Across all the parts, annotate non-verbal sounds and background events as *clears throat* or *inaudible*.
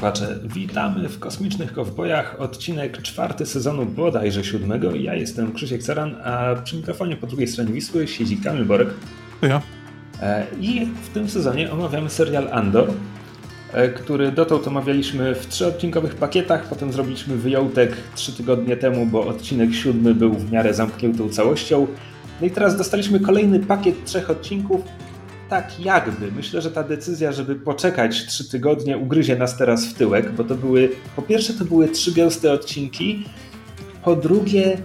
Słuchacze, witamy w Kosmicznych Kowbojach, odcinek czwarty sezonu bodajże siódmego. Ja jestem Krzysiek Saran, a przy mikrofonie po drugiej stronie Wisły siedzi Kamil Borek. To ja. E, I w tym sezonie omawiamy serial Andor, e, który dotąd omawialiśmy w trzyodcinkowych pakietach, potem zrobiliśmy wyjątek trzy tygodnie temu, bo odcinek siódmy był w miarę zamkniętą całością. No i teraz dostaliśmy kolejny pakiet trzech odcinków, tak jakby. Myślę, że ta decyzja, żeby poczekać trzy tygodnie, ugryzie nas teraz w tyłek, bo to były, po pierwsze, to były trzy gęste odcinki, po drugie,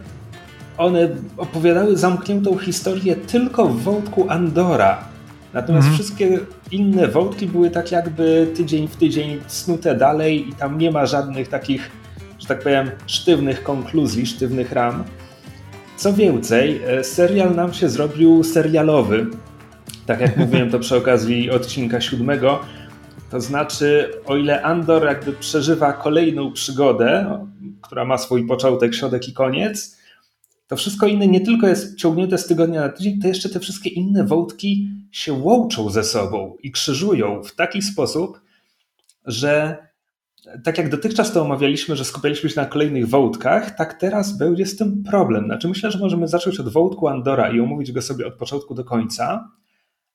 one opowiadały zamkniętą historię tylko w wątku Andora. Natomiast mhm. wszystkie inne wątki były tak jakby tydzień w tydzień snute dalej i tam nie ma żadnych takich, że tak powiem, sztywnych konkluzji, sztywnych ram. Co więcej, e, serial nam się zrobił serialowy. Tak jak mówiłem to przy okazji odcinka siódmego, to znaczy, o ile Andor jakby przeżywa kolejną przygodę, która ma swój początek, środek i koniec, to wszystko inne nie tylko jest ciągnięte z tygodnia na tydzień, to jeszcze te wszystkie inne wątki się łączą ze sobą i krzyżują w taki sposób, że tak jak dotychczas to omawialiśmy, że skupialiśmy się na kolejnych wątkach, tak teraz będzie z tym problem. Znaczy myślę, że możemy zacząć od wątku Andora i omówić go sobie od początku do końca,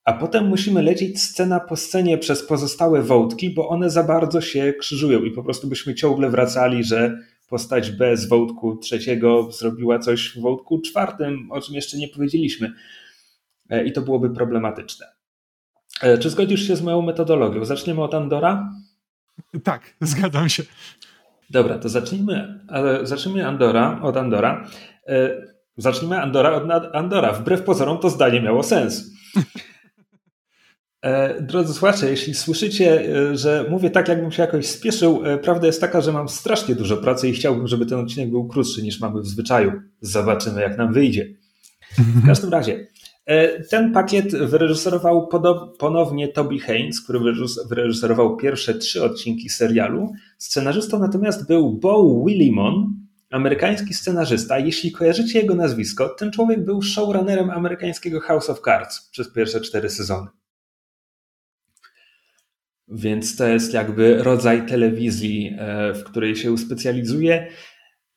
a potem musimy lecieć scena po scenie przez pozostałe wątki, bo one za bardzo się krzyżują i po prostu byśmy ciągle wracali, że postać B z wątku trzeciego zrobiła coś w wątku czwartym, o czym jeszcze nie powiedzieliśmy. E, I to byłoby problematyczne. E, czy zgodzisz się z moją metodologią? Zaczniemy od Andora? Tak, zgadzam się. Dobra, to zacznijmy, zacznijmy Andora, od Andora. E, zacznijmy Andora od Andora. Wbrew pozorom to zdanie miało sens. E, drodzy słuchacze, jeśli słyszycie, e, że mówię tak, jakbym się jakoś spieszył, e, prawda jest taka, że mam strasznie dużo pracy i chciałbym, żeby ten odcinek był krótszy niż mamy w zwyczaju. Zobaczymy, jak nam wyjdzie. W każdym razie, ten pakiet wyreżyserował ponownie Toby Haynes, który wyreżyserował pierwsze trzy odcinki serialu. Scenarzystą natomiast był Bo Willimon, amerykański scenarzysta. Jeśli kojarzycie jego nazwisko, ten człowiek był showrunnerem amerykańskiego House of Cards przez pierwsze cztery sezony. Więc to jest jakby rodzaj telewizji, e, w której się specjalizuje.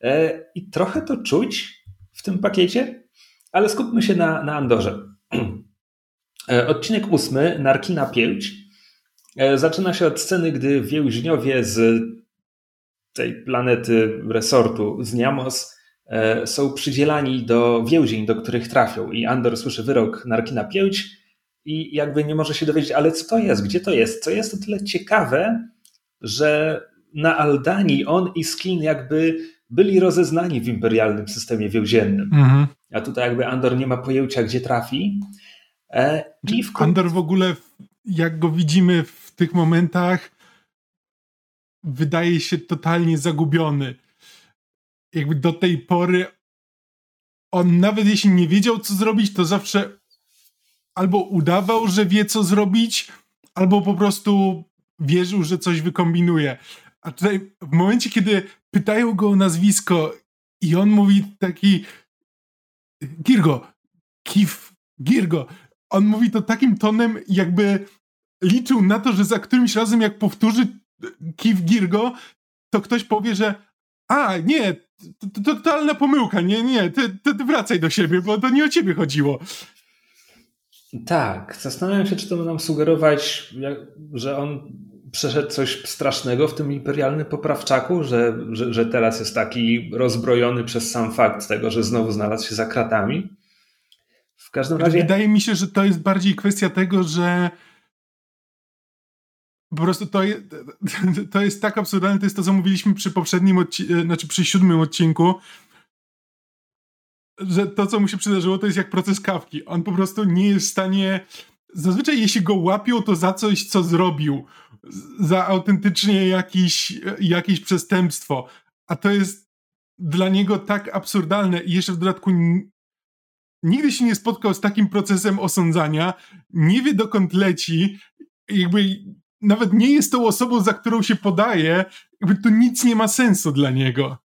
E, I trochę to czuć w tym pakiecie, ale skupmy się na, na Andorze. *clears throat* E, odcinek ósmy, Narkina Pięć, zaczyna się od sceny, gdy więźniowie z tej planety resortu, z Niamos, są przydzielani do więzień, do których trafią. I Andor słyszy wyrok Narkina Pięć i jakby nie może się dowiedzieć, ale co to jest, gdzie to jest. Co jest to tyle ciekawe, że na Aldanii on i Skin jakby byli rozeznani w imperialnym systemie więziennym. Mhm. A tutaj jakby Andor nie ma pojęcia, gdzie trafi. E, i w Andor w ogóle, jak go widzimy w tych momentach, wydaje się totalnie zagubiony. Jakby do tej pory on nawet jeśli nie wiedział, co zrobić, to zawsze albo udawał, że wie co zrobić, albo po prostu wierzył, że coś wykombinuje. A tutaj w momencie, kiedy pytają go o nazwisko i on mówi taki Girgo, Kif Girgo, on mówi to takim tonem, jakby liczył na to, że za którymś razem jak powtórzy Kif Girgo, to ktoś powie, że a, nie, to, to totalna pomyłka, nie, nie, ty, ty, ty wracaj do siebie, bo to nie o ciebie chodziło. Tak, zastanawiam się, czy to ma nam sugerować, że on przeszedł coś strasznego w tym imperialnym poprawczaku, że, że, że teraz jest taki rozbrojony przez sam fakt tego, że znowu znalazł się za kratami. W każdym razie. Wydaje mi się, że to jest bardziej kwestia tego, że po prostu to, je, to jest tak absurdalne, to jest to, co mówiliśmy przy poprzednim odcinku, znaczy przy siódmym odcinku, że to, co mu się przydarzyło, to jest jak proces kawki. On po prostu nie jest w stanie. Zazwyczaj, jeśli go łapią, to za coś, co zrobił. Za autentycznie jakiś, jakieś przestępstwo. A to jest dla niego tak absurdalne. I jeszcze w dodatku nigdy się nie spotkał z takim procesem osądzania. Nie wie, dokąd leci. Jakby nawet nie jest tą osobą, za którą się podaje. Jakby to nic nie ma sensu dla niego.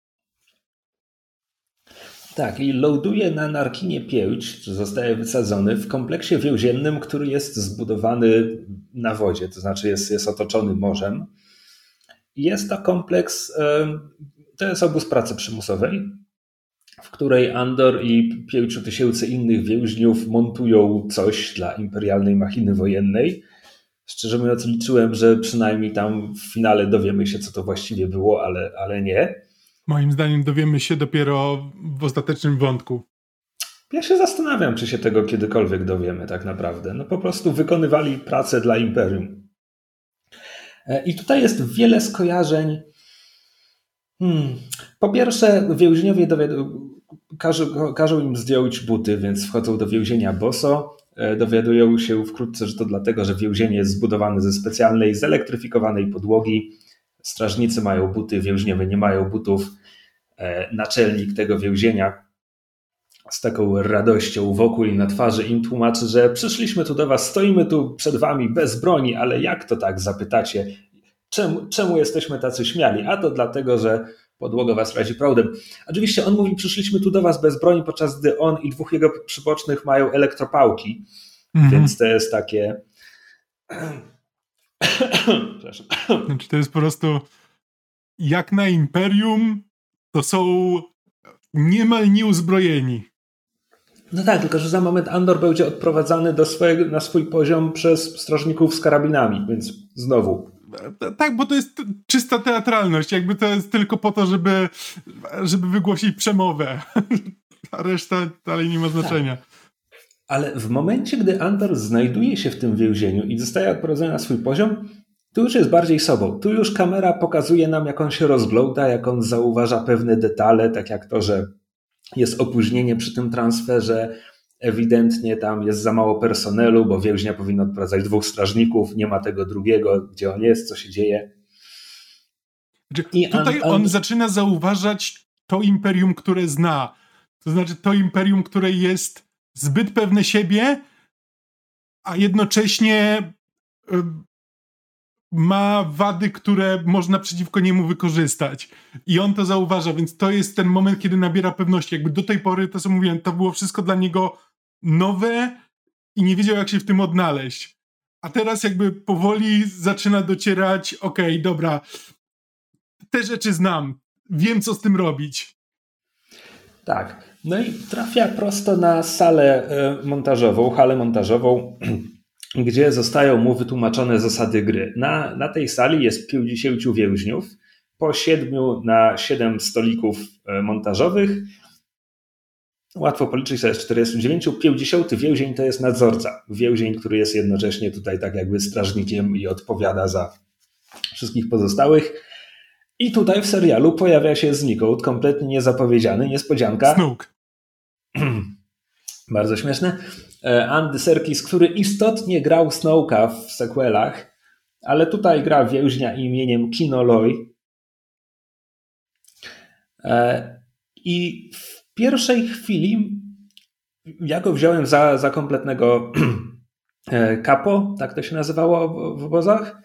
Tak, i ląduje na Narkinie Pięć, zostaje wysadzony w kompleksie więziennym, który jest zbudowany na wodzie, to znaczy jest, jest otoczony morzem. jest to kompleks, to jest obóz pracy przymusowej, w której Andor i pięciu tysięcy innych więźniów montują coś dla imperialnej machiny wojennej. Szczerze mówiąc, liczyłem, że przynajmniej tam w finale dowiemy się, co to właściwie było, ale, ale nie. Moim zdaniem dowiemy się dopiero w ostatecznym wątku. Ja się zastanawiam, czy się tego kiedykolwiek dowiemy, tak naprawdę. No po prostu wykonywali pracę dla imperium. E, I tutaj jest wiele skojarzeń. Hmm. Po pierwsze, więźniowie każą, każą im zdjąć buty, więc wchodzą do więzienia boso. E, dowiadują się wkrótce, że to dlatego, że więzienie jest zbudowane ze specjalnej, zelektryfikowanej podłogi. Strażnicy mają buty, więźniowie nie mają butów. E, naczelnik tego więzienia z taką radością wokół i na twarzy im tłumaczy, że przyszliśmy tu do was, stoimy tu przed wami bez broni, ale jak to tak zapytacie? Czemu, czemu jesteśmy tacy śmiali? A to dlatego, że podłoga was razi prądem. Oczywiście on mówi, przyszliśmy tu do was bez broni, podczas gdy on i dwóch jego przybocznych mają elektropałki, mhm. więc to jest takie... *coughs* *coughs* Znaczy to jest po prostu jak na Imperium to są niemal nieuzbrojeni. No tak, tylko że za moment Andor będzie odprowadzany do swojego, na swój poziom przez strażników z karabinami, więc znowu. Tak, bo to jest czysta teatralność. Jakby to jest tylko po to, żeby, żeby wygłosić przemowę. *laughs* A reszta dalej nie ma znaczenia. Tak. Ale w momencie, gdy Andor znajduje się w tym więzieniu i zostaje odprowadzony na swój poziom, tu już jest bardziej sobą. Tu już kamera pokazuje nam, jak on się rozgląda, jak on zauważa pewne detale, tak jak to, że jest opóźnienie przy tym transferze. Ewidentnie tam jest za mało personelu, bo więźnia powinno odprowadzać dwóch strażników, nie ma tego drugiego, gdzie on jest, co się dzieje. I tutaj on, on zaczyna zauważać to imperium, które zna. To znaczy to imperium, które jest zbyt pewne siebie, a jednocześnie ma wady, które można przeciwko niemu wykorzystać. I on to zauważa, więc to jest ten moment, kiedy nabiera pewności. Jakby do tej pory, to co mówiłem, to było wszystko dla niego nowe i nie wiedział, jak się w tym odnaleźć. A teraz jakby powoli zaczyna docierać, okej, okay, dobra, te rzeczy znam, wiem, co z tym robić. Tak. No i trafia prosto na salę e, montażową, halę montażową *clears throat* gdzie zostają mu wytłumaczone zasady gry. Na, na tej sali jest 50 więźniów, po 7 na 7 stolików e, montażowych. Łatwo policzyć, to jest 49. 50 więzień to jest nadzorca. Więzień, który jest jednocześnie tutaj tak jakby strażnikiem i odpowiada za wszystkich pozostałych. I tutaj w serialu pojawia się znikąd, kompletnie niezapowiedziany, niespodzianka. Snook. *clears throat* Bardzo śmieszne. E, Andy Serkis, który istotnie grał Snowka w sequelach, ale tutaj gra więźnia imieniem Kino Loy. E, I w pierwszej chwili ja go wziąłem za, za kompletnego *clears throat* kapo, tak to się nazywało w obozach.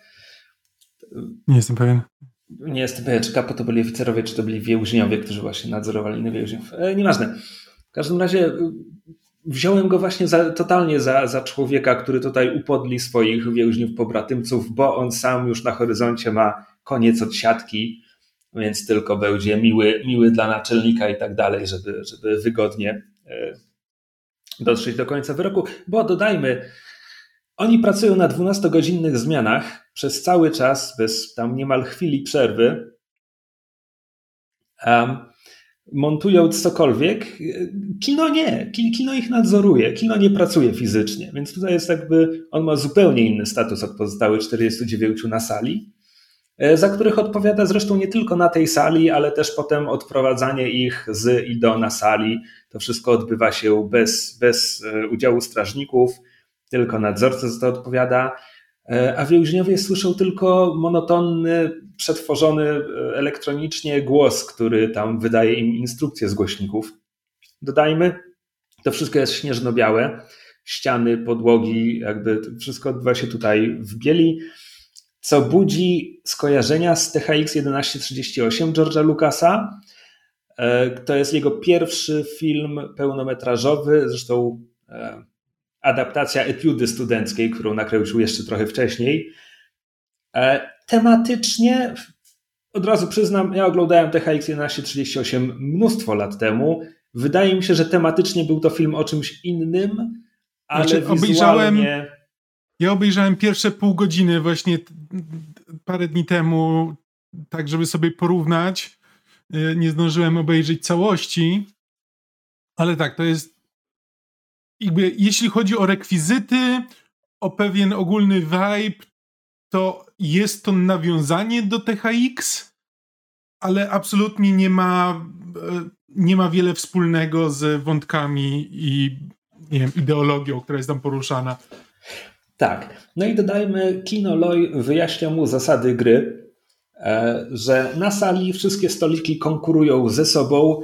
Nie jestem pewien. Nie jestem pewien, czy kapo to byli oficerowie, czy to byli więźniowie, którzy właśnie nadzorowali innych więźniów. E, nieważne. W każdym razie wziąłem go właśnie za, totalnie za, za człowieka, który tutaj upodli swoich więźniów pobratymców, bo on sam już na horyzoncie ma koniec od siatki, więc tylko będzie miły, miły dla naczelnika i tak dalej, żeby, żeby wygodnie e, dotrzeć do końca wyroku. Bo dodajmy, oni pracują na 12-godzinnych zmianach przez cały czas, bez tam niemal chwili przerwy. Um, montując cokolwiek, kino nie, kino ich nadzoruje, kino nie pracuje fizycznie, więc tutaj jest jakby, on ma zupełnie inny status od pozostałych 49 na sali, e, za których odpowiada zresztą nie tylko na tej sali, ale też potem odprowadzanie ich z i do na sali. To wszystko odbywa się bez, bez e, udziału strażników, tylko nadzorca za to odpowiada. E, a więźniowie słyszą tylko monotonny, przetworzony e, elektronicznie głos, który tam wydaje im instrukcje z głośników. Dodajmy, to wszystko jest śnieżno-białe, ściany, podłogi, jakby wszystko odbywa się tutaj w bieli, co budzi skojarzenia z THX 1138 George'a Lucasa. E, to jest jego pierwszy film pełnometrażowy, zresztą adaptacja etiudy studenckiej, którą nakręcił jeszcze trochę wcześniej. E, tematycznie od razu przyznam, ja oglądałem THX 1138 mnóstwo lat temu. Wydaje mi się, że tematycznie był to film o czymś innym, ale znaczy, wizualnie... obejrzałem, Ja obejrzałem pierwsze pół godziny właśnie parę dni temu, tak żeby sobie porównać. Y, nie zdążyłem obejrzeć całości, ale tak, to jest jakby, jeśli chodzi o rekwizyty, o pewien ogólny vibe, to jest to nawiązanie do THX, ale absolutnie nie ma, e, nie ma wiele wspólnego z wątkami i nie wiem, ideologią, która jest tam poruszana. Tak. No i dodajmy, Kino Loy wyjaśnia mu zasady gry, e, że na sali wszystkie stoliki konkurują ze sobą.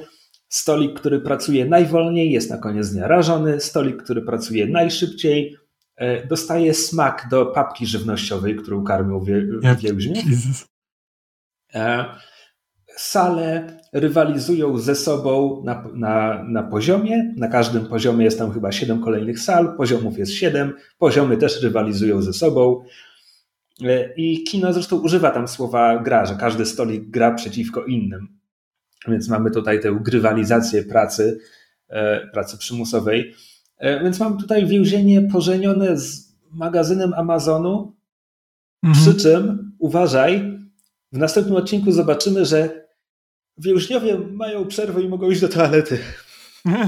Stolik, który pracuje najwolniej, jest na koniec dnia rażony. Stolik, który pracuje najszybciej, E, dostaje smak do papki żywnościowej, którą karmią wie, więźnie. E, sale rywalizują ze sobą na, na, na poziomie. Na każdym poziomie jest tam chyba 7 kolejnych sal, poziomów jest 7, poziomy też rywalizują ze sobą. E, I kino zresztą używa tam słowa gra, że każdy stolik gra przeciwko innym. Więc mamy tutaj tę grywalizację pracy, pracy przymusowej. E, więc mam tutaj więzienie pożenione z magazynem Amazonu. Mhm. Przy czym, uważaj, w następnym odcinku zobaczymy, że więźniowie mają przerwę i mogą iść do toalety. *laughs*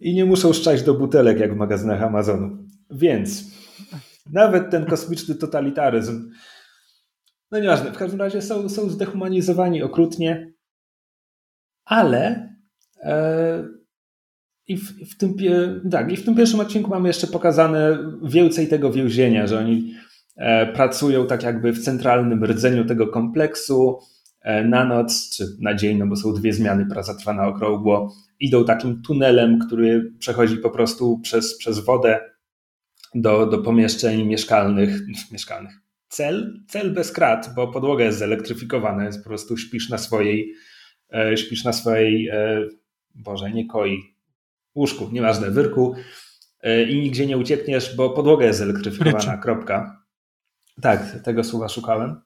I nie muszą szczać do butelek jak w magazynach Amazonu. Więc nawet ten kosmiczny totalitaryzm, no nieważne, w każdym razie są, są zdehumanizowani okrutnie, ale E, I w, w, tym, tak, I w tym pierwszym odcinku mamy jeszcze pokazane więcej tego więzienia, że oni e, pracują tak jakby w centralnym rdzeniu tego kompleksu e, na noc czy na dzień, no bo są dwie zmiany, praca trwa na okrągło. Idą takim tunelem, który przechodzi po prostu przez, przez wodę do, do pomieszczeń mieszkalnych, *laughs* mieszkalnych. Cel, cel bez krat, bo podłoga jest zelektryfikowana, jest po prostu śpisz na swojej, śpisz na swojej Boże, nie koi, łóżku, nieważne, wyrku e, i nigdzie nie uciekniesz, bo podłoga jest zelektryfikowana, kropka. Tak, tego słowa szukałem.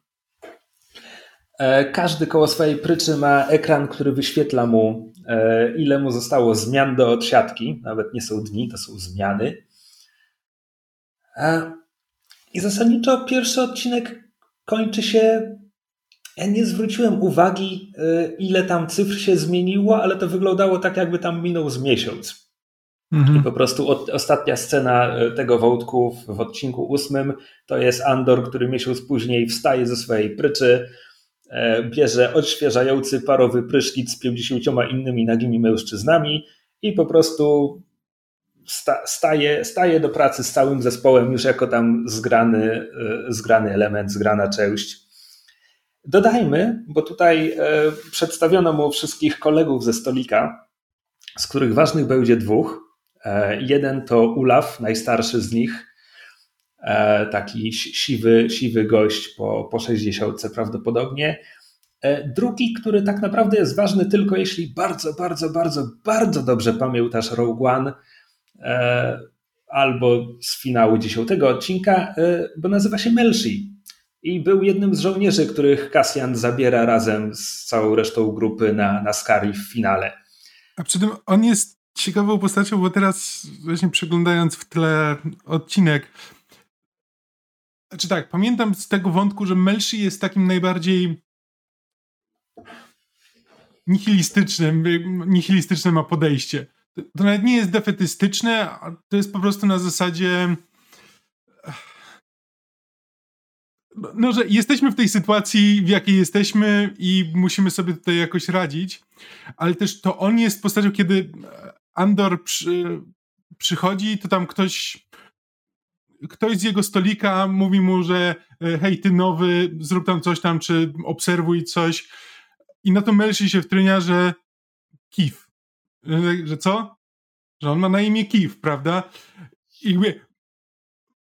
E, każdy koło swojej pryczy ma ekran, który wyświetla mu, e, ile mu zostało zmian do odsiadki. Nawet nie są dni, to są zmiany. I zasadniczo pierwszy odcinek kończy się ja nie zwróciłem uwagi, y, ile tam cyfr się zmieniło, ale to wyglądało tak, jakby tam minął z miesiąc. Mhm. I po prostu od, ostatnia scena y, tego wątku w, w odcinku ósmym to jest Andor, który miesiąc później wstaje ze swojej pryczy, e, bierze odświeżający parowy prysznic z pięćdziesięcioma innymi nagimi mężczyznami i po prostu sta, staje, staje do pracy z całym zespołem już jako tam zgrany, y, zgrany element, zgrana część. Dodajmy, bo tutaj e, przedstawiono mu wszystkich kolegów ze stolika, z których ważnych będzie dwóch. E, jeden to Ulaf, najstarszy z nich, e, taki siwy, siwy gość po, po 60 prawdopodobnie. Drugi, który tak naprawdę jest ważny tylko jeśli bardzo, bardzo, bardzo, bardzo dobrze pamiętasz Rogue One albo z finału dziesiątego odcinka, bo nazywa się Melshi i był jednym z żołnierzy, których Cassian zabiera razem z całą resztą grupy na, na Skari w finale. A przy tym on jest ciekawą postacią, bo teraz właśnie przeglądając w tle odcinek, znaczy tak, pamiętam z tego wątku, że Melshi jest takim najbardziej nihilistycznym, nihilistyczne ma podejście. To, nawet nie jest defetystyczne, to jest po prostu na zasadzie no, że jesteśmy w tej sytuacji, w jakiej jesteśmy i musimy sobie tutaj jakoś radzić, ale też to on jest postacią, kiedy Andor przy, przychodzi, to tam ktoś ktoś z jego stolika mówi mu, że e, hej, ty nowy, zrób tam coś tam, czy obserwuj coś i na to Melsi się wtrynia, że Kif. Że co? Że on ma na imię Kif, prawda? I jakby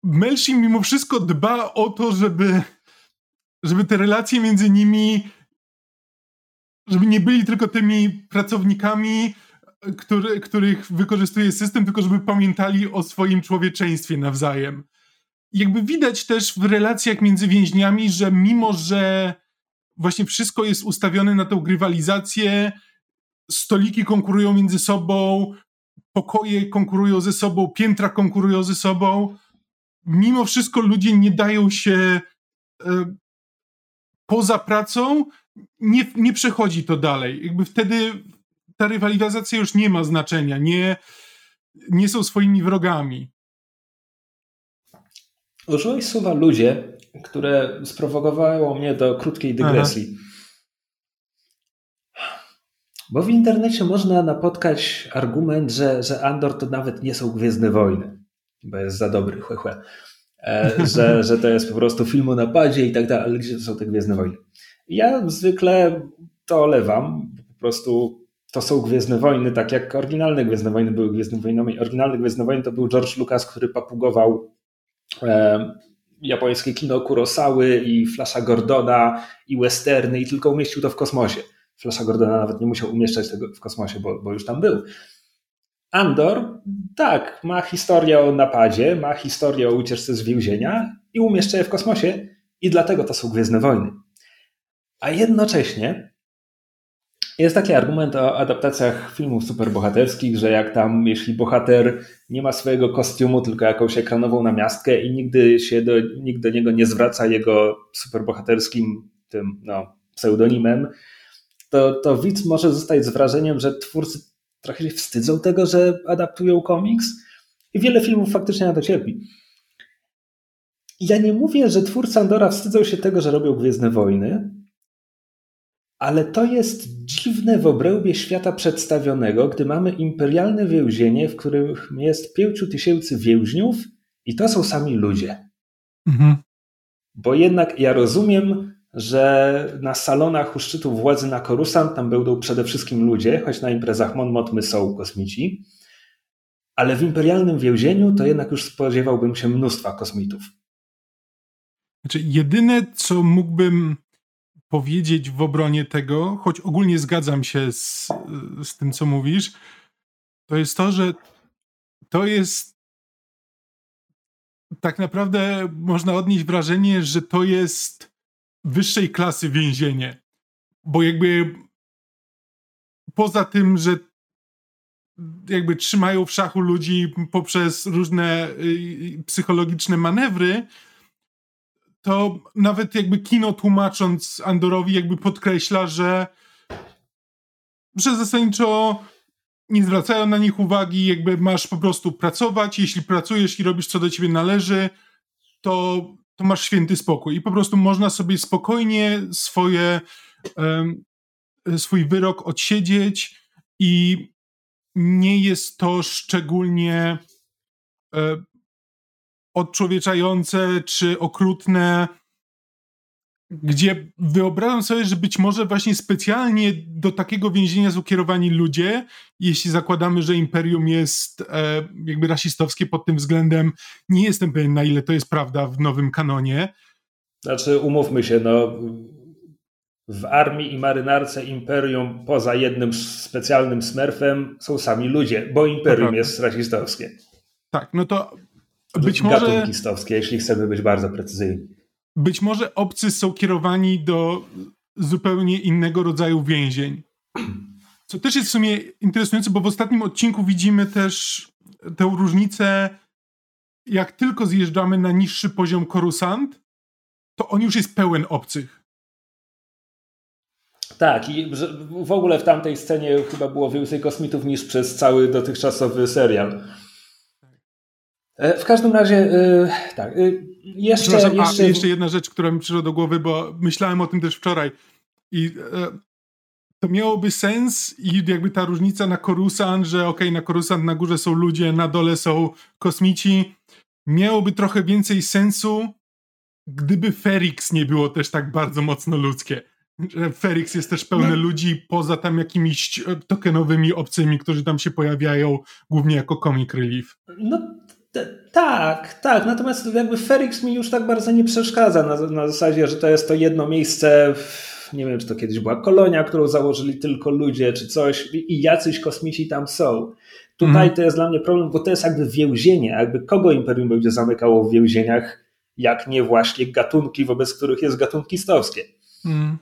Melshi mimo wszystko dba o to, żeby, żeby te relacje między nimi, żeby nie byli tylko tymi pracownikami, który, których wykorzystuje system, tylko żeby pamiętali o swoim człowieczeństwie nawzajem. jakby widać też w relacjach między więźniami, że mimo, że właśnie wszystko jest ustawione na tę grywalizację, stoliki konkurują między sobą, pokoje konkurują ze sobą, piętra konkurują ze sobą, mimo wszystko ludzie nie dają się e, poza pracą, nie, nie przechodzi to dalej. Jakby wtedy ta rywalizacja już nie ma znaczenia, nie, nie są swoimi wrogami. Użyłeś słowa ludzie, które sprowokowało mnie do krótkiej dygresji. Aha. Bo w internecie można napotkać argument, że, że Andor to nawet nie są Gwiezdne Wojny, bo jest za dobry, chłe, chłe. E, *laughs* że, że to jest po prostu film o napadzie i tak dalej, ale gdzie to są te Gwiezdne Wojny? Ja zwykle to olewam, po prostu to są Gwiezdne Wojny, tak jak oryginalne Gwiezdne Wojny były Gwiezdne Wojnami. Oryginalne Gwiezdne Wojny to był George Lucas, który papugował e, japońskie kino Kurosawy i Flasha Gordona i westerny i tylko umieścił to w kosmosie. Flasha Gordona nawet nie musiał umieszczać tego w kosmosie, bo, bo już tam był. Andor, tak, ma historię o napadzie, ma historię o ucieczce z więzienia i umieszcza je w kosmosie i dlatego to są Gwiezdne Wojny. A jednocześnie jest taki argument o adaptacjach filmów superbohaterskich, że jak tam, jeśli bohater nie ma swojego kostiumu, tylko jakąś ekranową namiastkę i nigdy się do, nikt do niego nie zwraca jego superbohaterskim tym no, pseudonimem, to, to widz może zostać z wrażeniem, że twórcy trochę się wstydzą tego, że adaptują komiks i wiele filmów faktycznie na to cierpi. Ja nie mówię, że twórcy Andora wstydzą się tego, że robią Gwiezdne Wojny, ale to jest dziwne w obrębie świata przedstawionego, gdy mamy imperialne więzienie, w którym jest pięciu tysięcy więźniów i to są sami ludzie. Mhm. Bo jednak ja rozumiem, że na salonach u szczytu władzy na Korusant tam będą przede wszystkim ludzie, choć na imprezach Mon Mothmy są kosmici, ale w imperialnym więzieniu to jednak już spodziewałbym się mnóstwa kosmitów. Znaczy, jedyne, co mógłbym powiedzieć w obronie tego, choć ogólnie zgadzam się z, z tym, co mówisz, to jest to, że to jest tak naprawdę można odnieść wrażenie, że to jest wyższej klasy więzienie. Bo jakby poza tym, że jakby trzymają w szachu ludzi poprzez różne y, psychologiczne manewry, to nawet jakby kino tłumacząc Andorowi jakby podkreśla, że że zasadniczo nie zwracają na nich uwagi, jakby masz po prostu pracować, jeśli pracujesz i robisz co do ciebie należy, to, to masz święty spokój. I po prostu można sobie spokojnie swoje, um, swój wyrok odsiedzieć i nie jest to szczególnie um, odczłowieczające czy okrutne, gdzie wyobrażam sobie, że być może właśnie specjalnie do takiego więzienia są kierowani ludzie, jeśli zakładamy, że imperium jest e, jakby rasistowskie pod tym względem. Nie jestem pewien, na ile to jest prawda w nowym kanonie. Znaczy, umówmy się, no. W armii i marynarce imperium poza jednym specjalnym smerfem są sami ludzie, bo imperium jest rasistowskie. Tak, no to być może gatunki jeśli chcemy być bardzo precyzyjni. Być może obcy są kierowani do zupełnie innego rodzaju więzień. Co też jest w sumie interesujące, bo w ostatnim odcinku widzimy też tę różnicę, jak tylko zjeżdżamy na niższy poziom korusant, to on już jest pełen obcych. Tak, i w ogóle w tamtej scenie chyba było więcej kosmitów niż przez cały dotychczasowy serial. E, w każdym razie, e, tak. E, jeszcze, jeszcze... A, jeszcze jedna rzecz, która mi przyszła do głowy, bo myślałem o tym też wczoraj. I to miałoby sens i jakby ta różnica na Korusant, że okej, okay, na Korusant na górze są ludzie, na dole są kosmici, miałoby trochę więcej sensu, gdyby Ferix nie było też tak bardzo mocno ludzkie. Że Ferix jest też pełny no. ludzi, poza tam jakimiś tokenowymi obcymi, którzy tam się pojawiają, głównie jako comic relief. No tak, tak. Natomiast jakby Ferix mi już tak bardzo nie przeszkadza na, na zasadzie, że to jest to jedno miejsce nie wiem, czy to kiedyś była kolonia, którą założyli tylko ludzie, czy coś, i jacyś kosmici tam są. Tutaj mm. to jest dla mnie problem, bo to jest jakby więzienie, jakby kogo Imperium będzie zamykało w więzieniach, jak nie właśnie gatunki, wobec których jest gatunkistowskie. Mm.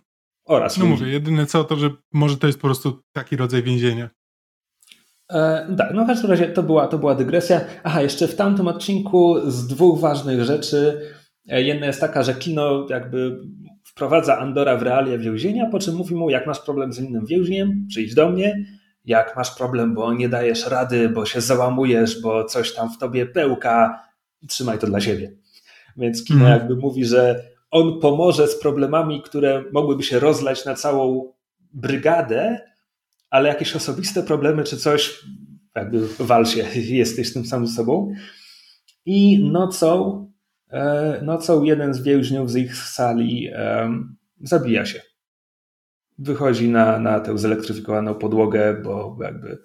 Oraz no mówię, jedyne co to, że może to jest po prostu taki rodzaj więzienia. E, tak, no w każdym razie to była, to była dygresja. Aha, jeszcze w tamtym odcinku z dwóch ważnych rzeczy. E, jedna jest taka, że kino jakby wprowadza Andora w realia więzienia, po czym mówi mu, jak masz problem z innym więźniem, przyjdź do mnie. Jak masz problem, bo nie dajesz rady, bo się załamujesz, bo coś tam w tobie pełka, trzymaj to dla siebie. Więc kino mm. jakby mówi, że on pomoże z problemami, które mogłyby się rozlać na całą brygadę, ale jakieś osobiste problemy czy coś, jakby wal się, *laughs* jesteś tym samym sobą. I nocą, e, nocą jeden z więźniów z ich sali zabija się. Wychodzi na, na tę zelektryfikowaną podłogę, bo jakby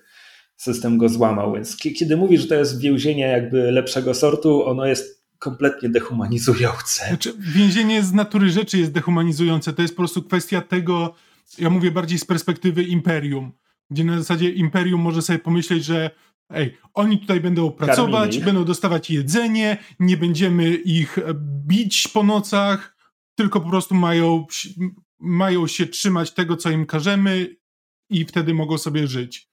system go złamał. Więc kiedy mówisz, że to jest więzienie jakby lepszego sortu, ono jest kompletnie dehumanizujące. Znaczy, więzienie z natury rzeczy jest dehumanizujące. To jest po prostu kwestia tego, ja mówię bardziej z perspektywy imperium, gdzie na zasadzie imperium może sobie pomyśleć, że ej, oni tutaj będą pracować, będą dostawać jedzenie, nie będziemy ich bić po nocach, tylko po prostu mają, mają się trzymać tego, co im każemy i wtedy mogą sobie żyć.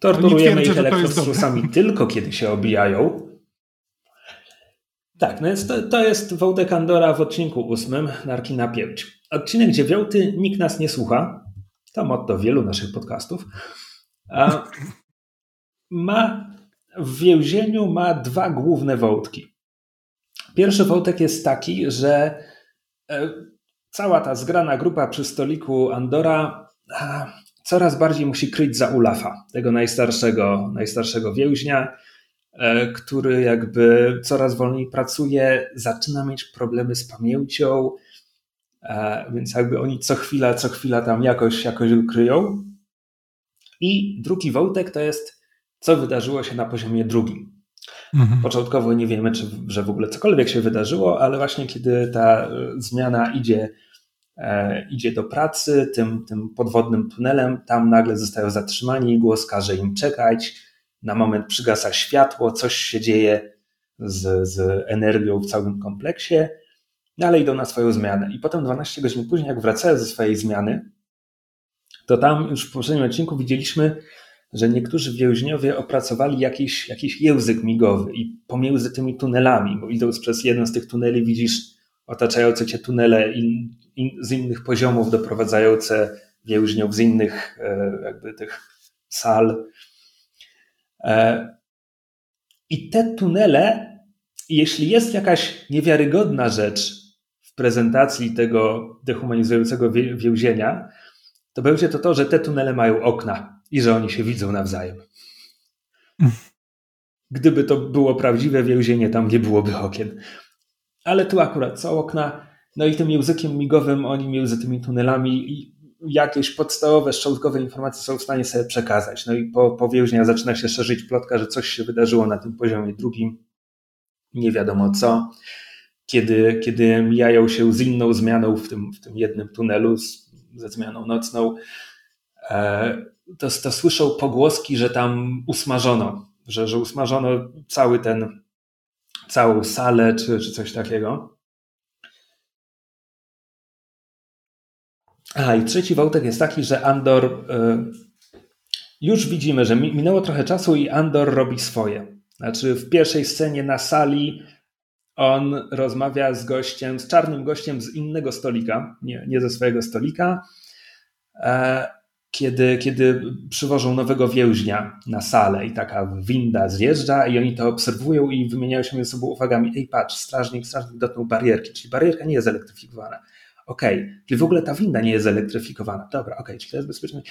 Torturujemy ich elektrostrusami *laughs* tylko kiedy się obijają. Tak, no jest, to, to jest Wołdek Andora w odcinku ósmym, Narki na pięć. Odcinek dziewiąty, nikt nas nie słucha. To motto wielu naszych podcastów. Ma w więzieniu ma dwa główne wątki. Pierwszy wątek jest taki, że e, cała ta zgrana grupa przy stoliku Andora coraz bardziej musi kryć za Ulafa, tego najstarszego, najstarszego więźnia, e, który jakby coraz wolniej pracuje, zaczyna mieć problemy z pamięcią, więc jakby oni co chwila, co chwila tam jakoś, jakoś go kryją. I drugi wątek to jest, co wydarzyło się na poziomie drugim. Mhm. Początkowo nie wiemy, czy, że w ogóle cokolwiek się wydarzyło, ale właśnie kiedy ta e, zmiana idzie E, idzie do pracy tym, tym podwodnym tunelem, tam nagle zostają zatrzymani i głos każe im czekać, na moment przygasa światło, coś się dzieje z, z energią w całym kompleksie, ale idą na swoją zmianę. I potem 12 godzin później, jak wracają ze swojej zmiany, to tam już w poprzednim odcinku widzieliśmy, że niektórzy więźniowie opracowali jakiś, jakiś język migowy i pomiędzy tymi tunelami, bo idąc przez jeden z tych tuneli widzisz otaczające cię tunele in, in, z innych poziomów doprowadzające więźniów z innych e, jakby tych sal. E, I te tunele, jeśli jest jakaś niewiarygodna rzecz prezentacji tego dehumanizującego więzienia, to będzie to to, że te tunele mają okna i że oni się widzą nawzajem. Gdyby to było prawdziwe więzienie, tam nie byłoby okien. Ale tu akurat są okna, no i tym językiem migowym oni między tymi tunelami i jakieś podstawowe, szczątkowe informacje są w stanie sobie przekazać. No i po, po zaczyna się szerzyć plotka, że coś się wydarzyło na tym poziomie drugim. Nie wiadomo co. Kiedy, kiedy mijają się z inną zmianą w tym, w tym jednym tunelu, z, ze zmianą nocną, e, to, to słyszą pogłoski, że tam usmażono, że, że usmażono cały ten całą salę czy, czy coś takiego. A i trzeci wątek jest taki, że Andor y, już widzimy, że minęło trochę czasu i Andor robi swoje. Znaczy w pierwszej scenie na sali on rozmawia z gościem, z czarnym gościem z innego stolika, nie, nie ze swojego stolika. E, kiedy, kiedy przywożą nowego więźnia na salę i taka winda zjeżdża i oni to obserwują i wymieniają się między sobą uwagami. Ej, patrz, strażnik, strażnik dotknął barierki, czyli barierka nie jest zelektryfikowana. Okej, okay. czyli w ogóle ta winda nie jest zelektryfikowana. Dobra, okej, okay, czyli to jest bezpieczne.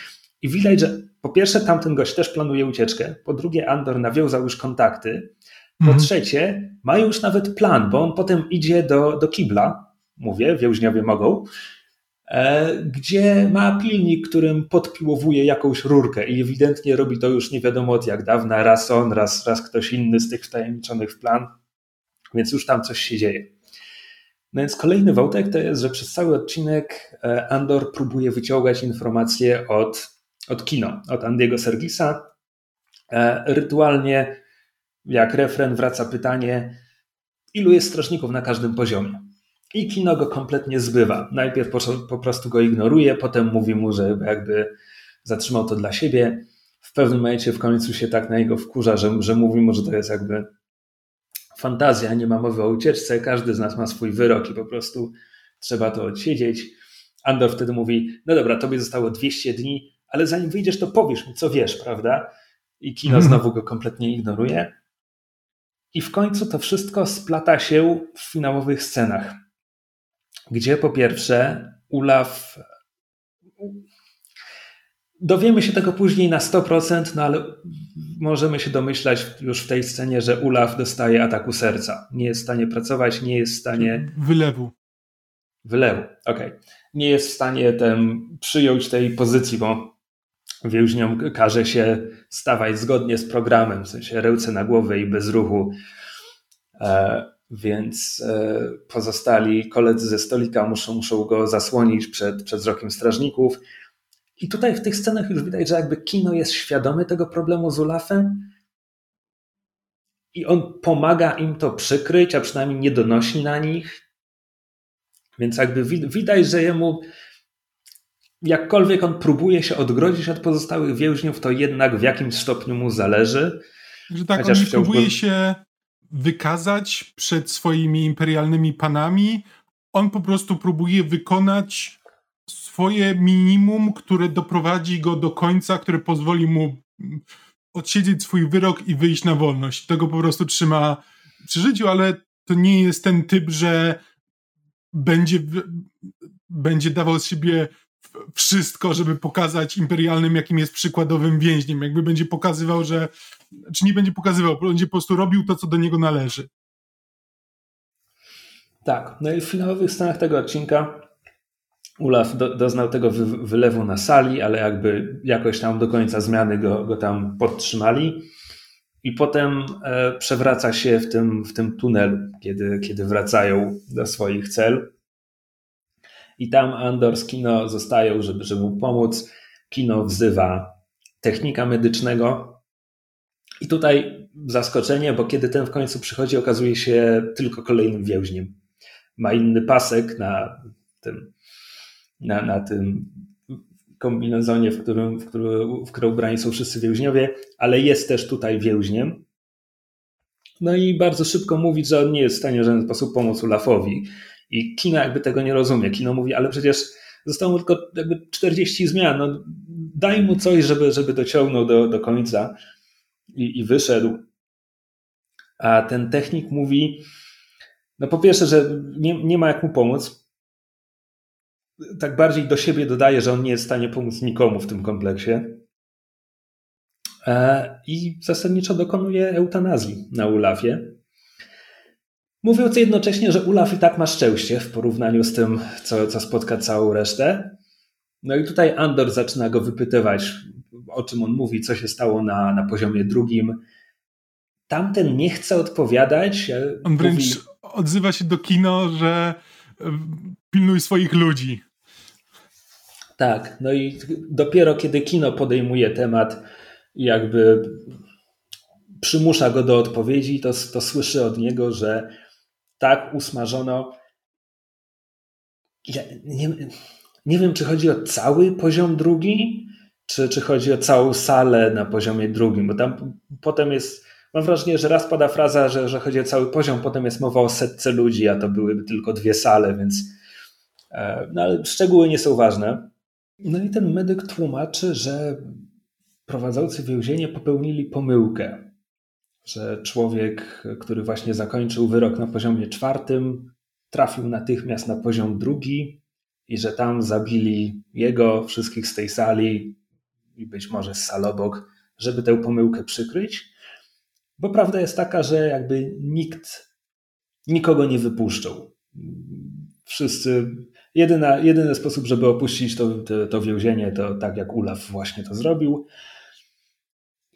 I widać, że po pierwsze tamten gość też planuje ucieczkę, po drugie Andor nawiązał już kontakty, po mhm. trzecie mają już nawet plan, bo on potem idzie do, do kibla, mówię, więźniowie mogą, E, gdzie ma pilnik, którym podpiłowuje jakąś rurkę i ewidentnie robi to już nie wiadomo od jak dawna, raz on, raz, raz ktoś inny z tych wtajemniczonych w plan, więc już tam coś się dzieje. No więc kolejny wątek to jest, że przez cały odcinek e, Andor próbuje wyciągać informacje od, od kino, od Andiego Sergisa. E, rytualnie, jak refren, wraca pytanie, ilu jest strażników na każdym poziomie. I kino go kompletnie zbywa. Najpierw po, po prostu go ignoruje, potem mówi mu, że jakby zatrzymał to dla siebie. W pewnym momencie w końcu się tak na niego wkurza, że, że mówi mu, że to jest jakby fantazja, nie ma mowy o ucieczce, każdy z nas ma swój wyrok i po prostu trzeba to odsiedzieć. Andor wtedy mówi, no dobra, tobie zostało 200 dni, ale zanim wyjdziesz, to powiesz mi, co wiesz, prawda? I kino mhm. znowu go kompletnie ignoruje. I w końcu to wszystko splata się w finałowych scenach, gdzie po pierwsze Ulaf Dowiemy się tego później na 100%, no ale możemy się domyślać już w tej scenie, że Ulaf dostaje ataku serca. Nie jest w stanie pracować, nie jest w stanie. Wylewu. Wylewu, okej. Okay. Nie jest w stanie ten, przyjąć tej pozycji, bo więźniom każe się stawać zgodnie z programem, w sensie ręce na głowę i bez ruchu. E, więc e, pozostali koledzy ze stolika muszą, muszą go zasłonić przed, przed wzrokiem strażników i tutaj w tych scenach już widać, że jakby kino jest świadome tego problemu z Olafem i on pomaga im to przykryć, a przynajmniej nie donosi na nich. Więc jakby widać, że jemu jakkolwiek on próbuje się odgrodzić od pozostałych więźniów, to jednak w jakimś stopniu mu zależy. Że tak, Chociaż on nie próbuje się wykazać przed swoimi imperialnymi panami. On po prostu próbuje wykonać swoje minimum, które doprowadzi go do końca, które pozwoli mu odsiedzieć swój wyrok i wyjść na wolność. Tego po prostu trzyma przy życiu, ale to nie jest ten typ, że będzie, będzie dawał z siebie wszystko, żeby pokazać imperialnym, jakim jest przykładowym więźniem. Jakby będzie pokazywał, że. Czy nie będzie pokazywał, będzie po prostu robił to, co do niego należy. Tak. No i w finałowych scenach tego odcinka Ulaf do, doznał tego wy, wylewu na sali, ale jakby jakoś tam do końca zmiany go, go tam podtrzymali. I potem e, przewraca się w tym, w tym tunelu, kiedy, kiedy wracają do swoich cel. I tam Andor z Kino zostają, żeby, żeby mu pomóc. Kino wzywa technika medycznego. I tutaj zaskoczenie, bo kiedy ten w końcu przychodzi, okazuje się tylko kolejnym więźniem. Ma inny pasek na tym na, na tym kombinezonie, w którym, w, którym, w którym ubrani są wszyscy więźniowie, ale jest też tutaj więźniem. No i bardzo szybko mówi, że on nie jest w stanie w żaden sposób pomóc Olafowi. I kino jakby tego nie rozumie. Kino mówi, ale przecież zostało mu tylko jakby 40 zmian. No, daj mu coś, żeby, żeby dociągnął do, do końca i, i wyszedł. A ten technik mówi, no po pierwsze, że nie, nie ma jak mu pomóc, tak bardziej do siebie dodaje, że on nie jest w stanie pomóc nikomu w tym kompleksie. E, I zasadniczo dokonuje eutanazji na Ulafie. Mówiąc jednocześnie, że Ulaf i tak ma szczęście w porównaniu z tym, co, co spotka całą resztę. No i tutaj Andor zaczyna go wypytywać, o czym on mówi, co się stało na, na poziomie drugim. Tamten nie chce odpowiadać. On wręcz mówi... odzywa się do kino, że pilnuj swoich ludzi. Tak, no i dopiero kiedy kino podejmuje temat jakby przymusza go do odpowiedzi, to, to słyszy od niego, że tak usmażono. Ja nie, nie wiem, czy chodzi o cały poziom drugi, czy, czy chodzi o całą salę na poziomie drugim, bo tam potem jest, mam wrażenie, że raz pada fraza, że, że chodzi o cały poziom, potem jest mowa o setce ludzi, a to byłyby tylko dwie sale, więc e, no, ale szczegóły nie są ważne. No i ten medyk tłumaczy, że prowadzący więzienie popełnili pomyłkę, że człowiek, który właśnie zakończył wyrok na poziomie czwartym, trafił natychmiast na poziom drugi i że tam zabili jego, wszystkich z tej sali i być może z żeby tę pomyłkę przykryć. Bo prawda jest taka, że jakby nikt nikogo nie wypuszczał. Wszyscy Jedyna, jedyny sposób, żeby opuścić to, to, to więzienie, to tak jak Ulaf właśnie to zrobił.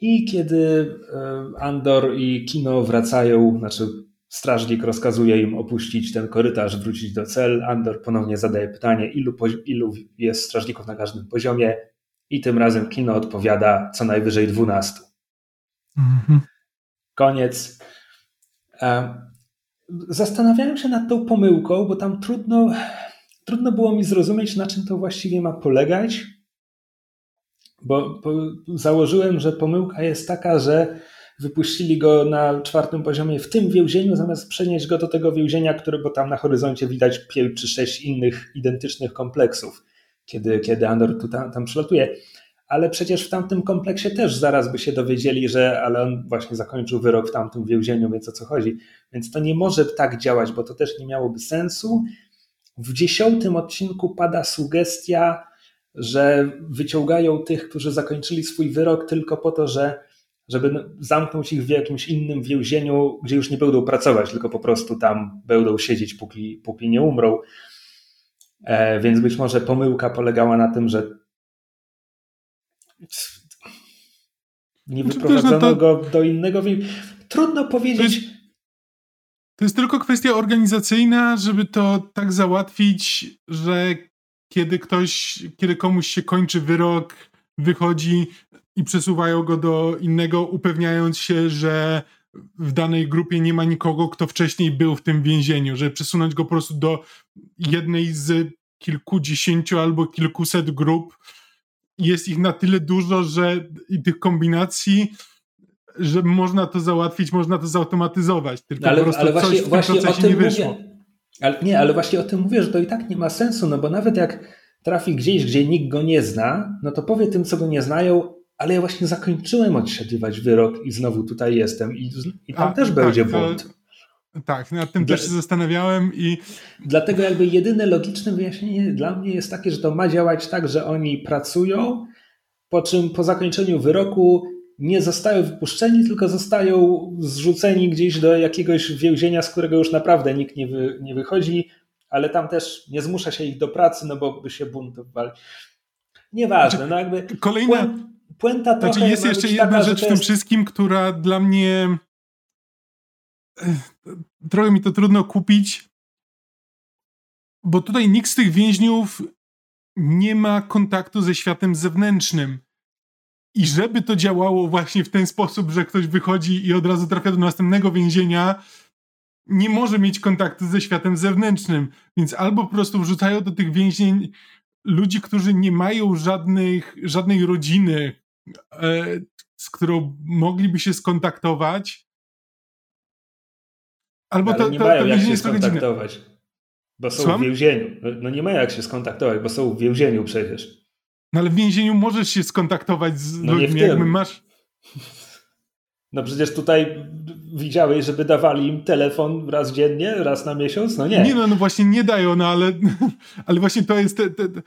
I kiedy e, Andor i Kino wracają, znaczy strażnik rozkazuje im opuścić ten korytarz, wrócić do cel. Andor ponownie zadaje pytanie, ilu, ilu jest strażników na każdym poziomie i tym razem kino odpowiada co najwyżej 12. Mhm. Koniec. E, zastanawiałem się nad tą pomyłką, bo tam trudno, trudno było mi zrozumieć, na czym to właściwie ma polegać. Bo, bo założyłem, że pomyłka jest taka, że wypuścili go na czwartym poziomie w tym więzieniu, zamiast przenieść go do tego więzienia, które, bo tam na horyzoncie widać pięć czy sześć innych identycznych kompleksów, kiedy, kiedy Andor tu tam, tam przylatuje. Ale przecież w tamtym kompleksie też zaraz by się dowiedzieli, że ale on właśnie zakończył wyrok w tamtym więzieniu, więc o co chodzi. Więc to nie może tak działać, bo to też nie miałoby sensu. W dziesiątym odcinku pada sugestia, że wyciągają tych, którzy zakończyli swój wyrok tylko po to, że żeby zamknąć ich w jakimś innym więzieniu, gdzie już nie będą pracować, tylko po prostu tam będą siedzieć, póki, póki nie umrą. E, więc być może pomyłka polegała na tym, że nie znaczy, wyprowadzono to... go do innego więzienia. Trudno powiedzieć. To jest tylko kwestia organizacyjna, żeby to tak załatwić, że kiedy ktoś, kiedy komuś się kończy wyrok, wychodzi i przesuwają go do innego, upewniając się, że w danej grupie nie ma nikogo, kto wcześniej był w tym więzieniu, że przesunąć go po prostu do jednej z kilkudziesięciu albo kilkuset grup. Jest ich na tyle dużo, że i tych kombinacji, że można to załatwić, można to zautomatyzować. Tylko ale, po prostu ale właśnie, coś w właśnie tym procesie nie wyszło. Mówię. Ale, nie, ale właśnie o tym mówię, że to i tak nie ma sensu, no bo nawet jak trafi gdzieś, gdzie nikt go nie zna, no to powie tym, co go nie znają, ale ja właśnie zakończyłem odsiadywać wyrok i znowu tutaj jestem i, i tam A, też tak, będzie błąd. tak, nad tym dla, też się zastanawiałem i... Dlatego jakby jedyne logiczne wyjaśnienie dla mnie jest takie, że to ma działać tak, że oni pracują, po czym po zakończeniu wyroku nie zostają wypuszczeni, tylko zostają zrzuceni gdzieś do jakiegoś więzienia, z którego już naprawdę nikt nie, wy, nie wychodzi, ale tam też nie zmusza się ich do pracy, no bo by się buntowali. Nieważne, znaczy, no jakby... Kolejna, puenta trochę znaczy jest jeszcze jedna taka, rzecz w tym jest... wszystkim, która dla mnie trochę mi to trudno kupić, bo tutaj nikt z tych więźniów nie ma kontaktu ze światem zewnętrznym. I żeby to działało właśnie w ten sposób, że ktoś wychodzi i od razu trafia do następnego więzienia, nie może mieć kontaktu ze światem zewnętrznym. Więc albo po prostu wrzucają do tych więzień ludzi, którzy nie mają żadnych, żadnej rodziny, E, z którą mogliby się skontaktować. Albo to, nie to, mają to jak się skontaktować. Bo są Słucham? w więzieniu. No, no nie mają jak się skontaktować, bo są w więzieniu przecież. No ale w więzieniu możesz się skontaktować z no ludźmi, jakby masz. No przecież tutaj widziałeś, żeby dawali im telefon raz dziennie, raz na miesiąc? No nie. Nie, no, no właśnie nie dają, no ale, *laughs* ale właśnie to jest. Te, te,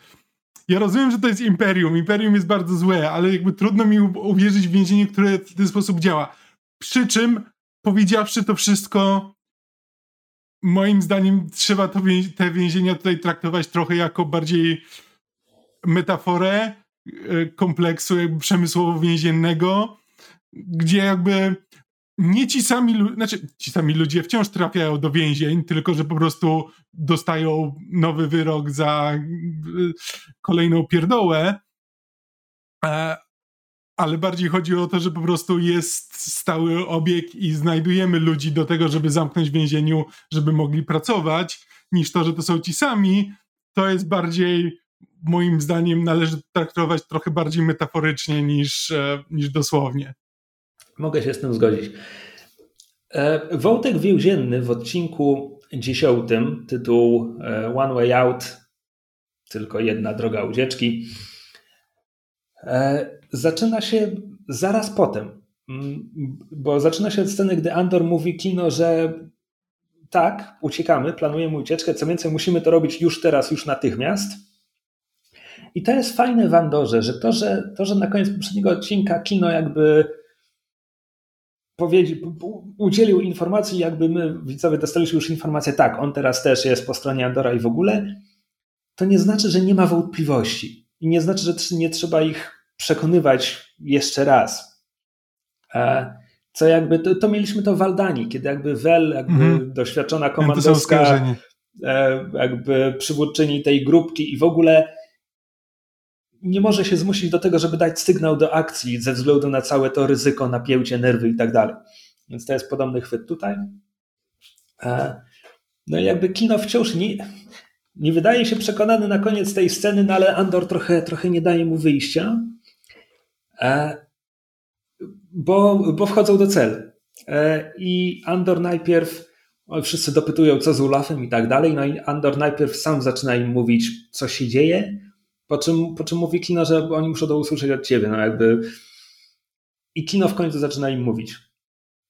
ja rozumiem, że to jest imperium. Imperium jest bardzo złe, ale jakby trudno mi uwierzyć w więzienie, które w ten sposób działa. Przy czym, powiedziawszy to wszystko, moim zdaniem trzeba to te więzienia tutaj traktować trochę jako bardziej metaforę e, kompleksu jakby przemysłowo-więziennego, gdzie jakby nie ci sami, znaczy ci sami ludzie wciąż trafiają do więzień, tylko że po prostu dostają nowy wyrok za y, kolejną pierdołę, e, ale bardziej chodzi o to, że po prostu jest stały obieg i znajdujemy ludzi do tego, żeby zamknąć w więzieniu, żeby mogli pracować, niż to, że to są ci sami, to jest bardziej moim zdaniem należy traktować trochę bardziej metaforycznie niż, e, niż dosłownie. Mogę się z tym zgodzić. E, wątek więzienny w odcinku dziesiątym, tytuł e, One Way Out, tylko jedna droga ucieczki, zaczyna się zaraz potem, mm, bo zaczyna się od sceny, gdy Andor mówi Kino, że tak, uciekamy, planujemy ucieczkę, co więcej musimy to robić już teraz, już natychmiast. I to jest fajne w Andorze, że to, że, to, że na koniec poprzedniego odcinka Kino jakby udzielił informacji, jakby my, widzowie, dostaliśmy już informację, tak, on teraz też jest po stronie Andora i w ogóle, to nie znaczy, że nie ma wątpliwości. I nie znaczy, że nie trzeba ich przekonywać jeszcze raz. E, Co jakby, to, to mieliśmy to w Aldanii, kiedy jakby Wel, jakby mm-hmm. doświadczona komandorska, e, jakby przywódczyni tej grupki i w ogóle nie może się zmusić do tego, żeby dać sygnał do akcji ze względu na całe to ryzyko, napięcie, nerwy i tak dalej. Więc to jest podobny chwyt tutaj. E, no i jakby kino wciąż nie, nie wydaje się przekonany na koniec tej sceny, no ale Andor trochę, trochę nie daje mu wyjścia, e, bo, bo wchodzą do celu. E, I Andor najpierw, wszyscy dopytują, co z Ulafem i tak dalej, no i Andor najpierw sam zaczyna im mówić, co się dzieje, po czym, po czym mówi Kino, że oni muszą to usłyszeć od ciebie. No jakby... I Kino w końcu zaczyna im mówić.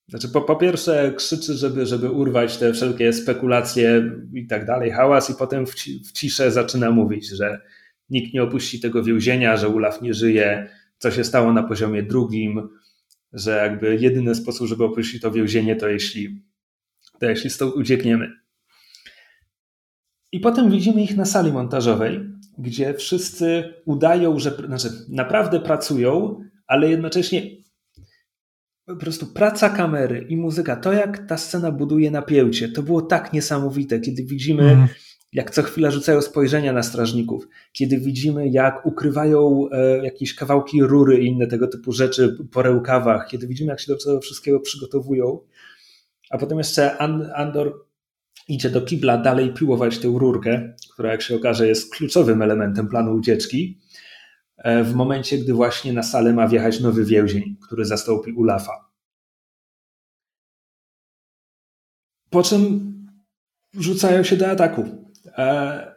Znaczy, po, po pierwsze krzyczy, żeby, żeby urwać te wszelkie spekulacje i tak dalej, hałas, i potem w, w ciszę zaczyna mówić, że nikt nie opuści tego więzienia, że Ulaf nie żyje, co się stało na poziomie drugim, że jakby jedyny sposób, żeby opuścić to więzienie, to jeśli, to jeśli stąd uciekniemy. I potem widzimy ich na sali montażowej, gdzie wszyscy udają, że znaczy, naprawdę pracują, ale jednocześnie po prostu praca kamery i muzyka, to jak ta scena buduje napięcie, to było tak niesamowite, kiedy widzimy, mm. jak co chwila rzucają spojrzenia na strażników, kiedy widzimy, jak ukrywają e, jakieś kawałki rury i inne tego typu rzeczy po rękawach, kiedy widzimy, jak się do tego wszystkiego przygotowują, a potem jeszcze Andor idzie do kibla dalej piłować tę rurkę, która jak się okaże jest kluczowym elementem planu ucieczki, e, w momencie, gdy właśnie na salę ma wjechać nowy więzień, który zastąpi Ulafa. Po czym rzucają się do ataku. E,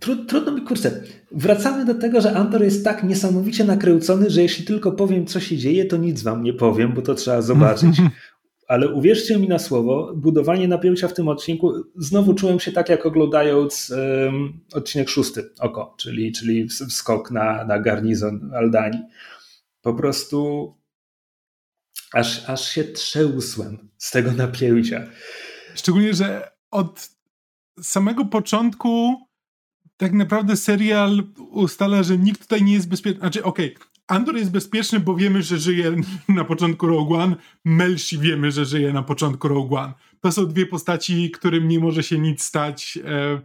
trudno mi, kurczę. Wracamy do tego, że Antor jest tak niesamowicie nakręcony, że jeśli tylko powiem, co się dzieje, to nic wam nie powiem, bo to trzeba zobaczyć. *laughs* Ale uwierzcie mi na słowo, budowanie napięcia w tym odcinku, znowu czułem się tak, jak oglądając um, odcinek szósty, oko, czyli, czyli skok na, na garnizon Aldani. Po prostu aż, aż się trzęsłem z tego napięcia. Szczególnie, że od samego początku tak naprawdę serial ustala, że nikt tutaj nie jest bezpieczny. Znaczy, okej, okay, Andor jest bezpieczny, bo wiemy, że żyje *laughs* na początku Rogue One. Melsi wiemy, że żyje na początku Rogue One. To są dwie postaci, którym nie może się nic stać e,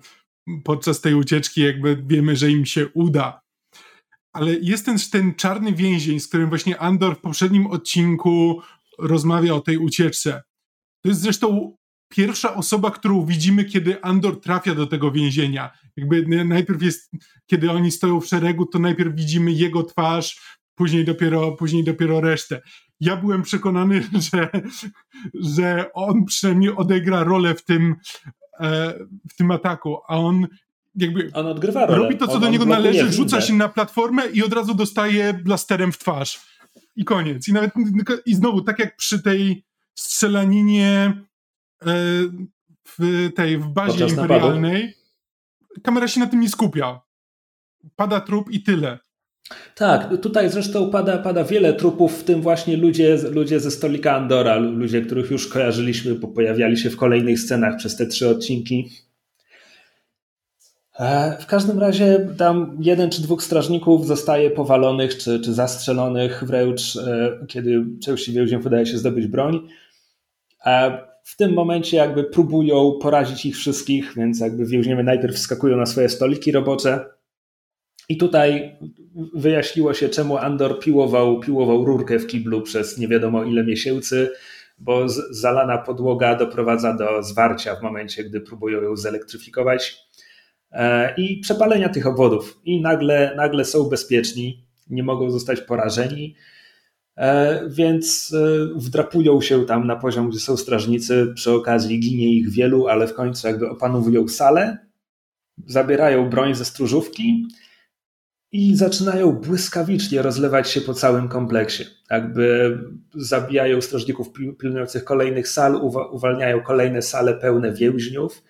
podczas tej ucieczki, jakby wiemy, że im się uda. Ale jest ten, ten czarny więzień, z którym właśnie Andor w poprzednim odcinku rozmawia o tej ucieczce. To jest zresztą pierwsza osoba, którą widzimy, kiedy Andor trafia do tego więzienia. Jakby najpierw jest, kiedy oni stoją w szeregu, to najpierw widzimy jego twarz, później dopiero, później dopiero resztę. Ja byłem przekonany, *laughs* że, że on przynajmniej odegra rolę w tym, e, w tym ataku, a on jakby on odgrywa rolę. robi to, co on, do niego należy, rzuca się na platformę i od razu dostaje blasterem w twarz. I koniec. I nawet i znowu, tak jak przy tej strzelaninie w tej w bazie Podczas imperialnej, napadu. kamera się na tym nie skupia. Pada trup i tyle. Tak, tutaj zresztą pada, pada wiele trupów, w tym właśnie ludzie, ludzie ze stolika Andora, ludzie, których już kojarzyliśmy, bo pojawiali się w kolejnych scenach przez te trzy odcinki. E, w każdym razie tam jeden czy dwóch strażników zostaje powalonych czy, czy zastrzelonych wręcz, e, kiedy części więźniów udaje się zdobyć broń. A w tym momencie jakby próbują porazić ich wszystkich, więc jakby więźniowie najpierw wskakują na swoje stoliki robocze, i tutaj wyjaśniło się, czemu Andor piłował, piłował rurkę w kiblu przez nie wiadomo ile miesięcy, bo zalana podłoga doprowadza do zwarcia w momencie, gdy próbują ją zelektryfikować. E, i przepalenia tych obwodów. I nagle, nagle są bezpieczni, nie mogą zostać porażeni, więc e, wdrapują się tam na poziom, gdzie są strażnicy. Przy okazji ginie ich wielu, ale w końcu jakby opanowują salę, zabierają broń ze stróżówki i zaczynają błyskawicznie rozlewać się po całym kompleksie. Jakby zabijają strażników pilnujących kolejnych sal, uwalniają kolejne sale pełne więźniów.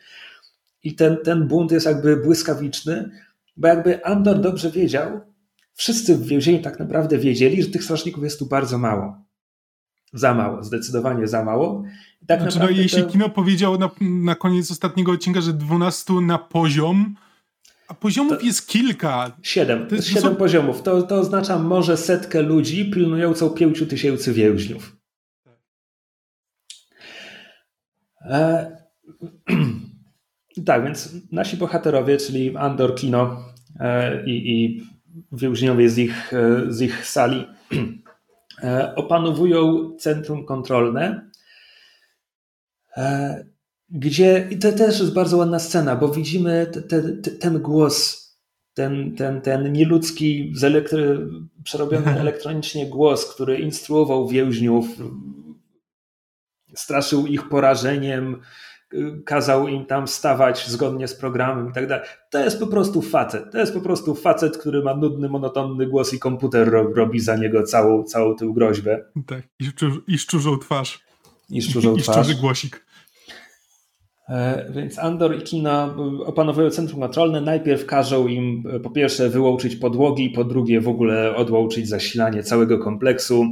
I ten, ten bunt jest jakby błyskawiczny, bo jakby Andor dobrze wiedział, wszyscy w więzieniu tak naprawdę wiedzieli, że tych strażników jest tu bardzo mało. Za mało, zdecydowanie za mało. tak znaczy, no, jeśli to... kino powiedział na, na koniec ostatniego odcinka, że 12 na poziom, A poziomów to, jest kilka. Siedem. To jest siedem są... poziomów. To, to oznacza może setkę ludzi pilnującą pięciu tysięcy więźniów. E... *clears throat* tak, więc nasi bohaterowie, czyli Andor, Kino e, i, i więźniowie z ich, e, z ich sali, *clears throat* e, opanowują centrum kontrolne, e, gdzie i to też jest bardzo ładna scena, bo widzimy te, te, ten głos, ten, ten, ten nieludzki, elektry, przerobiony *laughs* elektronicznie głos, który instruował więźniów, straszył ich porażeniem, kazał im tam stawać zgodnie z programem i tak dalej. To jest po prostu facet. To jest po prostu facet, który ma nudny, monotonny głos i komputer robi za niego całą, całą tę groźbę. Tak, i, szczur, i szczurzą twarz. I szczurzą I, twarz. I szczurzy głosik. E, więc Andor i Kina opanowują centrum kontrolne. Najpierw każą im e, po pierwsze wyłączyć podłogi, po drugie w ogóle odłączyć zasilanie całego kompleksu.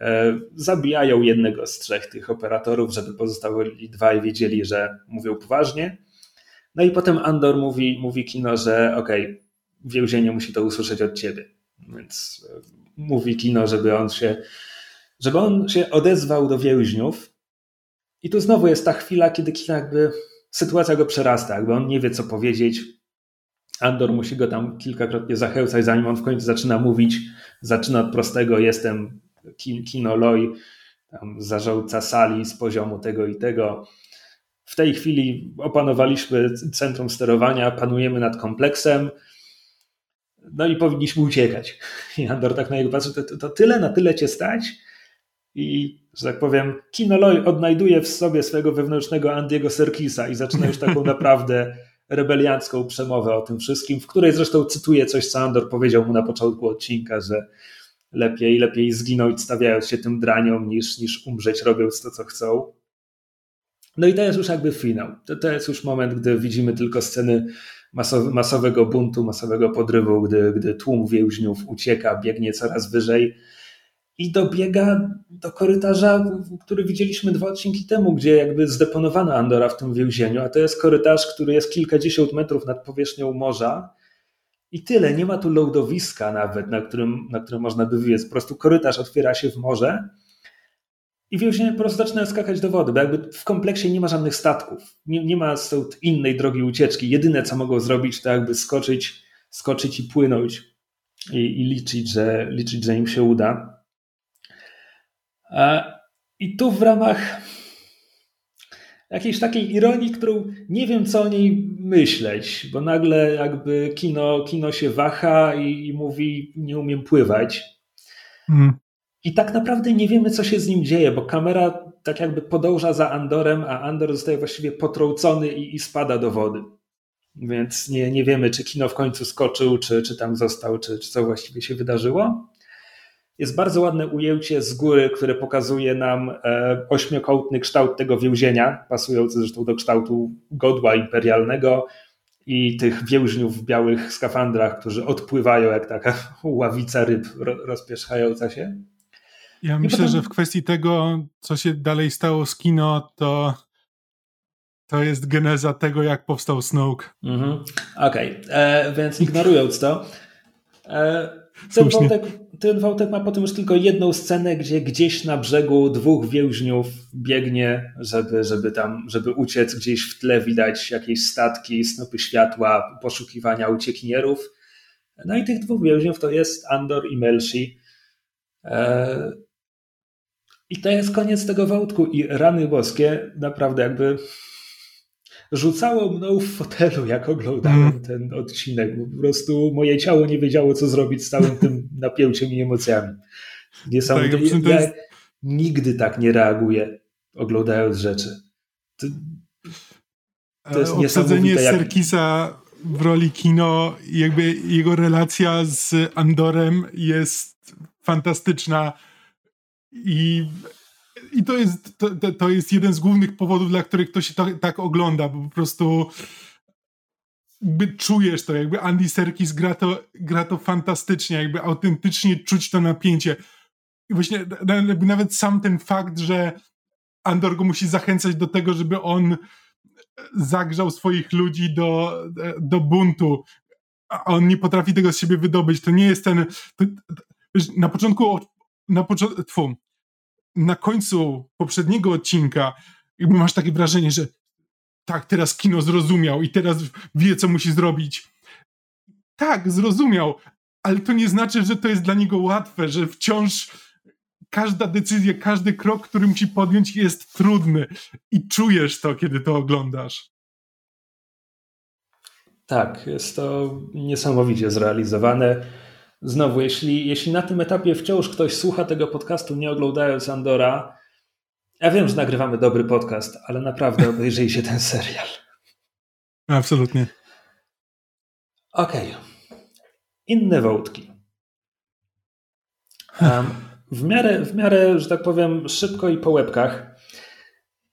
E, zabijają jednego z trzech tych operatorów, żeby pozostali dwaj wiedzieli, że mówią poważnie. No i potem Andor mówi, mówi kino, że okej, okay, więzienie musi to usłyszeć od ciebie. Więc e, mówi kino, żeby on się, żeby on się odezwał do więźniów. I tu znowu jest ta chwila, kiedy kino jakby sytuacja go przerasta, jakby on nie wie co powiedzieć. Andor musi go tam kilkakrotnie zachęcać, zanim on w końcu zaczyna mówić. Zaczyna od prostego: Jestem Kino Loi, tam zarządca sali z poziomu tego i tego. W tej chwili opanowaliśmy centrum sterowania, panujemy nad kompleksem, no i powinniśmy uciekać. *laughs* I Andor tak na niego patrzy, to, to, to tyle, na tyle cię stać? I, że tak powiem, Kino Loi odnajduje w sobie swojego wewnętrznego Andiego Serkisa i zaczyna już taką *laughs* naprawdę rebeliancką przemowę o tym wszystkim, w której zresztą cytuję coś, co Andor powiedział mu na początku odcinka, że lepiej, lepiej zginąć stawiając się tym draniom niż, niż umrzeć robiąc to, co chcą. No i to jest już jakby finał. To, to jest już moment, gdy widzimy tylko sceny masow, masowego buntu, masowego podrywu, gdy, gdy tłum więźniów ucieka, biegnie coraz wyżej i dobiega do korytarza, który widzieliśmy dwa odcinki temu, gdzie jakby zdeponowano Andora w tym więzieniu, a to jest korytarz, który jest kilkadziesiąt metrów nad powierzchnią morza i tyle, nie ma tu loadowiska nawet, na którym, na którym można by wybiec. Po prostu korytarz otwiera się w morze i więźniowie po prostu zaczynają skakać do wody, bo jakby w kompleksie nie ma żadnych statków. Nie, nie ma stąd innej drogi ucieczki. Jedyne, co mogą zrobić, to jakby skoczyć, skoczyć i płynąć i, i liczyć, że, liczyć, że im się uda. I tu w ramach jakiejś takiej ironii, którą nie wiem, co o niej myśleć, bo nagle jakby kino, kino się waha i, i mówi, nie umiem pływać. Mm. I tak naprawdę nie wiemy, co się z nim dzieje, bo kamera tak jakby podąża za Andorem, a Andor zostaje właściwie potrącony i, i spada do wody. Więc nie, nie wiemy, czy kino w końcu skoczył, czy, czy tam został, czy, czy co właściwie się wydarzyło. Jest bardzo ładne ujęcie z góry, które pokazuje nam e, ośmiokątny kształt tego więzienia, pasujący zresztą do kształtu godła imperialnego i tych więźniów w białych skafandrach, którzy odpływają jak taka *laughs* ławica ryb rozpierzchająca się. Ja I myślę, potem... że w kwestii tego, co się dalej stało z kino, to to jest geneza tego, jak powstał Snoke. Mhm. Okej, okay. E, więc ignorując to, e, ten wątek, ten wątek ma potem już tylko jedną scenę, gdzie gdzieś na brzegu dwóch więźniów biegnie, żeby, żeby tam, żeby uciec. Gdzieś w tle widać jakieś statki, snopy światła, poszukiwania uciekinierów. No i tych dwóch więźniów to jest Andor i Melshi. E, I to jest koniec tego wątku. I rany boskie naprawdę jakby rzucało mną w fotelu, jak oglądałem mm. ten odcinek. Po prostu moje ciało nie wiedziało, co zrobić z całym tym *laughs* napięciem i emocjami. Niesamowite. Tak, ja, jest... nigdy tak nie reaguję, oglądając rzeczy. To, to jest Obsadzenie jak... Serkisa w roli kino, jakby jego relacja z Andorem jest fantastyczna i i to jest, to, to jest jeden z głównych powodów, dla których to się to, tak ogląda, bo po prostu jakby czujesz to, jakby Andy Serkis gra to, gra to fantastycznie, jakby autentycznie czuć to napięcie. I właśnie nawet sam ten fakt, że Andor go musi zachęcać do tego, żeby on zagrzał swoich ludzi do, do buntu, a on nie potrafi tego z siebie wydobyć. To nie jest ten. To, na początku, na początku, na końcu poprzedniego odcinka, masz takie wrażenie, że tak, teraz kino zrozumiał i teraz wie, co musi zrobić. Tak, zrozumiał, ale to nie znaczy, że to jest dla niego łatwe, że wciąż każda decyzja, każdy krok, który musi podjąć, jest trudny i czujesz to, kiedy to oglądasz. Tak, jest to niesamowicie zrealizowane. Znowu, jeśli, jeśli na tym etapie wciąż ktoś słucha tego podcastu, nie oglądając Andora, ja wiem, że nagrywamy dobry podcast, ale naprawdę *laughs* obejrzyjcie ten serial. Absolutnie. Okej. Okay. Inne wątki. Um, w, miarę, w miarę, że tak powiem, szybko i po łebkach.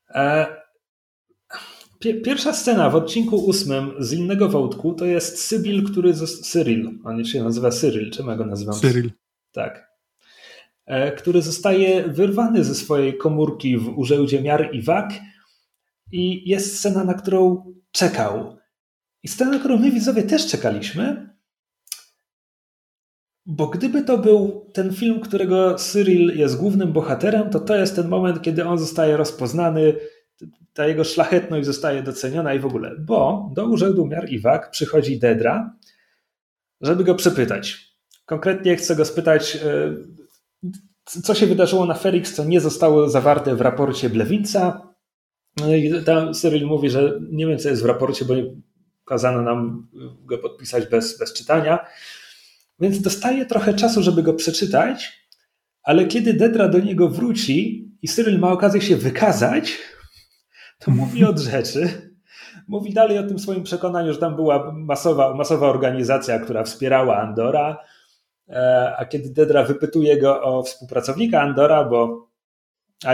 E, Pierwsza scena w odcinku ósmym z innego wątku to jest Sybil, który. Cyril. On się nazywa Cyril. Czym ja go nazywam? Cyril. Tak. E, który zostaje wyrwany ze swojej komórki w urzędzie miar i wag. I jest scena, na którą czekał. I scena, na którą my widzowie też czekaliśmy. Bo gdyby to był ten film, którego Cyril jest głównym bohaterem, to to jest ten moment, kiedy on zostaje rozpoznany ta jego szlachetność zostaje doceniona i w ogóle, bo do urzędu miar i wag przychodzi Dedra, żeby go przepytać. Konkretnie chcę go spytać, e, co się wydarzyło na Ferix, co nie zostało zawarte w raporcie Blewinca. No i tam Cyril mówi, że nie wiem, co jest w raporcie, bo kazano nam go podpisać bez, bez czytania. Więc dostaje trochę czasu, żeby go przeczytać, ale kiedy Dedra do niego wróci i Cyril ma okazję się wykazać, to mówi od rzeczy. Mówi dalej o tym swoim przekonaniu, że tam była masowa, masowa organizacja, która wspierała Andora, e, a kiedy Dedra wypytuje go o współpracownika Andora, bo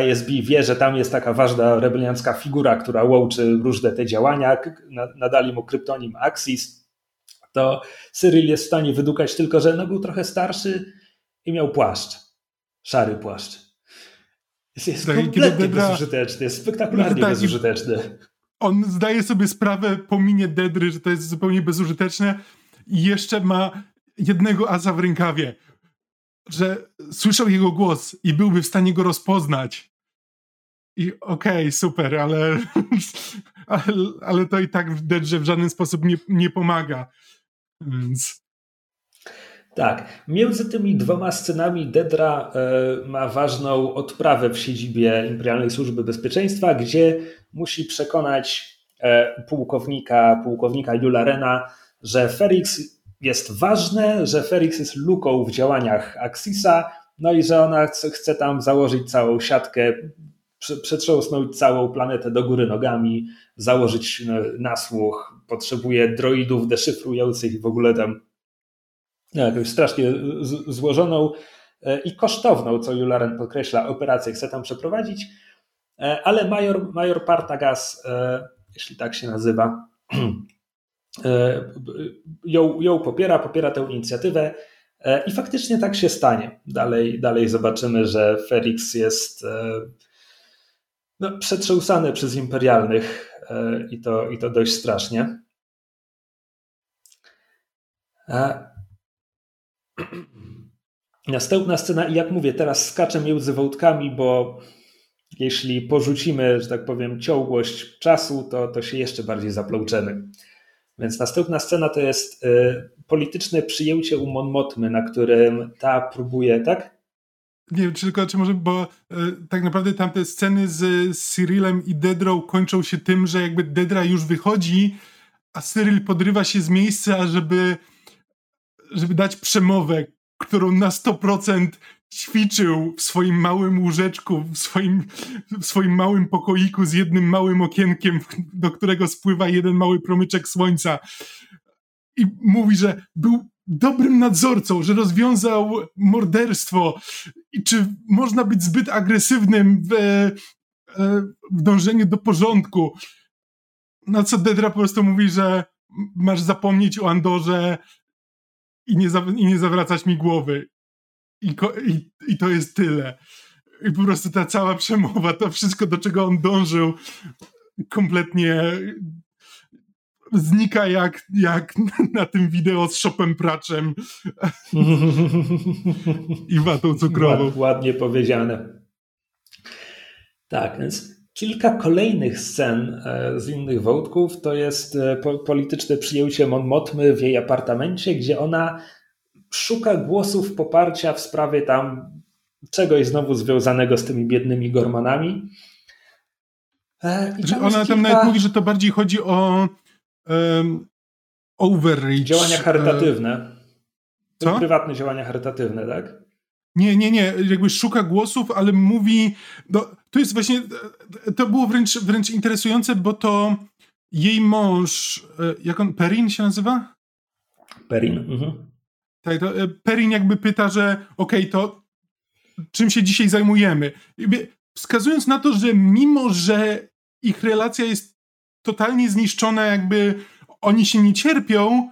ISB wie, że tam jest taka ważna rebeliancka figura, która łączy różne te działania, nadali mu kryptonim Axis, to Cyril jest w stanie wydukać tylko, że no był trochę starszy i miał płaszcz, szary płaszcz. Jest tak, kompletnie Dedra... bezużyteczny, jest spektakularnie tak, bezużyteczny. On zdaje sobie sprawę po minie Dedry, że to jest zupełnie bezużyteczne i jeszcze ma jednego asa w rękawie, że słyszał jego głos i byłby w stanie go rozpoznać. I okej, okay, super, ale, *laughs* ale, ale to i tak w Dedrze w żaden sposób nie, nie pomaga. Więc... Tak. Między tymi dwoma scenami Dedra e, ma ważną odprawę w siedzibie Imperialnej Służby Bezpieczeństwa, gdzie musi przekonać e, pułkownika, pułkownika Jula Rena, że Ferix jest ważne, że Ferix jest luką w działaniach Axisa, no i że ona chce tam założyć całą siatkę, przetrząsnąć całą planetę do góry nogami, założyć e, nasłuch, potrzebuje droidów deszyfrujących i w ogóle tam jakąś strasznie złożoną e, i kosztowną, co Jularen podkreśla, operację chce tam przeprowadzić, e, ale major, major Partagas, e, jeśli tak się nazywa, *clears throat* ją, ją popiera, popiera tę inicjatywę i faktycznie tak się stanie. Dalej, dalej zobaczymy, że Felix jest no, przetrząsany przez imperialnych i to, i to dość strasznie. *clears throat* Następna scena, i jak mówię, teraz skaczę między wątkami, bo jeśli porzucimy, że tak powiem, ciągłość czasu, to, to się jeszcze bardziej zaplączemy. Więc następna scena to jest y, polityczne przyjęcie u Mon Motmy, na którym ta próbuje, tak? Nie wiem, czy tylko, czy może, bo y, tak naprawdę tamte sceny z, z Cyrilem i Dedrą kończą się tym, że jakby Dedra już wychodzi, a Cyril podrywa się z miejsca, żeby żeby dać przemowę, którą na 100% ćwiczył w swoim małym łóżeczku, w swoim, w swoim małym pokoiku z jednym małym okienkiem, do którego spływa jeden mały promyczek słońca. I mówi, że był dobrym nadzorcą, że rozwiązał morderstwo. I czy można być zbyt agresywnym w, e, w dążeniu do porządku? Na co Dedra po prostu mówi, że masz zapomnieć o Andorze, i nie, za, i nie zawracać mi głowy. I, i, I to jest tyle. I po prostu ta cała przemowa, to wszystko, do czego on dążył, kompletnie znika jak, jak na tym wideo z shopem praczem i watą cukrową. ładnie powiedziane. Tak, więc kilka kolejnych scen e, z innych wątków to jest e, polityczne przyjęcie Mon Motmy w jej apartamencie, gdzie ona szuka głosów poparcia w sprawie tam czegoś znowu związanego z tymi biednymi gormanami. E, tam ona tam kilka... nawet mówi, że to bardziej chodzi o um, overreach. Działania charytatywne. Co? Prywatne działania charytatywne, tak? Nie, nie, nie. Jakby szuka głosów, ale mówi. No, to jest właśnie. To było wręcz, wręcz interesujące, bo to jej mąż. E, jak on. Perin się nazywa? Perin. Mhm. Tak, to e, Perin jakby pyta, że okej, okay, to czym się dzisiaj zajmujemy? Wskazując na to, że mimo, że ich relacja jest totalnie zniszczona, jakby oni się nie cierpią,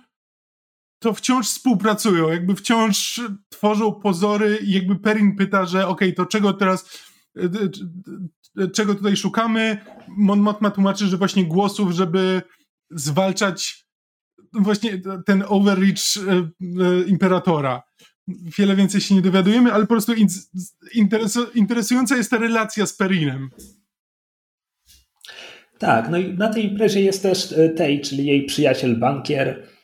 to wciąż współpracują, jakby wciąż tworzą pozory i jakby Perin pyta, że okej, okay, to czego teraz, e, e, czego tutaj szukamy? Mon Mothma tłumaczy, że właśnie głosów, żeby zwalczać właśnie ten overreach e, imperatora. Wiele więcej się nie dowiadujemy, ale po prostu interesująca jest ta relacja z Perinem. Tak, no i na tej imprezie jest też Tej, czyli jej przyjaciel bankier, E,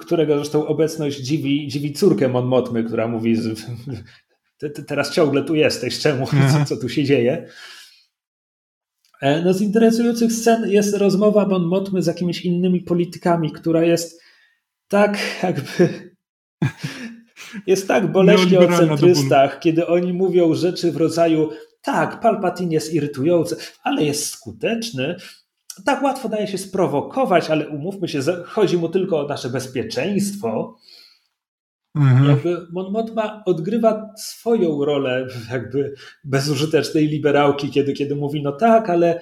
którego zresztą obecność dziwi, dziwi córkę Mon Motmy, która mówi, *laughs* teraz ciągle tu jesteś, czemu, co, *laughs* co tu się dzieje. E, no z interesujących scen jest rozmowa Mon Motmy z jakimiś innymi politykami, która jest tak jakby *laughs* jest tak boleśnie o centrystach, kiedy oni mówią rzeczy w rodzaju tak, Palpatine jest irytujący, ale jest skuteczny, tak łatwo daje się sprowokować, ale umówmy się, chodzi mu tylko o nasze bezpieczeństwo. Mhm. Jakby Mon Mothma odgrywa swoją rolę jakby bezużytecznej liberałki, kiedy, kiedy mówi, no tak, ale,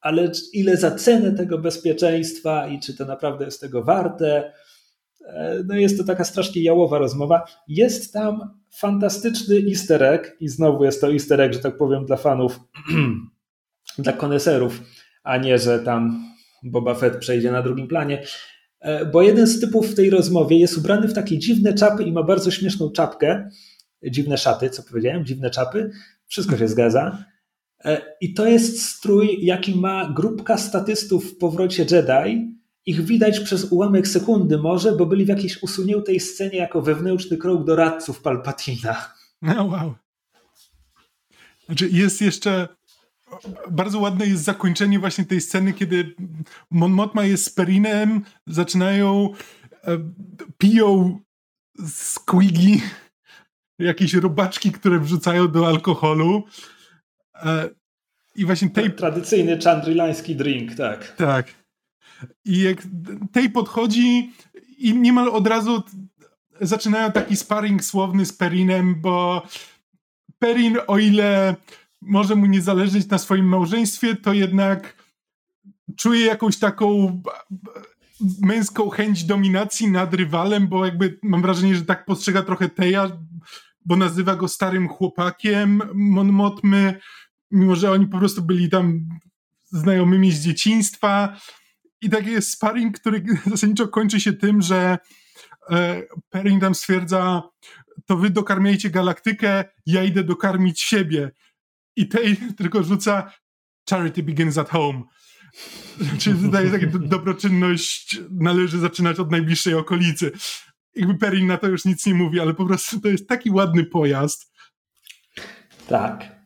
ale ile za cenę tego bezpieczeństwa i czy to naprawdę jest tego warte. E, no jest to taka strasznie jałowa rozmowa. Jest tam fantastyczny easter egg i znowu jest to easter egg, że tak powiem, dla fanów, *clears throat* dla koneserów a nie, że tam Boba Fett przejdzie na drugim planie. E, bo jeden z typów w tej rozmowie jest ubrany w takie dziwne czapy i ma bardzo śmieszną czapkę. Dziwne szaty, co powiedziałem, dziwne czapy. Wszystko się zgadza. E, I to jest strój, jaki ma grupka statystów w powrocie Jedi. Ich widać przez ułamek sekundy może, bo byli w jakiejś usuniętej scenie jako wewnętrzny krok doradców Palpatina. No wow. Znaczy jest jeszcze bardzo ładne jest zakończenie właśnie tej sceny, kiedy Mon Mothma jest z Perinem, zaczynają, e, piją squigi, jakieś robaczki, które wrzucają do alkoholu. E, I właśnie tej... Tradycyjny chandrilański drink, tak. Tak. I jak tej podchodzi i niemal od razu zaczynają taki sparring słowny z Perinem, bo Perin, o ile może mu nie zależeć na swoim małżeństwie, to jednak czuje jakąś taką męską chęć dominacji nad rywalem, bo jakby mam wrażenie, że tak postrzega trochę Teja, bo nazywa go starym chłopakiem Mon Motmy, mimo że oni po prostu byli tam znajomymi z dzieciństwa. I taki jest sparring, który *laughs* zasadniczo kończy się tym, że e, Perrin tam stwierdza, to wy dokarmiajcie galaktykę, ja idę dokarmić siebie i tej *laughs* tylko rzuca charity begins at home. Czyli tutaj taka dobroczynność należy zaczynać od najbliższej okolicy. Jakby Perin na to już nic nie mówi, ale po prostu to jest taki ładny pojazd. Tak.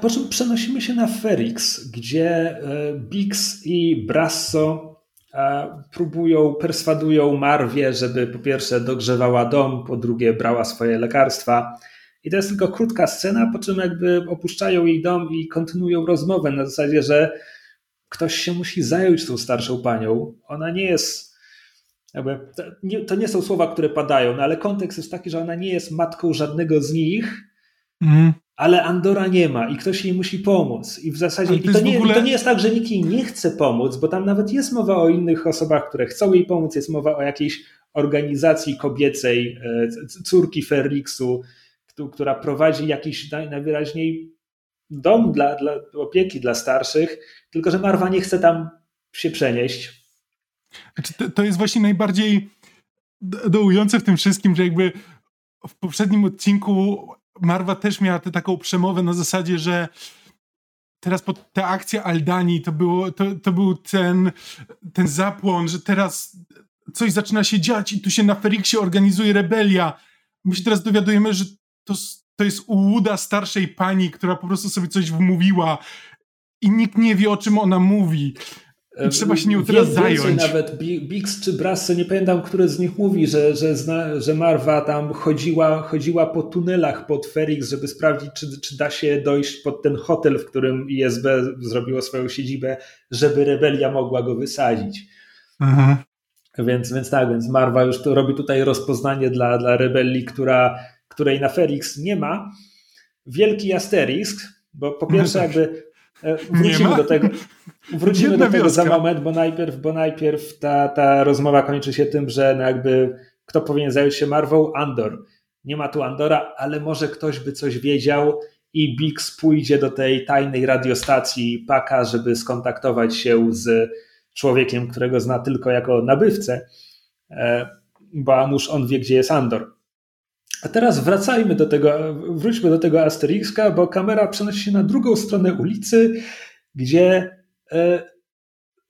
Po czym przenosimy się na Ferix, gdzie e, Bix i Brasso e, próbują, perswadują Marwie, żeby po pierwsze dogrzewała dom, po drugie brała swoje lekarstwa. I to jest tylko krótka scena, po czym jakby opuszczają jej dom i kontynuują rozmowę na zasadzie, że ktoś się musi zająć tą starszą panią. Ona nie jest. Jakby, to, nie, to nie są słowa, które padają, no ale kontekst jest taki, że ona nie jest matką żadnego z nich, mm. ale Andora nie ma i ktoś jej musi pomóc. I w zasadzie i to, nie, ogóle... to nie jest tak, że nikt jej nie chce pomóc, bo tam nawet jest mowa o innych osobach, które chcą jej pomóc, jest mowa o jakiejś organizacji kobiecej, e, córki Ferrixu, która prowadzi jakiś najwyraźniej dom dla, dla opieki dla starszych, tylko że Marwa nie chce tam się przenieść. Znaczy, to, jest właśnie najbardziej dołujące w tym wszystkim, że jakby w poprzednim odcinku Marwa też miała tę taką przemowę na zasadzie, że teraz pod ta akcja Aldani to, było, to, to był ten, ten zapłon, że teraz coś zaczyna się dziać i tu się na Feriksie organizuje rebelia. My się teraz dowiadujemy, że to, to jest ułuda starszej pani, która po prostu sobie coś wmówiła i nikt nie wie, o czym ona mówi. I trzeba się nią teraz zająć. Nawet Bix czy Brasso, nie pamiętam, który z nich mówi, że, że, zna, że Marwa tam chodziła, chodziła po tunelach pod Ferix, żeby sprawdzić, czy, czy da się dojść pod ten hotel, w którym ISB zrobiło swoją siedzibę, żeby rebelia mogła go wysadzić. Mhm. Więc, więc tak, więc Marwa już to robi tutaj rozpoznanie dla, dla rebelii, która, której na Ferix nie ma. Wielki asterisk, bo po pierwsze *laughs* jakby e, wrócimy do tego, wrócimy do tego za moment, bo najpierw, bo najpierw ta, ta rozmowa kończy się tym, że no jakby kto powinien zająć się Marwą? Andor. Nie ma tu Andora, ale może ktoś by coś wiedział i Bix pójdzie do tej tajnej radiostacji Paka, żeby skontaktować się z człowiekiem, którego zna tylko jako nabywcę, e, bo a nuż on wie, gdzie jest Andor. A teraz wracajmy do tego, wróćmy do tego Asterixka, bo kamera przenosi się na drugą stronę ulicy, gdzie e,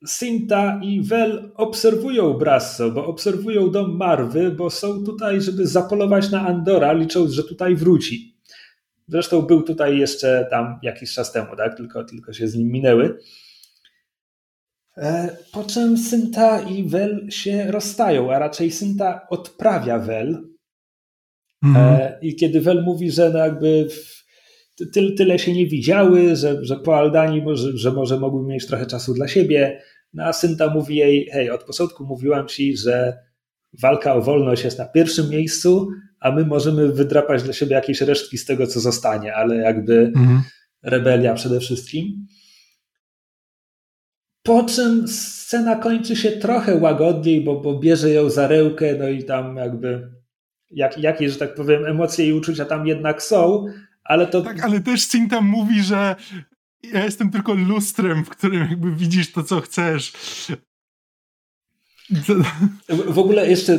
Sinta i Vel obserwują Brasso, bo obserwują dom Marwy, bo są tutaj, żeby zapolować na Andora, licząc, że tutaj wróci. Zresztą był tutaj jeszcze tam jakiś czas temu, tak? tylko, tylko się z nim minęły. E, po czym Synta i Wel się rozstają, a raczej Synta odprawia Wel. Mhm. E, I kiedy Wel mówi, że no jakby tyle, tyle się nie widziały, że, że po Aldani może, że może mogły mieć trochę czasu dla siebie, no a Synta mówi jej, hej, od początku mówiłam ci, że walka o wolność jest na pierwszym miejscu, a my możemy wydrapać dla siebie jakieś resztki z tego, co zostanie, ale jakby mhm. rebelia przede wszystkim. Po czym scena kończy się trochę łagodniej, bo, bo bierze ją za rękę, no i tam jakby jak, jakieś, że tak powiem, emocje i uczucia tam jednak są, ale to... Tak, ale też Cinta mówi, że ja jestem tylko lustrem, w którym jakby widzisz to, co chcesz. W ogóle jeszcze,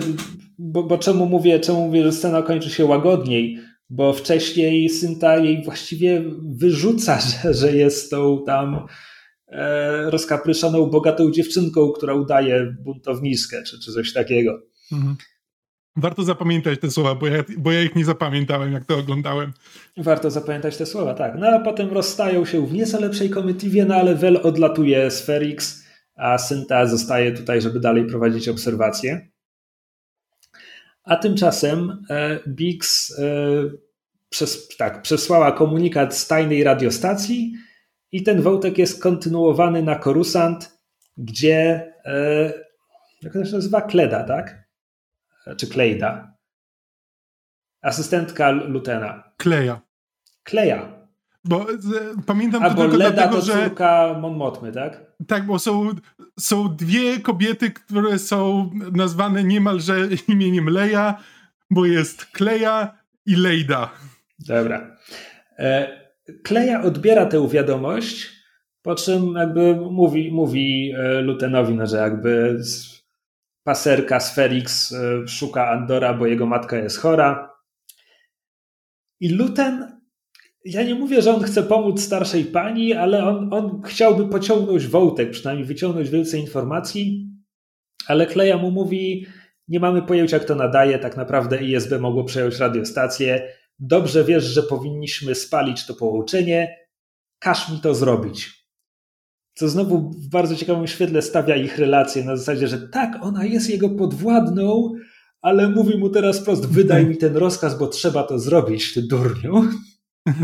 bo, bo czemu mówię, czemu mówię, że scena kończy się łagodniej? Bo wcześniej Synta jej właściwie wyrzuca, *laughs* że, że jest tą tam e, rozkapryszoną, bogatą dziewczynką, która udaje buntowniskę, czy, czy coś takiego. Mhm. Warto zapamiętać te słowa, bo ja, bo ja ich nie zapamiętałem, jak to oglądałem. Warto zapamiętać te słowa, tak. No a potem rozstają się w nieco lepszej komitywie, no ale Vel odlatuje z Ferix, a Synta zostaje tutaj, żeby dalej prowadzić obserwacje. A tymczasem e, Bix e, tak, przesłała komunikat z tajnej radiostacji, i ten wątek jest kontynuowany na Korusant, gdzie, e, jak to się nazywa, Kleda, tak? Czy Klejda? Asystentka Lutena. Kleja. Kleja. Bo e, pamiętam Albo to tylko Leda dlatego, to córka Mon Motmy, tak? Tak, bo są, są dwie kobiety, które są nazwane niemalże imieniem Leja, bo jest Kleja i Lejda. Dobra. E, Kleja odbiera tę wiadomość, po czym jakby mówi, mówi e, Lutenowi, no, że jakby paserka z Felix e, szuka Andora, bo jego matka jest chora. I Luten, ja nie mówię, że on chce pomóc starszej pani, ale on, on chciałby pociągnąć wątek, przynajmniej wyciągnąć więcej informacji, ale Kleja mu mówi, nie mamy pojęcia, kto nadaje, tak naprawdę ISB mogło przejąć radiostację, Dobrze wiesz, że powinniśmy spalić to połączenie, każ mi to zrobić. Co znowu w bardzo ciekawym świetle stawia ich relacje na zasadzie, że tak, ona jest jego podwładną, ale mówi mu teraz prost, wydaj mi ten rozkaz, bo trzeba to zrobić, ty durniu. *laughs*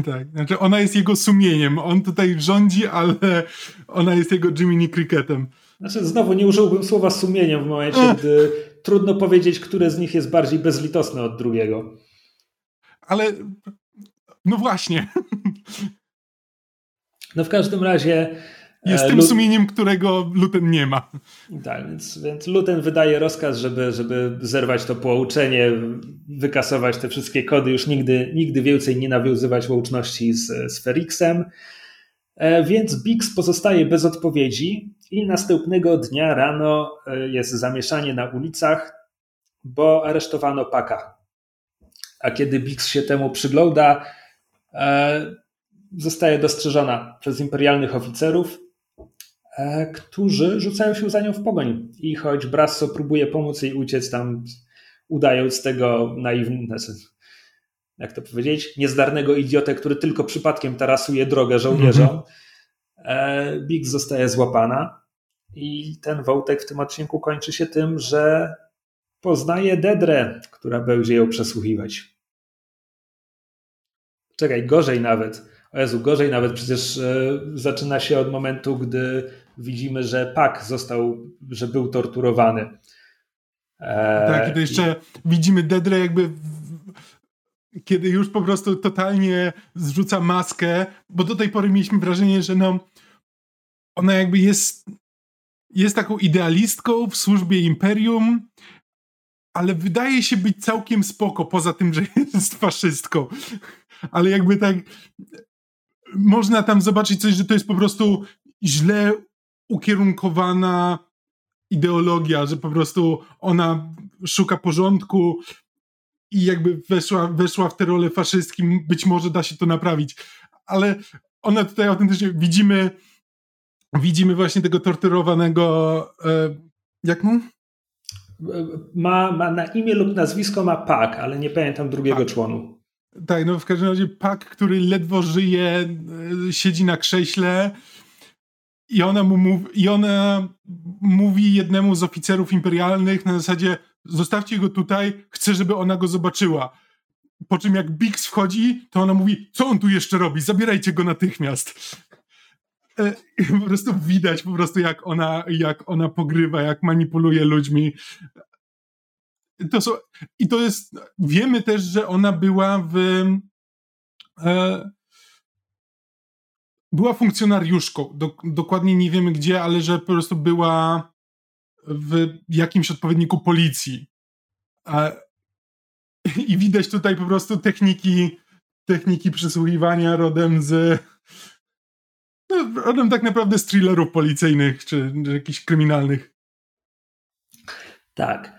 Tak, znaczy ona jest jego sumieniem. On tutaj rządzi, ale ona jest jego Jiminy Cricketem. Znaczy, znowu nie użyłbym słowa sumieniem w momencie, gdy trudno powiedzieć, które z nich jest bardziej bezlitosne od drugiego ale no właśnie. No w każdym razie. Jest e, tym sumieniem, którego Luten nie ma. Tak, więc, więc Luten wydaje rozkaz, żeby, żeby zerwać to połączenie, wykasować te wszystkie kody, już nigdy, nigdy więcej nie nawiązywać łączności z, z Ferixem. E, więc Bix pozostaje bez odpowiedzi i następnego dnia rano e, jest zamieszanie na ulicach, bo aresztowano Paka. A kiedy Bix się temu przygląda, zostaje dostrzeżona przez imperialnych oficerów, którzy rzucają się za nią w pogoń. I choć Brasso próbuje pomóc jej uciec tam, udając tego naiwnego, znaczy, jak to powiedzieć, niezdarnego idiotę, który tylko przypadkiem tarasuje drogę żołnierzom, mm -hmm. Bix zostaje złapana i ten wątek w tym odcinku kończy się tym, że poznaje Dedrę, która będzie ją przesłuchiwać. Czekaj, gorzej nawet. O Jezu, gorzej nawet przecież e, zaczyna się od momentu, gdy widzimy, że Pak został, że był torturowany. E, tak, i to jeszcze i... widzimy Dedrę jakby kiedy już po prostu totalnie zrzuca maskę, bo do tej pory mieliśmy wrażenie, że no ona jakby jest jest taką idealistką w służbie imperium, ale wydaje się być całkiem spoko, poza tym, że *laughs* jest faszystką. Ale jakby tak można tam zobaczyć coś, że to jest po prostu źle ukierunkowana ideologia, że po prostu ona szuka porządku i jakby weszła, weszła w tę rolę faszystkim, być może da się to naprawić. Ale ona tutaj autentycznie widzimy widzimy właśnie tego torturowanego, e, jak mu? Ma, ma na imię lub nazwisko ma Pak, ale nie pamiętam drugiego Pak. członu. Tak, no w każdym razie Pak, który ledwo żyje, e, siedzi na krześle i ona, mu mówi, i ona mówi jednemu z oficerów imperialnych na zasadzie zostawcie go tutaj, chcę, żeby ona go zobaczyła. Po czym jak Bix wchodzi, to ona mówi, co on tu jeszcze robi? Zabierajcie go natychmiast. E, po prostu widać po prostu jak ona, jak ona pogrywa, jak manipuluje ludźmi. To są, I to jest, wiemy też, że ona była w e, była funkcjonariuszką, do, dokładnie nie wiemy gdzie, ale że po prostu była w jakimś odpowiedniku policji. E, I widać tutaj po prostu techniki, techniki przysłuchiwania rodem z no, rodem tak naprawdę z thrillerów policyjnych czy, czy jakichś kryminalnych. Tak.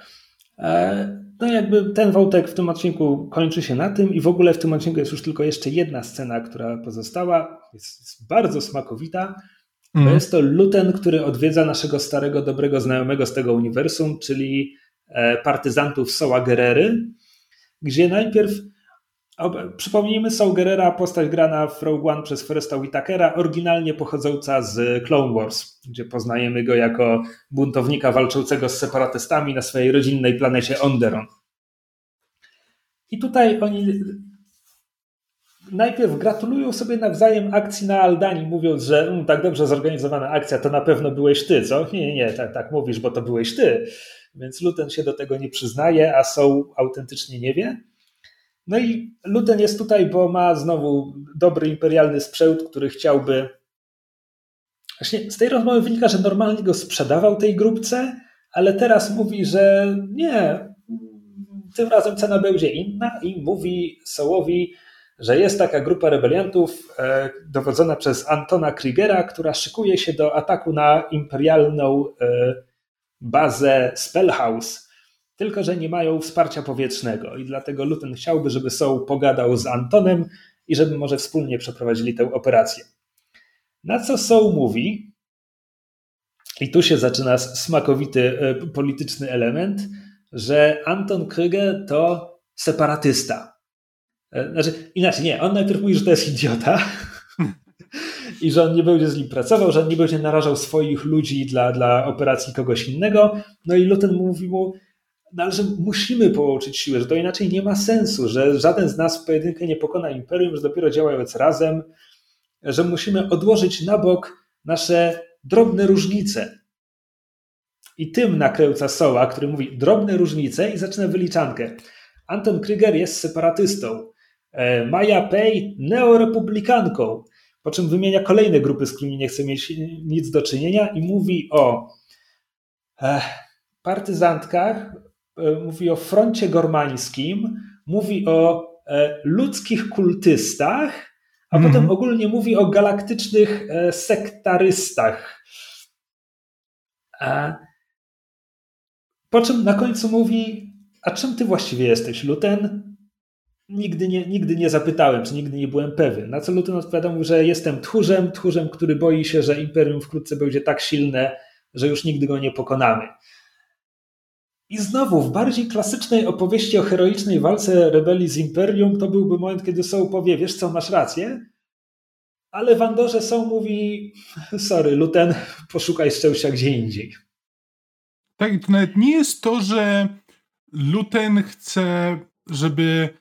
E, no jakby ten wątek w tym odcinku kończy się na tym i w ogóle w tym odcinku jest już tylko jeszcze jedna scena, która pozostała. Jest, jest bardzo smakowita. Mm. To jest to Luten, który odwiedza naszego starego, dobrego znajomego z tego uniwersum, czyli e, partyzantów Soła Gerery, gdzie najpierw Przypomnijmy, Saul Gerrera, postać grana w Rogue One przez Foresta Whitakera, oryginalnie pochodząca z Clone Wars, gdzie poznajemy go jako buntownika walczącego z separatystami na swojej rodzinnej planecie Onderon. I tutaj oni najpierw gratulują sobie nawzajem akcji na Aldani, mówiąc, że mm, tak dobrze zorganizowana akcja to na pewno byłeś ty, co? Nie, nie, nie, tak, tak mówisz, bo to byłeś ty. Więc Luten się do tego nie przyznaje, a Saul autentycznie nie wie. No i Luten jest tutaj, bo ma znowu dobry imperialny sprzęt, który chciałby. Właśnie z tej rozmowy wynika, że normalnie go sprzedawał tej grupce, ale teraz mówi, że nie, tym razem cena będzie inna i mówi Sołowi, że jest taka grupa rebeliantów e, dowodzona przez Antona Kriegera, która szykuje się do ataku na imperialną e, bazę Spellhouse tylko że nie mają wsparcia powietrznego i dlatego Luton chciałby, żeby Soul pogadał z Antonem i żeby może wspólnie przeprowadzili tę operację. Na co Soul mówi, i tu się zaczyna smakowity e, polityczny element, że Anton Krüger to separatysta. E, znaczy, inaczej, nie, on najpierw mówi, że to jest idiota *laughs* i że on nie będzie z nim pracował, że on nie będzie narażał swoich ludzi dla, dla operacji kogoś innego. No i Luton mówi mu, no ale że musimy połączyć siły, że to inaczej nie ma sensu, że żaden z nas w pojedynkę nie pokona imperium, że dopiero działając razem, że musimy odłożyć na bok nasze drobne różnice. I tym nakręca Soła, który mówi drobne różnice i zaczyna wyliczankę. Anton Krieger jest separatystą. E, Maja Pei neorepublikanką. Po czym wymienia kolejne grupy, z którymi nie chce mieć nic do czynienia i mówi o e, partyzantkach, mówi o froncie gormańskim, mówi o e, ludzkich kultystach, a mm -hmm. potem ogólnie mówi o galaktycznych e, sektarystach. A, po czym na końcu mówi, a czym ty właściwie jesteś, Luten? Nigdy nie, nigdy nie zapytałem, czy nigdy nie byłem pewien. Na co Luten odpowiadał że jestem tchórzem, tchórzem, który boi się, że Imperium wkrótce będzie tak silne, że już nigdy go nie pokonamy. I znowu, w bardziej klasycznej opowieści o heroicznej walce rebelii z Imperium, to byłby moment, kiedy Soul powie, wiesz co, masz rację, ale w Andorze Soul mówi, sorry, Luten, poszukaj szczęścia gdzie indziej. Tak, i to nawet nie jest to, że Luten chce, żeby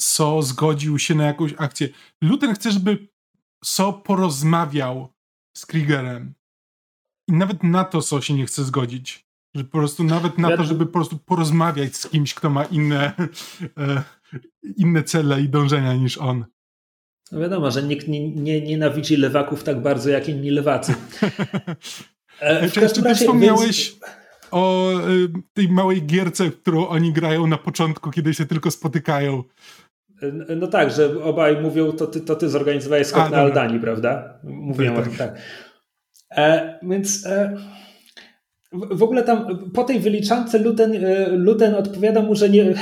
So zgodził się na jakąś akcję. Luten chce, żeby So porozmawiał z Kriegerem. I nawet na to So się nie chce zgodzić. Że po prostu nawet na to, żeby po prostu porozmawiać z kimś, kto ma inne, *laughs* e, inne cele i dążenia niż on. No wiadomo, że nikt nie, nie nienawidzi lewaków tak bardzo jak inni lewacy. *laughs* E, czy, ty wspomniałeś więc... o e, tej małej gierce, którą oni grają na początku, kiedy się tylko spotykają? E, no tak, że obaj mówią, to ty, to ty zorganizowałeś skok A, na Aldani, prawda? Mówiłem tak, o tym, tak. E, więc... E w ogóle tam po tej wyliczance Luten, e, Luten odpowiada mu, że nie.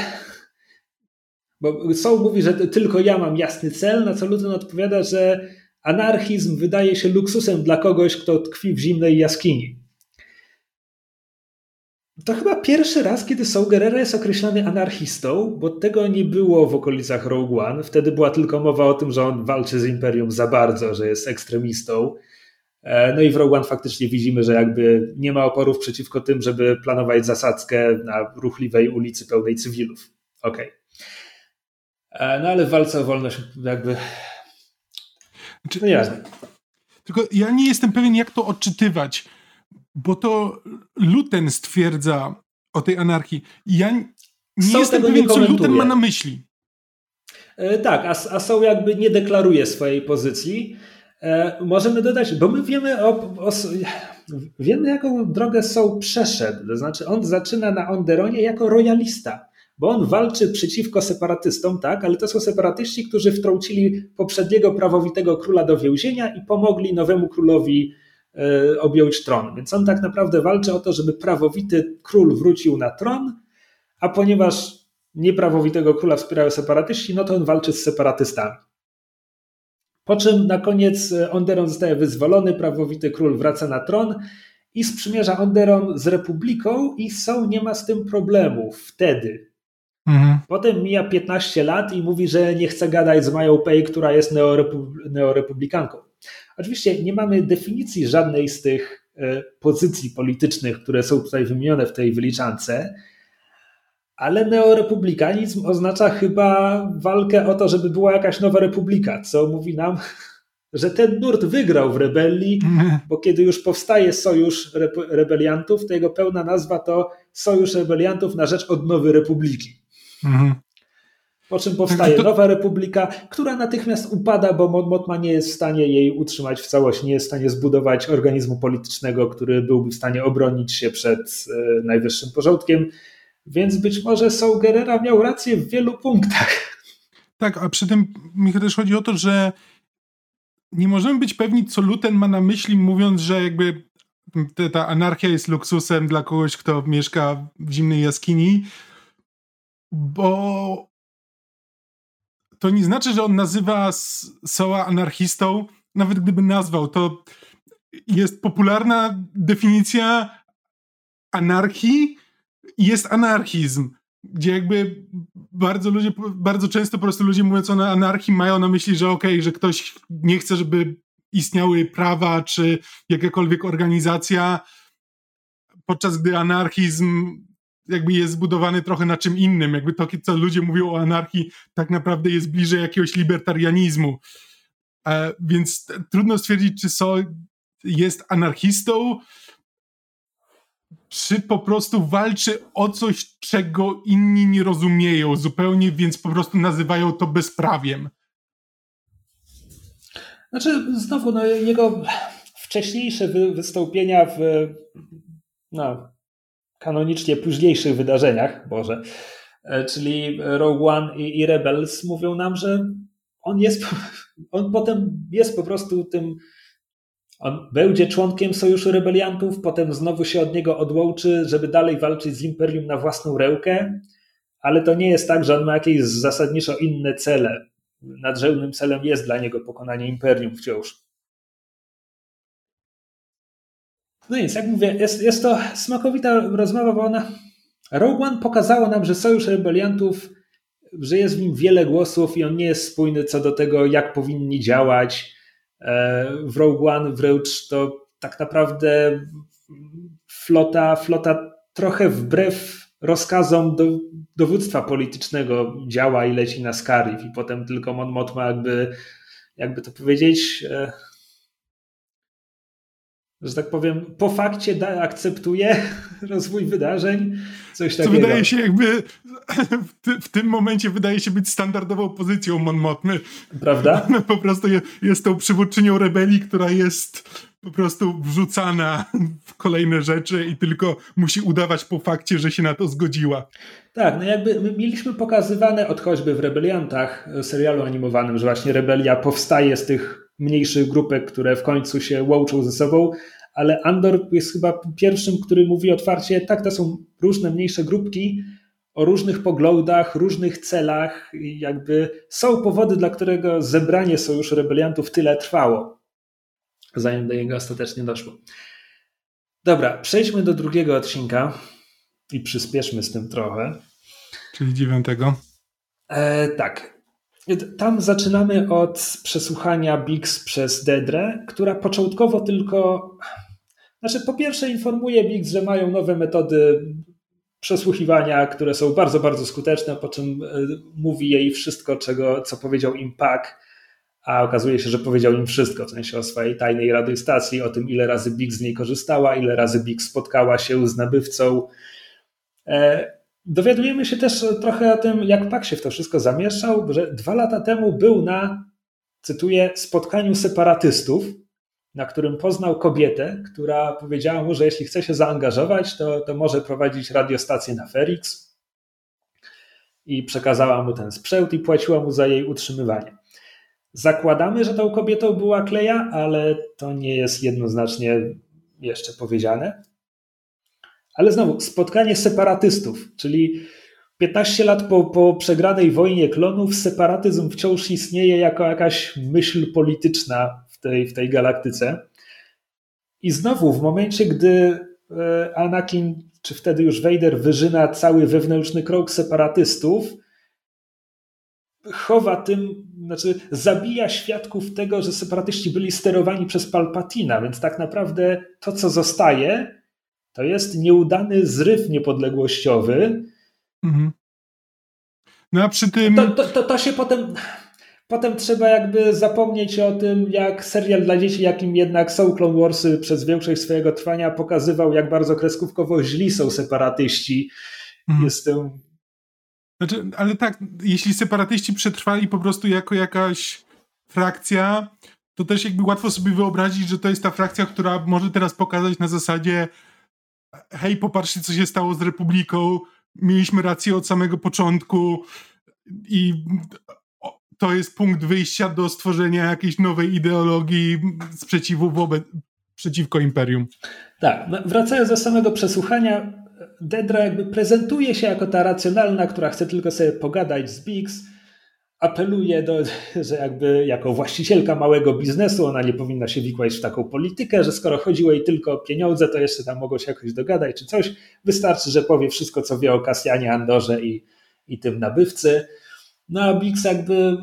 Bo Soul mówi, że tylko ja mam jasny cel, na co Luten odpowiada, że anarchizm wydaje się luksusem dla kogoś, kto tkwi w zimnej jaskini. To chyba pierwszy raz, kiedy Saul Gerrera jest określany anarchistą, bo tego nie było w okolicach Rogue One. Wtedy była tylko mowa o tym, że on walczy z Imperium za bardzo, że jest ekstremistą. E, no i w Rogue One faktycznie widzimy, że jakby nie ma oporów przeciwko tym, żeby planować zasadzkę na ruchliwej ulicy pełnej cywilów. Okej. Okay. E, no ale w walce o wolność jakby... No jasne. Tylko ja nie jestem pewien, jak to odczytywać, bo to Luten stwierdza o tej anarchii. Ja nie jestem pewien, nie co Luten ma na myśli. E, tak, a, a są jakby nie deklaruje swojej pozycji. E, możemy dodać, bo my wiemy, o, o, wiemy jaką drogę Soul przeszedł. To znaczy on zaczyna na Onderonie jako royalista, bo on walczy przeciwko separatystom, tak, ale to są separatyści, którzy wtrącili poprzedniego prawowitego króla do więzienia i pomogli nowemu królowi e, objąć tron. Więc on tak naprawdę walczy o to, żeby prawowity król wrócił na tron, a ponieważ nieprawowitego króla wspierają separatyści, no to on walczy z separatystami. Po czym na koniec e, Onderon zostaje wyzwolony, prawowity król wraca na tron i sprzymierza Onderon z Republiką i są nie ma z tym problemu wtedy. Mhm. Potem mija 15 lat i mówi, że nie chce gadać z Mają Pei, która jest neorepublikanką. Oczywiście nie mamy definicji żadnej z tych e, pozycji politycznych, które są tutaj wymienione w tej wyliczance, ale neorepublikanizm oznacza chyba walkę o to, żeby była jakaś nowa republika, co mówi nam, *laughs* że ten nurt wygrał w rebelii, bo kiedy już powstaje Sojusz Rebeliantów, to jego pełna nazwa to Sojusz Rebeliantów na rzecz odnowy republiki. Mhm. Po czym powstaje nowa republika, która natychmiast upada, bo Motma nie jest w stanie jej utrzymać w całości, nie jest w stanie zbudować organizmu politycznego, który byłby w stanie obronić się przed e, najwyższym porządkiem. Więc być może Saul Gerrera miał rację w wielu punktach. Tak, a przy tym mi też chodzi o to, że nie możemy być pewni, co Luten ma na myśli, mówiąc, że jakby ta anarchia jest luksusem dla kogoś, kto mieszka w zimnej jaskini, bo to nie znaczy, że on nazywa Soła anarchistą. Nawet gdyby nazwał, to jest popularna definicja anarchii, jest anarchizm, gdzie jakby bardzo ludzie, bardzo często po prostu ludzie mówiąc o anarchii mają na myśli, że okej, okay, że ktoś nie chce, żeby istniały prawa czy jakakolwiek organizacja, podczas gdy anarchizm jakby jest zbudowany trochę na czym innym. Jakby to, co ludzie mówią o anarchii, tak naprawdę jest bliżej jakiegoś libertarianizmu. E, więc trudno stwierdzić, czy So jest anarchistą, czy po prostu walczy o coś, czego inni nie rozumieją zupełnie, więc po prostu nazywają to bezprawiem? Znaczy, znowu, no, jego wcześniejsze wy wystąpienia w no, kanonicznie późniejszych wydarzeniach, Boże, e, czyli Rogue One i, i Rebels, mówią nam, że on jest, *laughs* on potem jest po prostu tym, on będzie członkiem Sojuszu Rebeliantów, potem znowu się od niego odłączy, żeby dalej walczyć z Imperium na własną rękę, ale to nie jest tak, że on ma jakieś zasadniczo inne cele. Nadrzędnym celem jest dla niego pokonanie Imperium wciąż. No więc, jak mówię, jest, jest to smakowita rozmowa, bo ona. Rogue One pokazało nam, że Sojusz Rebeliantów, że jest w nim wiele głosów i on nie jest spójny co do tego, jak powinni działać. E, w Rogue One wręcz to tak naprawdę flota, flota trochę wbrew rozkazom do, dowództwa politycznego działa i leci na Scarif i potem tylko Mon Mothma jakby, jakby to powiedzieć, e, że tak powiem, po fakcie da, akceptuje *laughs* rozwój wydarzeń, coś takiego. Co wydaje się jakby w, ty, w tym momencie wydaje się być standardową pozycją Mon Mothmy. Prawda? *laughs* Po prostu jest, jest tą przywódczynią rebelii, która jest po prostu wrzucana w kolejne rzeczy i tylko musi udawać po fakcie, że się na to zgodziła. Tak, no jakby mieliśmy pokazywane od choćby w Rebeliantach, serialu animowanym, że właśnie rebelia powstaje z tych mniejszych grupek, które w końcu się łączą ze sobą, ale Andor jest chyba pierwszym, który mówi otwarcie, tak, to są różne mniejsze grupki o różnych poglądach, różnych celach, jakby są powody, dla którego zebranie Sojuszu Rebeliantów tyle trwało, zanim do niego ostatecznie doszło. Dobra, przejdźmy do drugiego odcinka i przyspieszmy z tym trochę. Czyli dziewiątego. E, tak. Tam zaczynamy od przesłuchania Bix przez Dedre, która początkowo tylko. Znaczy, po pierwsze, informuje Bix, że mają nowe metody przesłuchiwania, które są bardzo, bardzo skuteczne, po czym e, mówi jej wszystko, czego, co powiedział im Pak, a okazuje się, że powiedział im wszystko, w sensie o swojej tajnej radiostacji, o tym, ile razy Bix z niej korzystała, ile razy Bix spotkała się z nabywcą. E, Dowiadujemy się też trochę o tym, jak Pak się w to wszystko zamieszał, że dwa lata temu był na, cytuję, spotkaniu separatystów, na którym poznał kobietę, która powiedziała mu, że jeśli chce się zaangażować, to, to może prowadzić radiostację na Ferix. I przekazała mu ten sprzęt i płaciła mu za jej utrzymywanie. Zakładamy, że tą kobietą była Kleja, ale to nie jest jednoznacznie jeszcze powiedziane. Ale znowu, spotkanie separatystów, czyli 15 lat po, po przegranej wojnie klonów, separatyzm wciąż istnieje jako jakaś myśl polityczna w tej, w tej galaktyce. I znowu, w momencie, gdy e, Anakin, czy wtedy już Vader, wyżyna cały wewnętrzny krok separatystów, chowa tym, znaczy zabija świadków tego, że separatyści byli sterowani przez Palpatina, więc tak naprawdę to, co zostaje, to jest nieudany zryw niepodległościowy. Mhm. No a przy tym. To, to, to, to, się potem. Potem trzeba jakby zapomnieć o tym, jak serial dla dzieci, jakim jednak są Clone Warsy przez większość swojego trwania, pokazywał, jak bardzo kreskówkowo źli są separatyści. Mhm. Jestem. Znaczy, ale tak, jeśli separatyści przetrwali po prostu jako jakaś frakcja, to też jakby łatwo sobie wyobrazić, że to jest ta frakcja, która może teraz pokazać na zasadzie hej, popatrzcie, co się stało z Republiką, mieliśmy rację od samego początku i to jest punkt wyjścia do stworzenia jakiejś nowej ideologii sprzeciwu wobec, przeciwko imperium. Tak, wracając do samego przesłuchania, Dedra jakby prezentuje się jako ta racjonalna, która chce tylko sobie pogadać z Biggs, apeluje, do, *laughs* że jakby jako właścicielka małego biznesu ona nie powinna się wikłać w taką politykę, że skoro chodziło jej tylko o pieniądze, to jeszcze tam mogą się jakoś dogadać czy coś. Wystarczy, że powie wszystko, co wie o Kasjanie Andorze i, i tym nabywcy. No a Bix jakby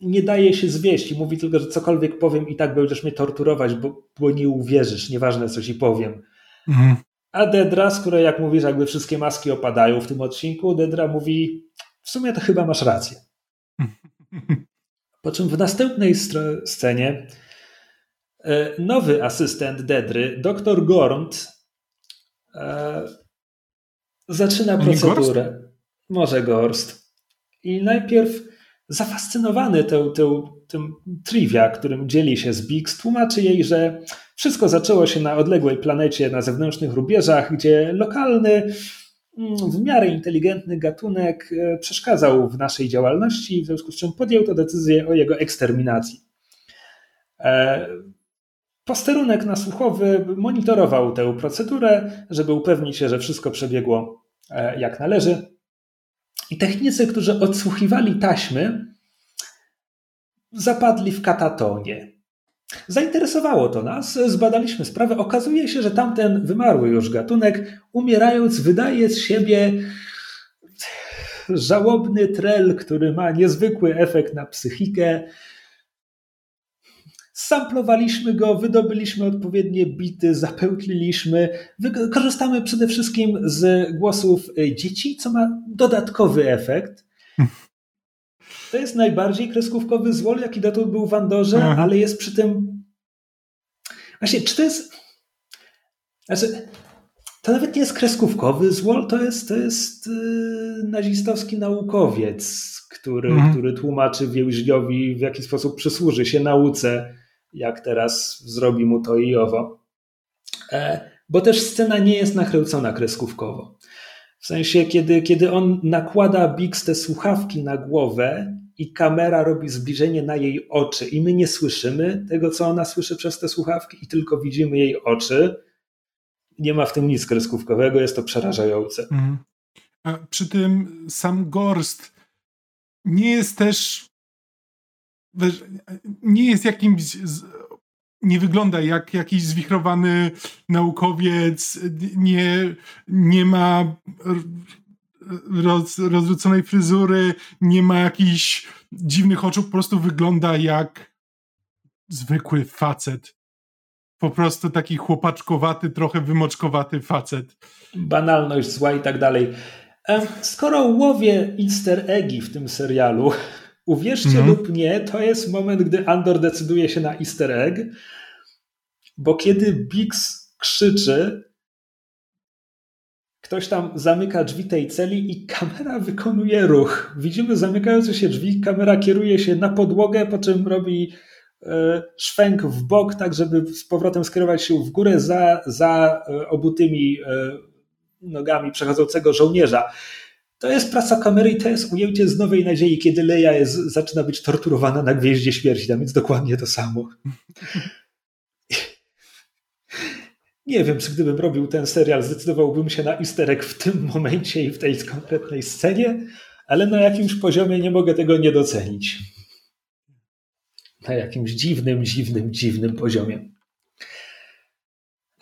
nie daje się zwieść i mówi tylko, że cokolwiek powiem i tak będziesz mnie torturować, bo, bo nie uwierzysz, nieważne co ci powiem. Mhm. A Dedra, z której jak mówisz, jakby wszystkie maski opadają w tym odcinku, Dedra mówi, w sumie to chyba masz rację. Po czym w następnej scenie e, nowy asystent Dedry, dr Gornt, e, zaczyna procedurę. Może Gorst. I najpierw zafascynowany tym, tym, tym trivia, którym dzieli się z Biggs, tłumaczy jej, że wszystko zaczęło się na odległej planecie na zewnętrznych rubieżach, gdzie lokalny w miarę inteligentny gatunek e, przeszkadzał w naszej działalności, w związku z czym podjął to decyzję o jego eksterminacji. E, posterunek nasłuchowy monitorował tę procedurę, żeby upewnić się, że wszystko przebiegło e, jak należy. I technicy, którzy odsłuchiwali taśmy, zapadli w katatonie. Zainteresowało to nas, zbadaliśmy sprawę. Okazuje się, że tamten wymarły już gatunek, umierając, wydaje z siebie żałobny trel, który ma niezwykły efekt na psychikę. Samplowaliśmy go, wydobyliśmy odpowiednie bity, zapełtliliśmy. Korzystamy przede wszystkim z głosów dzieci, co ma dodatkowy efekt. To jest najbardziej kreskówkowy złol, jaki dotąd był w Andorze, Aha. ale jest przy tym. Właśnie, czy to jest. Znaczy, to nawet nie jest kreskówkowy złol, to jest, to jest yy, nazistowski naukowiec, który, mhm. który tłumaczy więźniowi, w jaki sposób przysłuży się nauce, jak teraz zrobi mu to i owo. E, bo też scena nie jest nakręcona kreskówkowo. W sensie, kiedy, kiedy on nakłada Bix te słuchawki na głowę i kamera robi zbliżenie na jej oczy i my nie słyszymy tego, co ona słyszy przez te słuchawki i tylko widzimy jej oczy, nie ma w tym nic kreskówkowego, jest to przerażające. Mhm. A przy tym sam Gorst nie jest też nie jest jakimś nie wygląda jak jakiś zwichrowany naukowiec, nie, nie ma roz, rozrzuconej fryzury, nie ma jakichś dziwnych oczu, po prostu wygląda jak zwykły facet. Po prostu taki chłopaczkowaty, trochę wymoczkowaty facet. Banalność zła i tak dalej. Skoro łowię easter eggi w tym serialu, Uwierzcie mm. lub nie, to jest moment, gdy Andor decyduje się na easter egg, bo kiedy Bix krzyczy, ktoś tam zamyka drzwi tej celi i kamera wykonuje ruch. Widzimy zamykające się drzwi, kamera kieruje się na podłogę, po czym robi e, szwęk w bok, tak żeby z powrotem skierować się w górę za, za e, obutymi e, nogami przechodzącego żołnierza. To jest praca kamery i to jest ujęcie z Nowej Nadziei, kiedy Leia jest, zaczyna być torturowana na Gwieździe Śmierci. Tam jest dokładnie to samo. *laughs* Nie wiem, czy gdybym robił ten serial, zdecydowałbym się na isterek w tym momencie i w tej konkretnej scenie, ale na jakimś poziomie nie mogę tego nie docenić. Na jakimś dziwnym, dziwnym, dziwnym poziomie.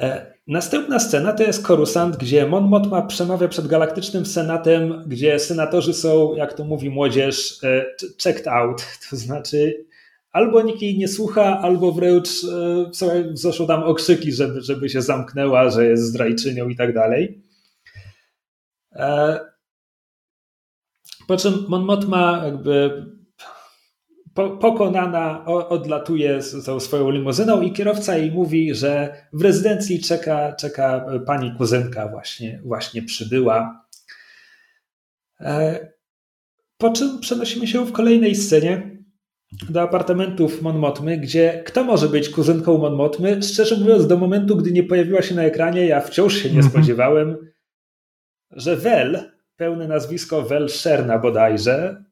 E, następna scena to jest Korusant, gdzie Mon Mothma przemawia przed Galaktycznym Senatem, gdzie senatorzy są, jak to mówi młodzież, e, checked out. *laughs* To znaczy albo nikt jej nie słucha, albo wręcz e, zaszło tam okrzyki, żeby, żeby się zamknęła, że jest zdrajczynią i tak dalej. Po czym Mon Mothma jakby pokonana odlatuje z tą swoją limuzyną i kierowca jej mówi, że w rezydencji czeka, czeka pani kuzynka właśnie, właśnie przybyła. E, po czym przenosimy się w kolejnej scenie do apartamentów Mon Motmy, gdzie kto może być kuzynką Mon Motmy? Szczerze mówiąc, do momentu, gdy nie pojawiła się na ekranie, ja wciąż się nie mhm. spodziewałem, że Wel, pełne nazwisko Wel Szerna bodajże,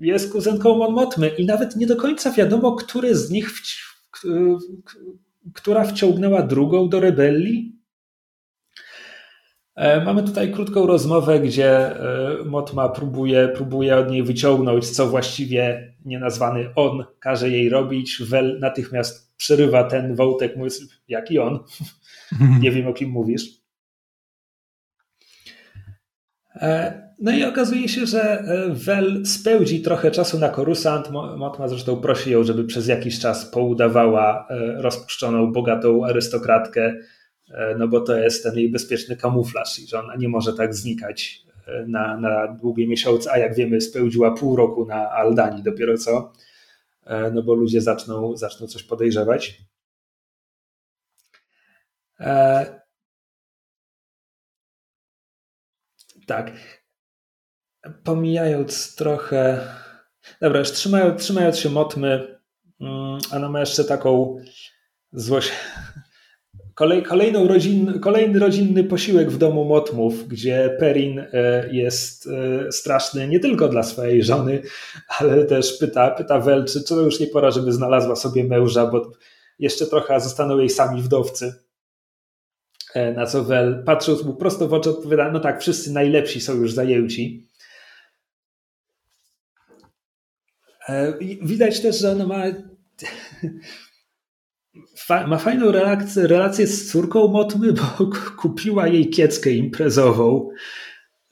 jest kuzynką Mon Motmy i nawet nie do końca wiadomo, który z nich, która wciągnęła drugą do rebelii. E, mamy tutaj krótką rozmowę, gdzie e, Motma próbuje, próbuje od niej wyciągnąć, co właściwie nienazwany on każe jej robić. Wel natychmiast przerywa ten wątek, mówiąc, jaki on? *laughs* Nie wiem, o kim mówisz. E, no i okazuje się, że Wel spełdzi trochę czasu na korusant. Motma zresztą prosi ją, żeby przez jakiś czas poudawała rozpuszczoną, bogatą arystokratkę, E, no bo to jest ten jej bezpieczny kamuflaż i że ona nie może tak znikać e, na, na długie miesiące, a jak wiemy spełdziła pół roku na Aldani dopiero co, e, no bo ludzie zaczną, zaczną coś podejrzewać. E... Tak. Pomijając trochę. Dobra, już trzymając, trzymając się motmy, mm, ona ma jeszcze taką złość kolej, kolejną rodzin, kolejny rodzinny posiłek w domu Motmów, gdzie Perin e, jest e, straszny nie tylko dla swojej żony, ale też pyta, pyta Wel, czy to już nie pora, żeby znalazła sobie męża, bo jeszcze trochę zostaną jej sami wdowcy. E, na co Wel, patrząc mu prosto w oczy, odpowiada: No tak, wszyscy najlepsi są już zajęci. Widać też, że ona ma *laughs* ma fajną relację, relację z córką Motmy, bo kupiła jej kieckę imprezową.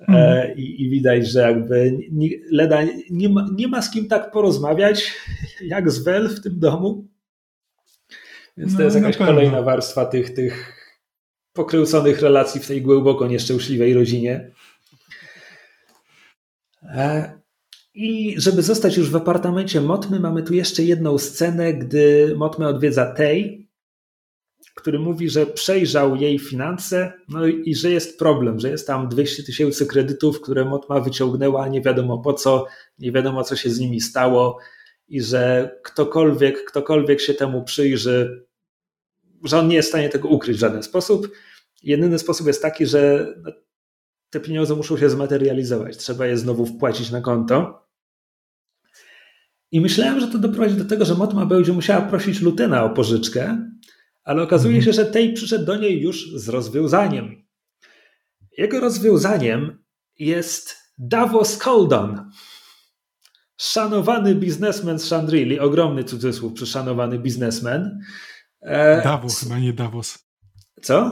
Mm. I, I, widać, że jakby nie, Leda nie ma, nie ma z kim tak porozmawiać *laughs* jak z Wel w tym domu. Więc no, to jest jakaś kolejna warstwa tych, tych pokręconych relacji w tej głęboko nieszczęśliwej rodzinie. I żeby zostać już w apartamencie Motmy, mamy tu jeszcze jedną scenę, gdy Motmy odwiedza Tej, który mówi, że przejrzał jej finanse no i, że jest problem, że jest tam 200 tysięcy kredytów, które Motma wyciągnęła, nie wiadomo po co, nie wiadomo co się z nimi stało i że ktokolwiek, ktokolwiek się temu przyjrzy, że on nie jest w stanie tego ukryć w żaden sposób. Jedyny sposób jest taki, że no, te pieniądze muszą się zmaterializować. Trzeba je znowu wpłacić na konto. I myślałem, że to doprowadzi do tego, że Motma będzie musiała prosić Lutena o pożyczkę, ale okazuje mhm. się, że tej przyszedł do niej już z rozwiązaniem. Jego rozwiązaniem jest Davos Coldon. Szanowany biznesmen z Chandrilli, ogromny cudzysłów przy szanowany biznesmen. E, Davos, chyba nie Davos. Co?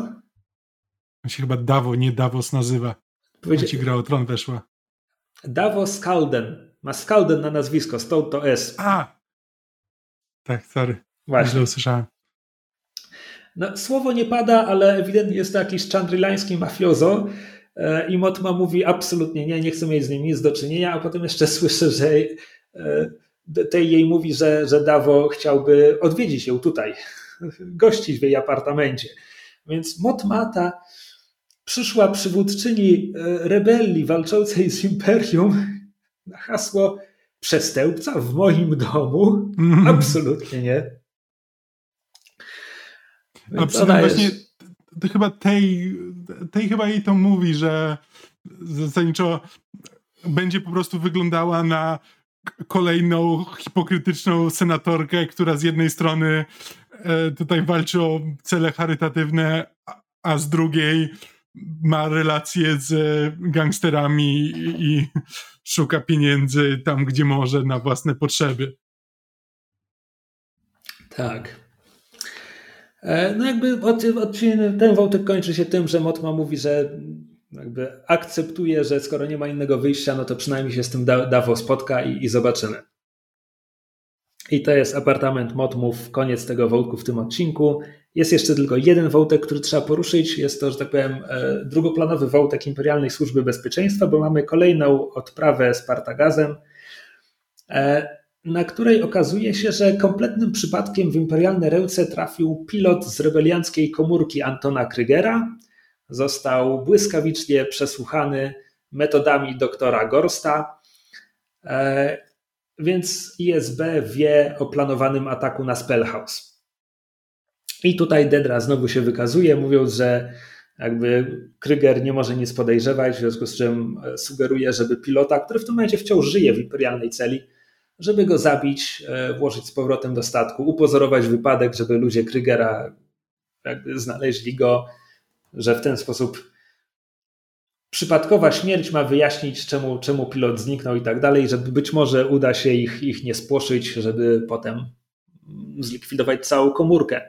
On się chyba Davo, nie Davos nazywa. Powiedział... ci gra o tron weszła. Davos Calden. Ma Skalden na nazwisko, stąd to S. A! Tak, sorry. Właśnie. Źle usłyszałem. No, słowo nie pada, ale ewidentnie jest to jakiś chandrilański mafiozo e, i Motma mówi absolutnie nie, nie chcę mieć z nim nic do czynienia, a potem jeszcze *laughs* słyszę, że e, tej jej mówi, że, że Dawo chciałby odwiedzić ją tutaj, *laughs* gościć w jej apartamencie. Więc Motma ta przyszła przywódczyni e, rebelii walczącej z imperium na hasło przestępca w moim domu? Mm. Absolutnie nie. Więc Absolutnie właśnie jest... to chyba tej, tej chyba jej to mówi, że zasadniczo będzie po prostu wyglądała na kolejną hipokrytyczną senatorkę, która z jednej strony e, tutaj walczy o cele charytatywne, a z drugiej ma relacje z gangsterami i szuka pieniędzy tam, gdzie może na własne potrzeby. Tak. E, no jakby ten wątek kończy się tym, że Motma mówi, że jakby akceptuje, że skoro nie ma innego wyjścia, no to przynajmniej się z tym Davo spotka i, i zobaczymy. I to jest apartament Motmów, koniec tego wątku w tym odcinku. Jest jeszcze tylko jeden wątek, który trzeba poruszyć. Jest to, że tak powiem, e, drugoplanowy wątek Imperialnej Służby Bezpieczeństwa, bo mamy kolejną odprawę z Partagazem, e, na której okazuje się, że kompletnym przypadkiem w imperialne ręce trafił pilot z rebelianckiej komórki Antona Krygera. Został błyskawicznie przesłuchany metodami doktora Gorsta. Więc ISB wie o planowanym ataku na Spellhouse. I tutaj Dedra znowu się wykazuje, mówiąc, że jakby Kryger nie może nic podejrzewać, w związku z czym e, sugeruje, żeby pilota, który w tym momencie wciąż żyje w imperialnej celi, żeby go zabić, e, włożyć z powrotem do statku, upozorować wypadek, żeby ludzie Krygera jakby znaleźli go, że w ten sposób przypadkowa śmierć ma wyjaśnić, czemu, czemu pilot zniknął i tak dalej, żeby być może uda się ich, ich nie spłoszyć, żeby potem zlikwidować całą komórkę.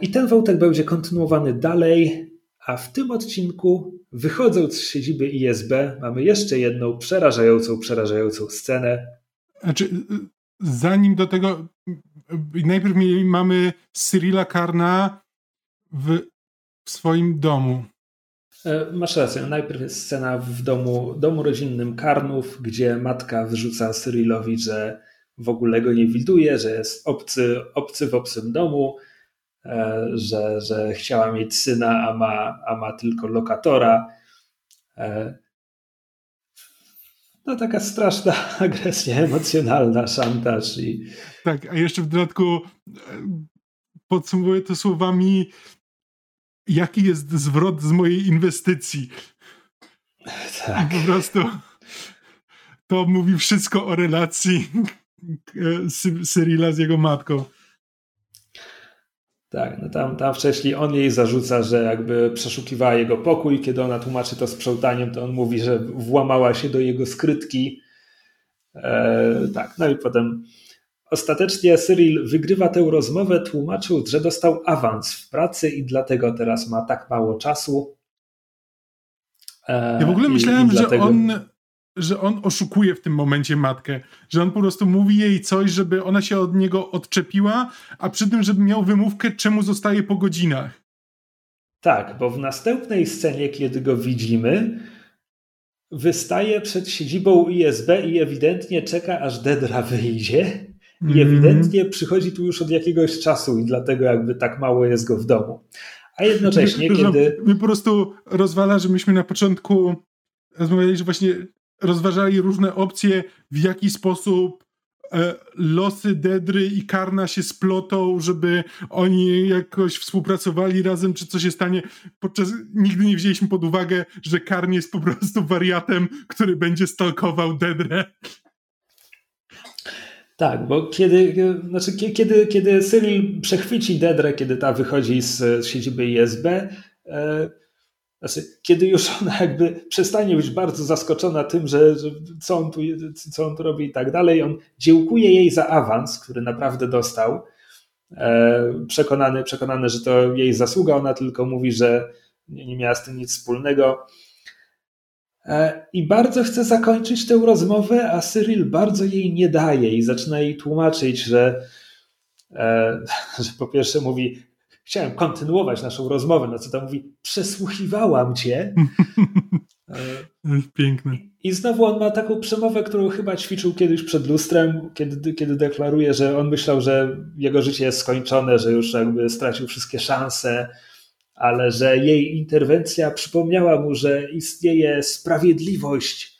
I ten wątek będzie kontynuowany dalej, a w tym odcinku, wychodząc z siedziby ISB, mamy jeszcze jedną przerażającą, przerażającą scenę. Znaczy, zanim do tego, najpierw mamy Cyrilla Karna w, w swoim domu. E, masz rację. Najpierw jest scena w domu, domu rodzinnym Karnów, gdzie matka wyrzuca Cyrillowi, że w ogóle go nie widuje, że jest obcy, obcy w obcym domu, E, że, że chciała mieć syna, a ma, a ma tylko lokatora. E, no taka straszna *laughs* agresja emocjonalna, szantaż i... Tak, a jeszcze w dodatku podsumowuje to słowami jaki jest zwrot z mojej inwestycji. Tak. I po prostu to mówi wszystko o relacji Cyrila z jego matką. Tak, no tam, tam wcześniej on jej zarzuca, że jakby przeszukiwała jego pokój, kiedy ona tłumaczy to sprzątaniem, to on mówi, że włamała się do jego skrytki. E, tak, no i potem ostatecznie Cyril wygrywa tę rozmowę, tłumaczył, że dostał awans w pracy i dlatego teraz ma tak mało czasu. E, ja w ogóle myślałem, że on że on oszukuje w tym momencie matkę, że on po prostu mówi jej coś, żeby ona się od niego odczepiła, a przy tym, żeby miał wymówkę, czemu zostaje po godzinach. Tak, bo w następnej scenie, kiedy go widzimy, wystaje przed siedzibą ISB i ewidentnie czeka, aż Dedra wyjdzie. I mm. ewidentnie przychodzi tu już od jakiegoś czasu i dlatego jakby tak mało jest go w domu. A jednocześnie, kiedy... Mi po prostu rozwala, że myśmy na początku rozmawiali, że właśnie rozważali różne opcje, w jaki sposób e, losy Dedry i Karna się splotą, żeby oni jakoś współpracowali razem, czy co się stanie. Podczas nigdy nie wzięliśmy pod uwagę, że Karn jest po prostu wariatem, który będzie stalkował Dedrę. Tak, bo kiedy, znaczy, kiedy, kiedy Cyril przechwyci Dedrę, kiedy ta wychodzi z, siedziby ISB, e, znaczy, kiedy już ona jakby przestanie być bardzo zaskoczona tym, że, że, co, on tu, co on tu robi i tak dalej, on dziękuje jej za awans, który naprawdę dostał. E, przekonany, przekonany, że to jej zasługa, ona tylko mówi, że nie, nie miała z tym nic wspólnego. E, I bardzo chce zakończyć tę rozmowę, a Cyril bardzo jej nie daje i zaczyna jej tłumaczyć, że, e, *laughs* że po pierwsze mówi, chciałem kontynuować naszą rozmowę, no co tam mówi, przesłuchiwałam cię. *laughs* Piękne. I znowu on ma taką przemowę, którą chyba ćwiczył kiedyś przed lustrem, kiedy, kiedy deklaruje, że on myślał, że jego życie jest skończone, że już jakby stracił wszystkie szanse, ale że jej interwencja przypomniała mu, że istnieje sprawiedliwość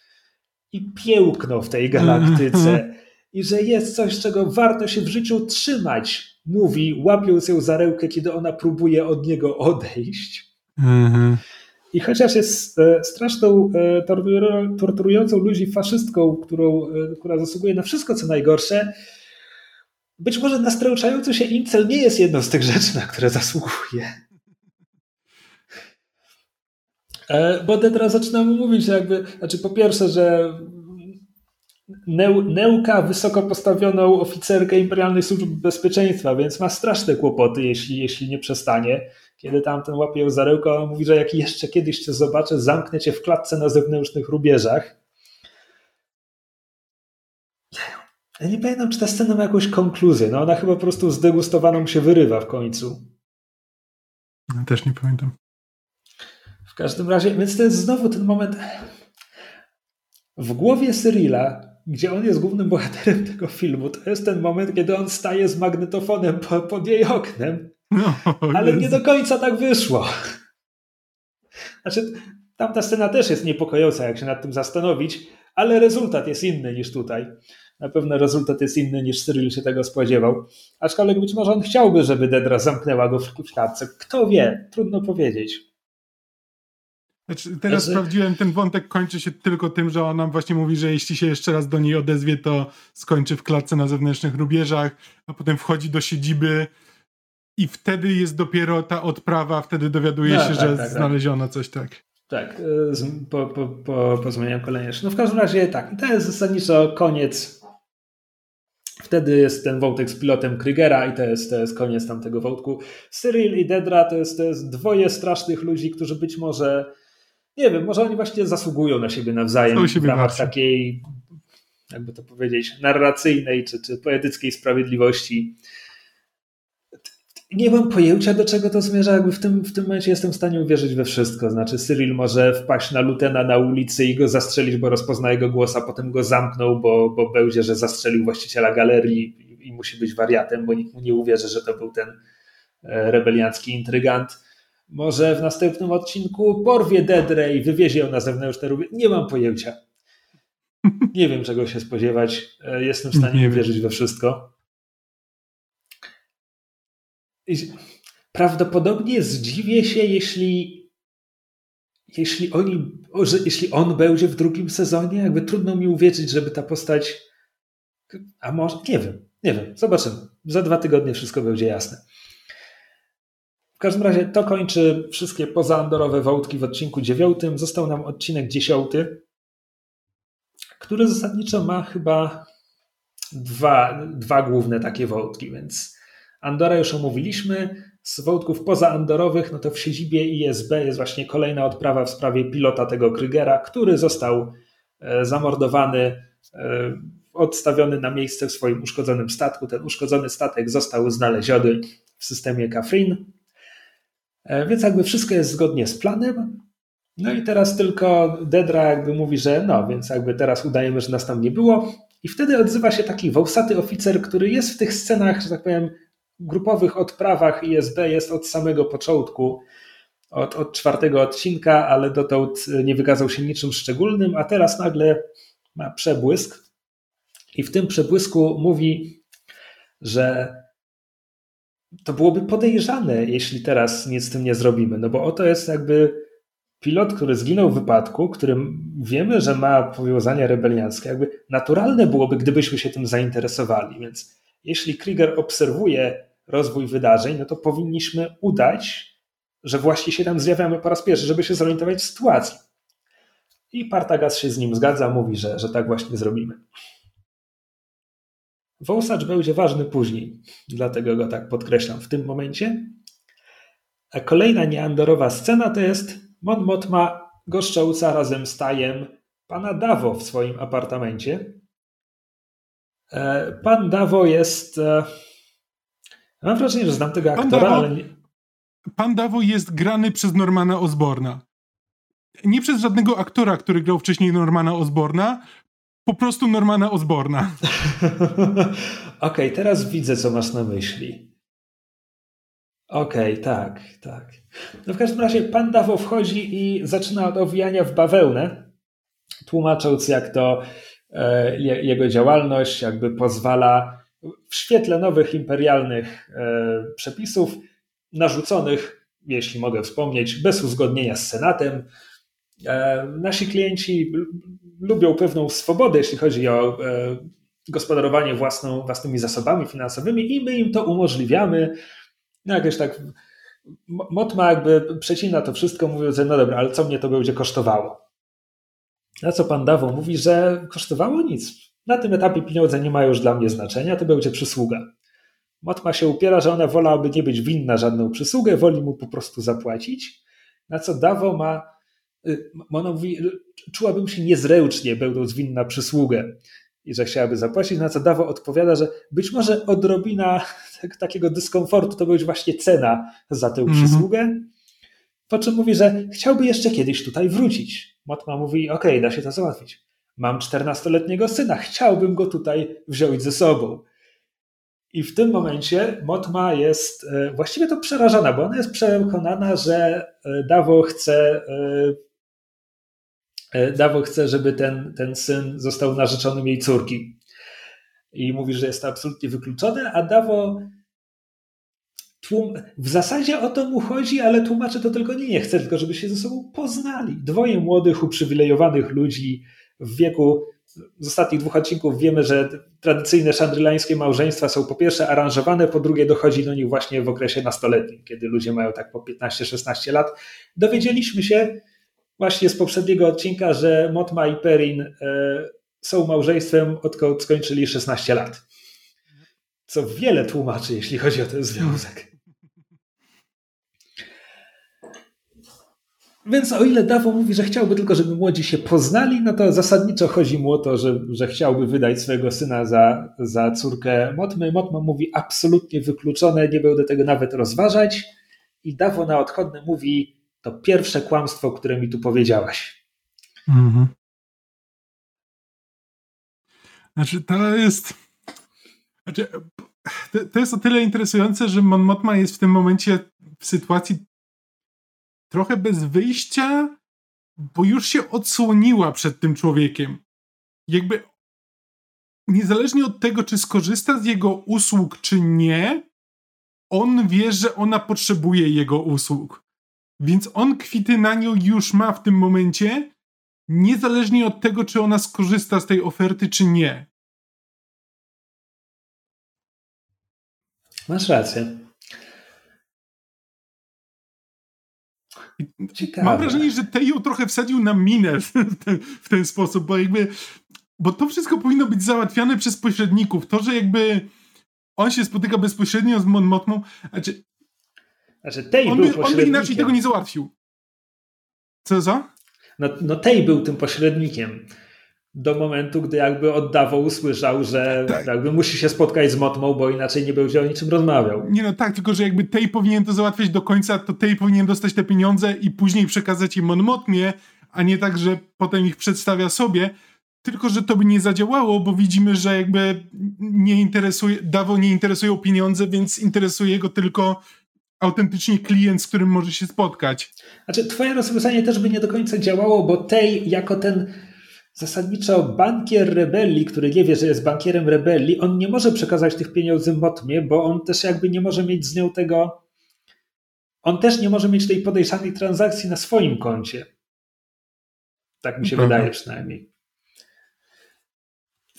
i piękno w tej galaktyce i że jest coś, czego warto się w życiu trzymać mówi, łapiąc ją za rękę, kiedy ona próbuje od niego odejść. Mhm. I chociaż jest e, straszną, e, torturującą ludzi faszystką, którą, e, która zasługuje na wszystko, co najgorsze, być może nastręczający się incel nie jest jedną z tych rzeczy, na które zasługuje. Bo Dedra zaczyna mu mówić, jakby, znaczy po pierwsze, że Neuka wysoko postawioną oficerkę Imperialnej Służby Bezpieczeństwa, więc ma straszne kłopoty, jeśli, jeśli nie przestanie. Kiedy tamten łapie ją za on mówi, że jak jeszcze kiedyś cię zobaczę, zamknę cię w klatce na zewnętrznych rubieżach. Ja nie pamiętam, czy ta scena ma jakąś konkluzję. No ona chyba po prostu zdegustowaną się wyrywa w końcu. Ja też nie pamiętam. W każdym razie, więc to jest znowu ten moment. W głowie Cyrila gdzie on jest głównym bohaterem tego filmu, to jest ten moment, kiedy on staje z magnetofonem pod jej oknem. No, ale nie do końca tak wyszło. Znaczy, tamta scena też jest niepokojąca, jak się nad tym zastanowić, ale rezultat jest inny niż tutaj. Na pewno rezultat jest inny niż Cyril się tego spodziewał. Aczkolwiek być może on chciałby, żeby Dedra zamknęła go w klatce. Kto wie? Trudno powiedzieć. Znaczy, teraz znaczy... sprawdziłem, ten wątek kończy się tylko tym, że ona właśnie mówi, że jeśli się jeszcze raz do niej odezwie, to skończy w klatce na zewnętrznych rubieżach, a potem wchodzi do siedziby i wtedy jest dopiero ta odprawa, wtedy dowiaduje no, się, tak, że tak, tak, znaleziono coś tak. Tak, y, po, po, po, po zmieniam kolejne. No w każdym razie tak, to jest zasadniczo koniec. Wtedy jest ten wątek z pilotem Krygera i to jest, to jest koniec tamtego wątku. Cyril i Dedra to jest, to jest dwoje strasznych ludzi, którzy być może nie wiem, może oni właśnie zasługują na siebie nawzajem siebie w ramach takiej, jakby to powiedzieć, narracyjnej czy, czy poetyckiej sprawiedliwości. Nie mam pojęcia, do czego to zmierza. Jakby w tym, w tym momencie jestem w stanie uwierzyć we wszystko. Znaczy, Cyril może wpaść na Lutena na ulicy i go zastrzelić, bo rozpozna jego głos, a potem go zamknął, bo, bo będzie, że zastrzelił właściciela galerii i, i musi być wariatem, bo nikt mu nie uwierzy, że to był ten e, rebeliancki intrygant może w następnym odcinku porwie Dedre i wywiezie ją na zewnętrzne ruby. Nie mam pojęcia. Nie wiem, czego się spodziewać. E, jestem w stanie nie uwierzyć we wszystko. prawdopodobnie zdziwię się, jeśli jeśli, oni, że, jeśli on będzie w drugim sezonie, jakby trudno mi uwierzyć, żeby ta postać. A może. Nie wiem, nie wiem, zobaczymy. Za dwa tygodnie wszystko będzie jasne. W każdym razie to kończy wszystkie pozaandorowe wątki w odcinku dziewiątym. Został nam odcinek dziesiąty, który zasadniczo ma chyba dwa, dwa główne takie wątki, więc Andora już omówiliśmy. Z wątków pozaandorowych, no to w siedzibie ISB jest właśnie kolejna odprawa w sprawie pilota tego Krygera, który został e, zamordowany, e, odstawiony na miejsce w swoim uszkodzonym statku. Ten uszkodzony statek został znaleziony w systemie Kafrin. E, więc jakby wszystko jest zgodnie z planem. No i teraz tylko Dedra jakby mówi, że no, więc jakby teraz udajemy, że nas tam nie było. I wtedy odzywa się taki wąsaty oficer, który jest w tych scenach, że tak powiem, grupowych odprawach ISB jest od samego początku, od, od czwartego odcinka, ale dotąd nie wykazał się niczym szczególnym, a teraz nagle ma przebłysk. I w tym przebłysku mówi, że to byłoby podejrzane, jeśli teraz nic z tym nie zrobimy. No bo oto jest jakby pilot, który zginął w wypadku, którym wiemy, że ma powiązania rebelianckie. Jakby naturalne byłoby, gdybyśmy się tym zainteresowali. Więc jeśli Krieger obserwuje rozwój wydarzeń, no to powinniśmy udać, że właśnie się tam zjawiamy po raz pierwszy, żeby się zorientować w sytuacji. I Partagas się z nim zgadza, mówi, że, że tak właśnie zrobimy. Wąsacz będzie ważny później, dlatego go tak podkreślam w tym momencie. A kolejna neandorowa scena to jest Mon goszcząca razem z Tajem pana Dawo w swoim apartamencie. E, pan Dawo jest e, Mam wrażenie, że znam tego aktora, Dawo, ale nie... Pan Dawo jest grany przez Normana Osborna. Nie przez żadnego aktora, który grał wcześniej Normana Osborna, po prostu Normana Osborna. *laughs* Okej, okay, teraz widzę, co masz na myśli. Okej, okay, tak, tak. No w każdym razie pan Dawo wchodzi i zaczyna od owijania w bawełnę, tłumacząc, jak to e, jego działalność jakby pozwala w świetle nowych imperialnych e, przepisów, narzuconych, jeśli mogę wspomnieć, bez uzgodnienia z Senatem. E, nasi klienci lubią pewną swobodę, jeśli chodzi o e, gospodarowanie własną, własnymi zasobami finansowymi i my im to umożliwiamy. No jakieś tak Motma jakby przecina to wszystko, mówiąc, no dobra, ale co mnie to będzie kosztowało? Na co pan Dawo mówi, że kosztowało nic. Na tym etapie pieniądze nie mają już dla mnie znaczenia, to będzie przysługa. Motma się upiera, że ona wolałaby nie być winna żadną przysługę, woli mu po prostu zapłacić. Na co Dawo ma, ona mówi, czułabym się niezręcznie, będąc winna przysługę i że chciałaby zapłacić, na co Dawo odpowiada, że być może odrobina *laughs* takiego dyskomfortu to będzie właśnie cena za tę mm -hmm. przysługę. Po czym mówi, że chciałby jeszcze kiedyś tutaj wrócić. Motma mówi, okej, okay, da się to załatwić. Mam 14-letniego syna, chciałbym go tutaj wziąć ze sobą. I w tym momencie Motma jest e, właściwie to przerażona, bo ona jest przekonana, że e, Dawo chce, e, Dawo chce, żeby ten, ten syn został narzeczonym jej córki. I mówi, że jest to absolutnie wykluczone, a Dawo tłum... w zasadzie o to mu chodzi, ale tłumaczy to tylko nie, nie chce, tylko żeby się ze sobą poznali. Dwoje młodych, uprzywilejowanych ludzi, w wieku z ostatnich dwóch odcinków wiemy, że tradycyjne szandrylańskie małżeństwa są po pierwsze aranżowane, po drugie dochodzi do nich właśnie w okresie nastoletnim, kiedy ludzie mają tak po 15-16 lat. Dowiedzieliśmy się właśnie z poprzedniego odcinka, że Motma i Perin e, są małżeństwem, odkąd skończyli 16 lat. Co wiele tłumaczy, jeśli chodzi o ten związek. Więc o ile Dawo mówi, że chciałby tylko, żeby młodzi się poznali, no to zasadniczo chodzi mu o to, że, że chciałby wydać swojego syna za, za córkę Motmy. Motma mówi absolutnie wykluczone, nie będę tego nawet rozważać. I Dawo na odchodne mówi, to pierwsze kłamstwo, które mi tu powiedziałaś. Mhm. Znaczy, to jest. Znaczy, to jest o tyle interesujące, że Mon Motma jest w tym momencie w sytuacji trochę bez wyjścia, bo już się odsłoniła przed tym człowiekiem. Jakby niezależnie od tego, czy skorzysta z jego usług, czy nie, on wie, że ona potrzebuje jego usług. Więc on kwity na nią już ma w tym momencie, niezależnie od tego, czy ona skorzysta z tej oferty, czy nie. Masz rację. Ciekawe. Mam wrażenie, że Tejo trochę wsadził na minę w ten, w ten sposób, bo jakby bo to wszystko powinno być załatwiane przez pośredników. To, że jakby on się spotyka bezpośrednio z Mon Motmą, znaczy, znaczy Tej on, był by, on by inaczej tego nie załatwił. Co za? No, no Tej był tym pośrednikiem do momentu, gdy jakby oddawał usłyszał, że tak. jakby musi się spotkać z Motmą, bo inaczej nie będzie o niczym rozmawiał. Nie no tak, tylko że jakby Tej powinien to załatwiać do końca, to Tej powinien dostać te pieniądze i później przekazać je Mon Motmie, a nie tak, że potem ich przedstawia sobie, tylko, że to by nie zadziałało, bo widzimy, że jakby nie interesuje, Dawo nie interesują pieniądze, więc interesuje go tylko autentycznie klient, z którym może się spotkać. Znaczy, twoje rozwiązanie też by nie do końca działało, bo tej jako ten zasadniczo bankier rebelii, który nie wie, że jest bankierem rebelii, on nie może przekazać tych pieniędzy Motmie, bo on też jakby nie może mieć z nią tego. On też nie może mieć tej podejrzanej transakcji na swoim koncie. Tak mi się mhm. wydaje przynajmniej.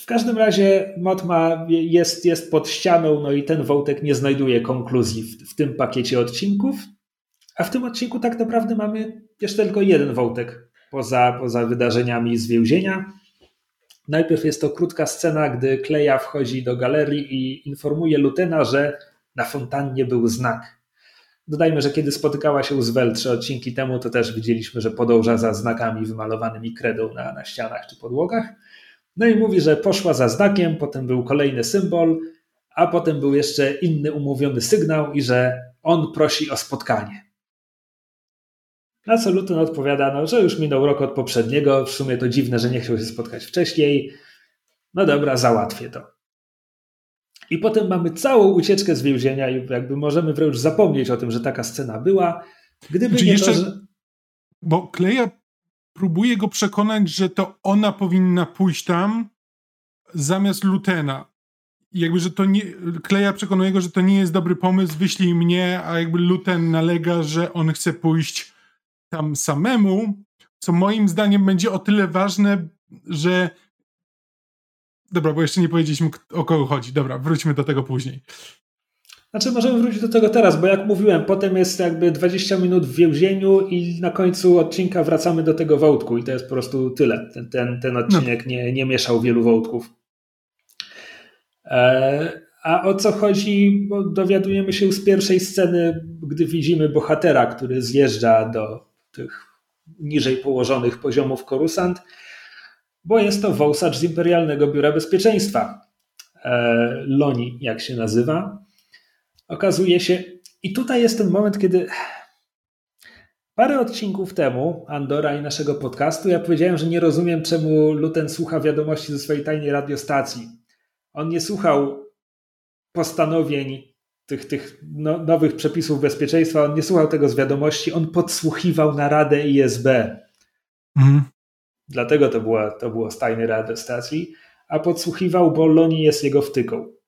W każdym razie Motma jest, jest pod ścianą, no i ten wątek nie znajduje konkluzji w, w tym pakiecie odcinków. A w tym odcinku tak naprawdę mamy jeszcze tylko jeden wątek poza, poza wydarzeniami z więzienia. Najpierw jest to krótka scena, gdy Kleja wchodzi do galerii i informuje Lutena, że na fontannie był znak. Dodajmy, że kiedy spotykała się z Wel trzy odcinki temu, to też widzieliśmy, że podąża za znakami wymalowanymi kredą na, na ścianach czy podłogach. No i mówi, że poszła za znakiem, potem był kolejny symbol, a potem był jeszcze inny umówiony sygnał i że on prosi o spotkanie. Na co Luton odpowiada, no, że już minął rok od poprzedniego, w sumie to dziwne, że nie chciał się spotkać wcześniej. No dobra, załatwię to. I potem mamy całą ucieczkę z więzienia i jakby możemy wręcz zapomnieć o tym, że taka scena była. Gdyby znaczy nie jeszcze, to, że... Bo Kleja próbuje go przekonać, że to ona powinna pójść tam zamiast Lutena. I jakby, że to nie, Kleja przekonuje go, że to nie jest dobry pomysł, wyślij mnie, a jakby Luten nalega, że on chce pójść tam samemu, co moim zdaniem będzie o tyle ważne, że Dobra, bo jeszcze nie powiedzieliśmy o kogo chodzi. Dobra, wróćmy do tego później. Znaczy, możemy wrócić do tego teraz, bo jak mówiłem, potem jest jakby 20 minut w więzieniu i na końcu odcinka wracamy do tego wątku i to jest po prostu tyle. Ten, ten, ten odcinek no. nie, nie mieszał wielu wątków. E, a o co chodzi? Bo dowiadujemy się z pierwszej sceny, gdy widzimy bohatera, który zjeżdża do tych niżej położonych poziomów Korusant, bo jest to wąsacz z Imperialnego Biura Bezpieczeństwa. E, Loni, jak się nazywa okazuje się, i tutaj jest ten moment, kiedy parę odcinków temu Andora i naszego podcastu ja powiedziałem, że nie rozumiem, czemu Luten słucha wiadomości ze swojej tajnej radiostacji. On nie słuchał postanowień tych, tych no, nowych przepisów bezpieczeństwa, on nie słuchał tego z wiadomości, on podsłuchiwał naradę ISB. Mhm. Dlatego to było, to było z tajnej radiostacji, a podsłuchiwał, bo Loni jest jego wtyką.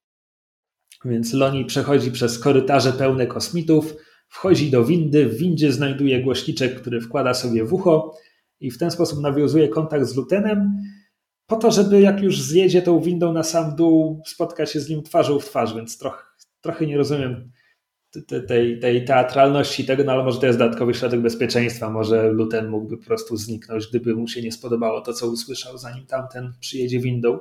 Więc Loni przechodzi przez korytarze pełne kosmitów, wchodzi do windy, w windzie znajduje głośniczek, który wkłada sobie w ucho i w ten sposób nawiązuje kontakt z Lutenem, po to, żeby jak już zjedzie tą windą na sam dół, spotkać się z nim twarzą w twarz, więc trochę, trochę nie rozumiem tej, tej teatralności tego, no ale może to jest dodatkowy środek bezpieczeństwa, może Luten mógłby po prostu zniknąć, gdyby mu się nie spodobało to, co usłyszał, zanim tamten przyjedzie windą.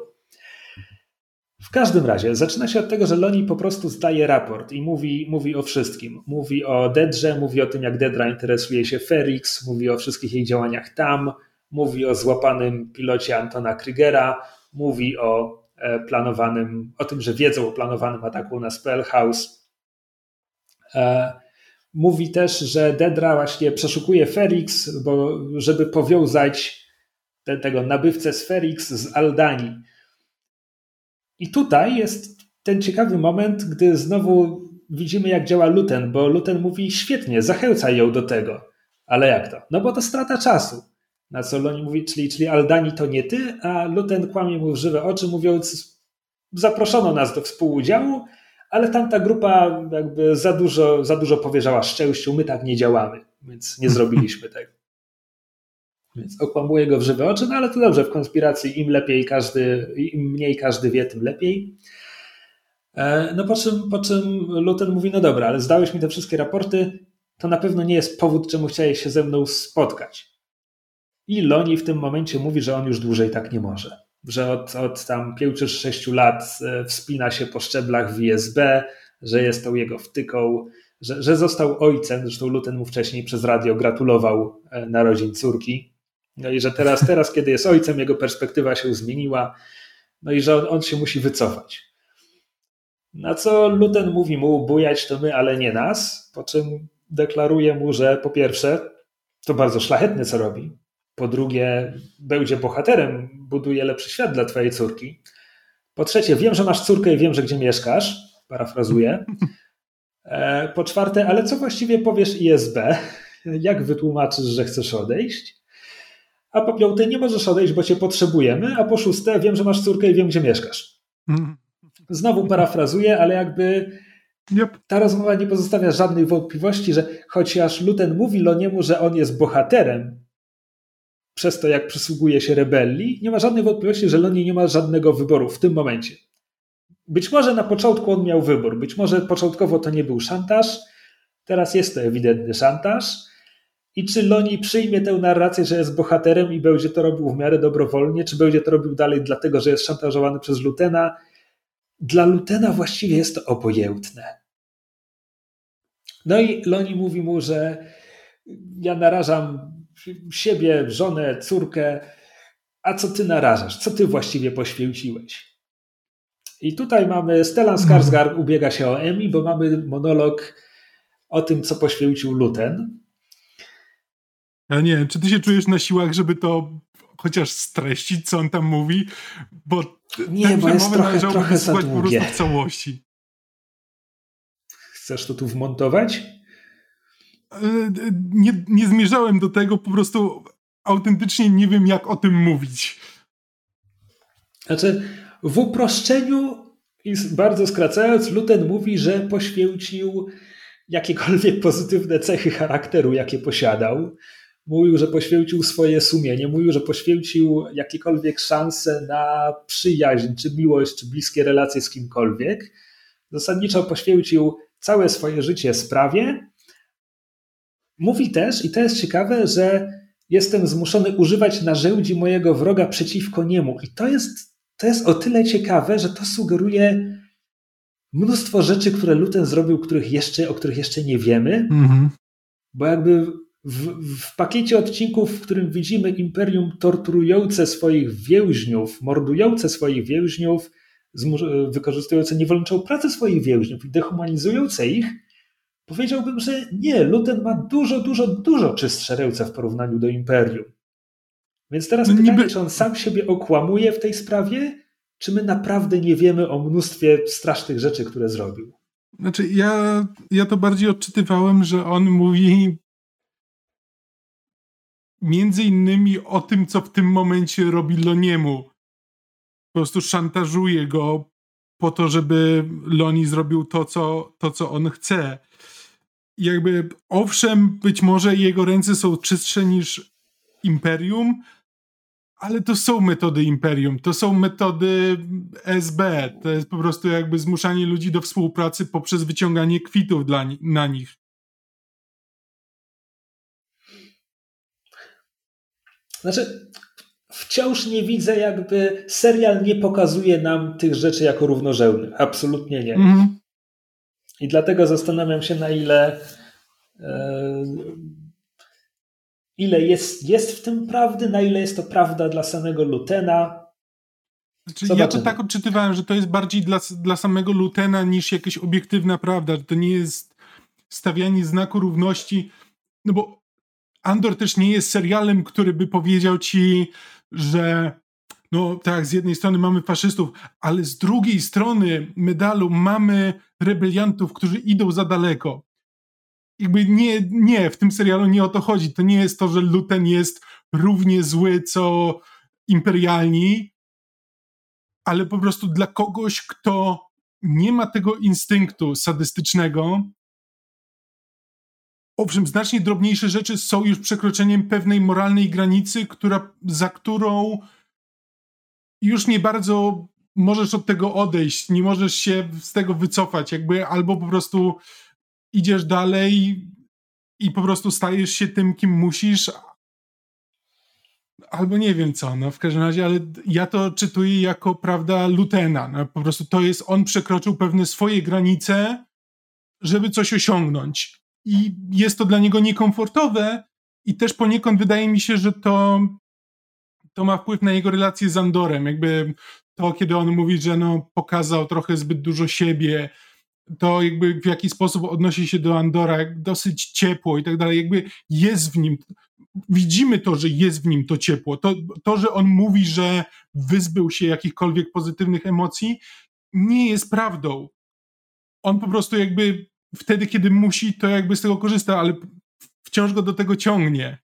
W każdym razie zaczyna się od tego, że Loni po prostu zdaje raport i mówi, mówi o wszystkim. Mówi o Dedrze, mówi o tym, jak Dedra interesuje się Ferix, mówi o wszystkich jej działaniach tam, mówi o złapanym pilocie Antona Krygera, mówi o e, planowanym, o tym, że wiedzą o planowanym ataku na Spellhouse. E, mówi też, że Dedra właśnie przeszukuje Ferix, bo żeby powiązać te, tego nabywcę z Ferix z Aldani i tutaj jest ten ciekawy moment, gdy znowu widzimy, jak działa Luten, bo Luten mówi świetnie, zachęca ją do tego. Ale jak to? No bo to strata czasu. Na co Loni mówi, czyli, czyli Aldani to nie ty, a Luten kłamie mu w żywe oczy, mówiąc, zaproszono nas do współudziału, ale tamta grupa jakby za dużo, za dużo powierzała szczęściu, my tak nie działamy, więc nie zrobiliśmy *laughs* tego. Więc okłamuje go w żywe oczy, no ale to dobrze, w konspiracji im lepiej każdy, im mniej każdy wie, tym lepiej. E, no po czym, po czym Luten mówi, no dobra, ale zdałeś mi te wszystkie raporty, to na pewno nie jest powód, czemu chciałeś się ze mną spotkać. I Loni w tym momencie mówi, że on już dłużej tak nie może. Że od, od tam 5 czy 6 lat e, wspina się po szczeblach w ISB, że jest tą jego wtyką, że, że został ojcem. Zresztą Luten mu wcześniej przez radio gratulował e, narodzin córki. No i że teraz, teraz, kiedy jest ojcem, jego perspektywa się zmieniła, no i że on, on się musi wycofać. Na co Luten mówi mu, bujać to my, ale nie nas, po czym deklaruje mu, że po pierwsze, to bardzo szlachetne, co robi. Po drugie, będzie bohaterem, buduje lepszy świat dla twojej córki. Po trzecie, wiem, że masz córkę i wiem, że gdzie mieszkasz. Parafrazuję. E, po czwarte, ale co właściwie powiesz ISB? Jak wytłumaczysz, że chcesz odejść? A po piąte, nie możesz odejść, bo cię potrzebujemy. A po szóste, wiem, że masz córkę i wiem, gdzie mieszkasz. Mhm. Znowu parafrazuję, ale jakby Yep. Ta rozmowa nie pozostawia żadnej wątpliwości, że chociaż Luten mówi Loniemu, że on jest bohaterem, przez to jak przysługuje się rebelii, nie ma żadnej wątpliwości, że Loni nie ma żadnego wyboru w tym momencie. Być może na początku on miał wybór, być może początkowo to nie był szantaż, teraz jest to ewidentny szantaż. I czy Loni przyjmie tę narrację, że jest bohaterem i będzie to robił w miarę dobrowolnie, czy będzie to robił dalej dlatego, że jest szantażowany przez Lutena, dla Lutena właściwie jest to obojętne. No i Loni mówi mu, że ja narażam siebie, żonę, córkę, a co ty narażasz? Co ty właściwie poświęciłeś? I tutaj mamy, Stellan Skarsgård ubiega się o Emmy, bo mamy monolog o tym, co poświęcił Luten. Ja nie wiem, czy ty się czujesz na siłach, żeby to chociaż streścić, co on tam mówi, bo nie, bo jest trochę, trochę za długie. po prostu w całości. Chcesz to tu wmontować? E, nie, nie zmierzałem do tego, po prostu autentycznie nie wiem, jak o tym mówić. Znaczy, w uproszczeniu i bardzo skracając, Luten mówi, że poświęcił jakiekolwiek pozytywne cechy charakteru, jakie posiadał, Mówił, że poświęcił swoje sumienie, mówił, że poświęcił jakiekolwiek szanse na przyjaźń, czy miłość, czy bliskie relacje z kimkolwiek. Zasadniczo poświęcił całe swoje życie sprawie. Mówi też, i to jest ciekawe, że jestem zmuszony używać narzędzi mojego wroga przeciwko niemu. I to jest, to jest o tyle ciekawe, że to sugeruje mnóstwo rzeczy, które Luten zrobił, których jeszcze, o których jeszcze nie wiemy. Mhm. Bo jakby w, w, pakiecie odcinków, w którym widzimy imperium torturujące swoich więźniów, mordujące swoich więźniów, wykorzystujące niewolniczą pracę swoich więźniów i dehumanizujące ich, powiedziałbym, że nie, Luten ma dużo, dużo, dużo czystsze ręce w porównaniu do imperium. Więc teraz no pytanie, niby... czy on sam siebie okłamuje w tej sprawie, czy my naprawdę nie wiemy o mnóstwie strasznych rzeczy, które zrobił? Znaczy, ja, ja to bardziej odczytywałem, że on mówi między innymi o tym, co w tym momencie robi Loniemu. Po prostu szantażuje go po to, żeby Loni zrobił to, co, to, co on chce. Jakby, owszem, być może jego ręce są czystsze niż Imperium, ale to są metody Imperium, to są metody SB. To jest po prostu jakby zmuszanie ludzi do współpracy poprzez wyciąganie kwitów dla, na nich. Znaczy, wciąż nie widzę, jakby serial nie pokazuje nam tych rzeczy jako równorzędnych. Absolutnie nie. Mhm. I dlatego zastanawiam się, na ile. E, ile jest, jest w tym prawdy, na ile jest to prawda dla samego Lutena. Znaczy, ja to tak odczytywałem, że to jest bardziej dla, dla samego Lutena niż jakaś obiektywna prawda, że to nie jest stawianie znaku równości, no bo Andor też nie jest serialem, który by powiedział ci, że no tak, z jednej strony mamy faszystów, ale z drugiej strony medalu mamy rebeliantów, którzy idą za daleko. Jakby nie, nie, w tym serialu nie o to chodzi. To nie jest to, że Luten jest równie zły co imperialni, ale po prostu dla kogoś, kto nie ma tego instynktu sadystycznego. Owszem, znacznie drobniejsze rzeczy są już przekroczeniem pewnej moralnej granicy, która, za którą już nie bardzo możesz od tego odejść, nie możesz się z tego wycofać, jakby albo po prostu idziesz dalej i po prostu stajesz się tym, kim musisz, albo nie wiem co, no w każdym razie, ale ja to czytuję jako, prawda, Lutena, no, po prostu to jest, on przekroczył pewne swoje granice, żeby coś osiągnąć i jest to dla niego niekomfortowe i też poniekąd wydaje mi się, że to to ma wpływ na jego relacje z Andorem, jakby to, kiedy on mówi, że no, pokazał trochę zbyt dużo siebie, to jakby w jaki sposób odnosi się do Andora, dosyć ciepło i tak dalej, jakby jest w nim, widzimy to, że jest w nim to ciepło, to, to, że on mówi, że wyzbył się jakichkolwiek pozytywnych emocji, nie jest prawdą. On po prostu jakby wtedy, kiedy musi, to jakby z tego korzysta, ale wciąż go do tego ciągnie.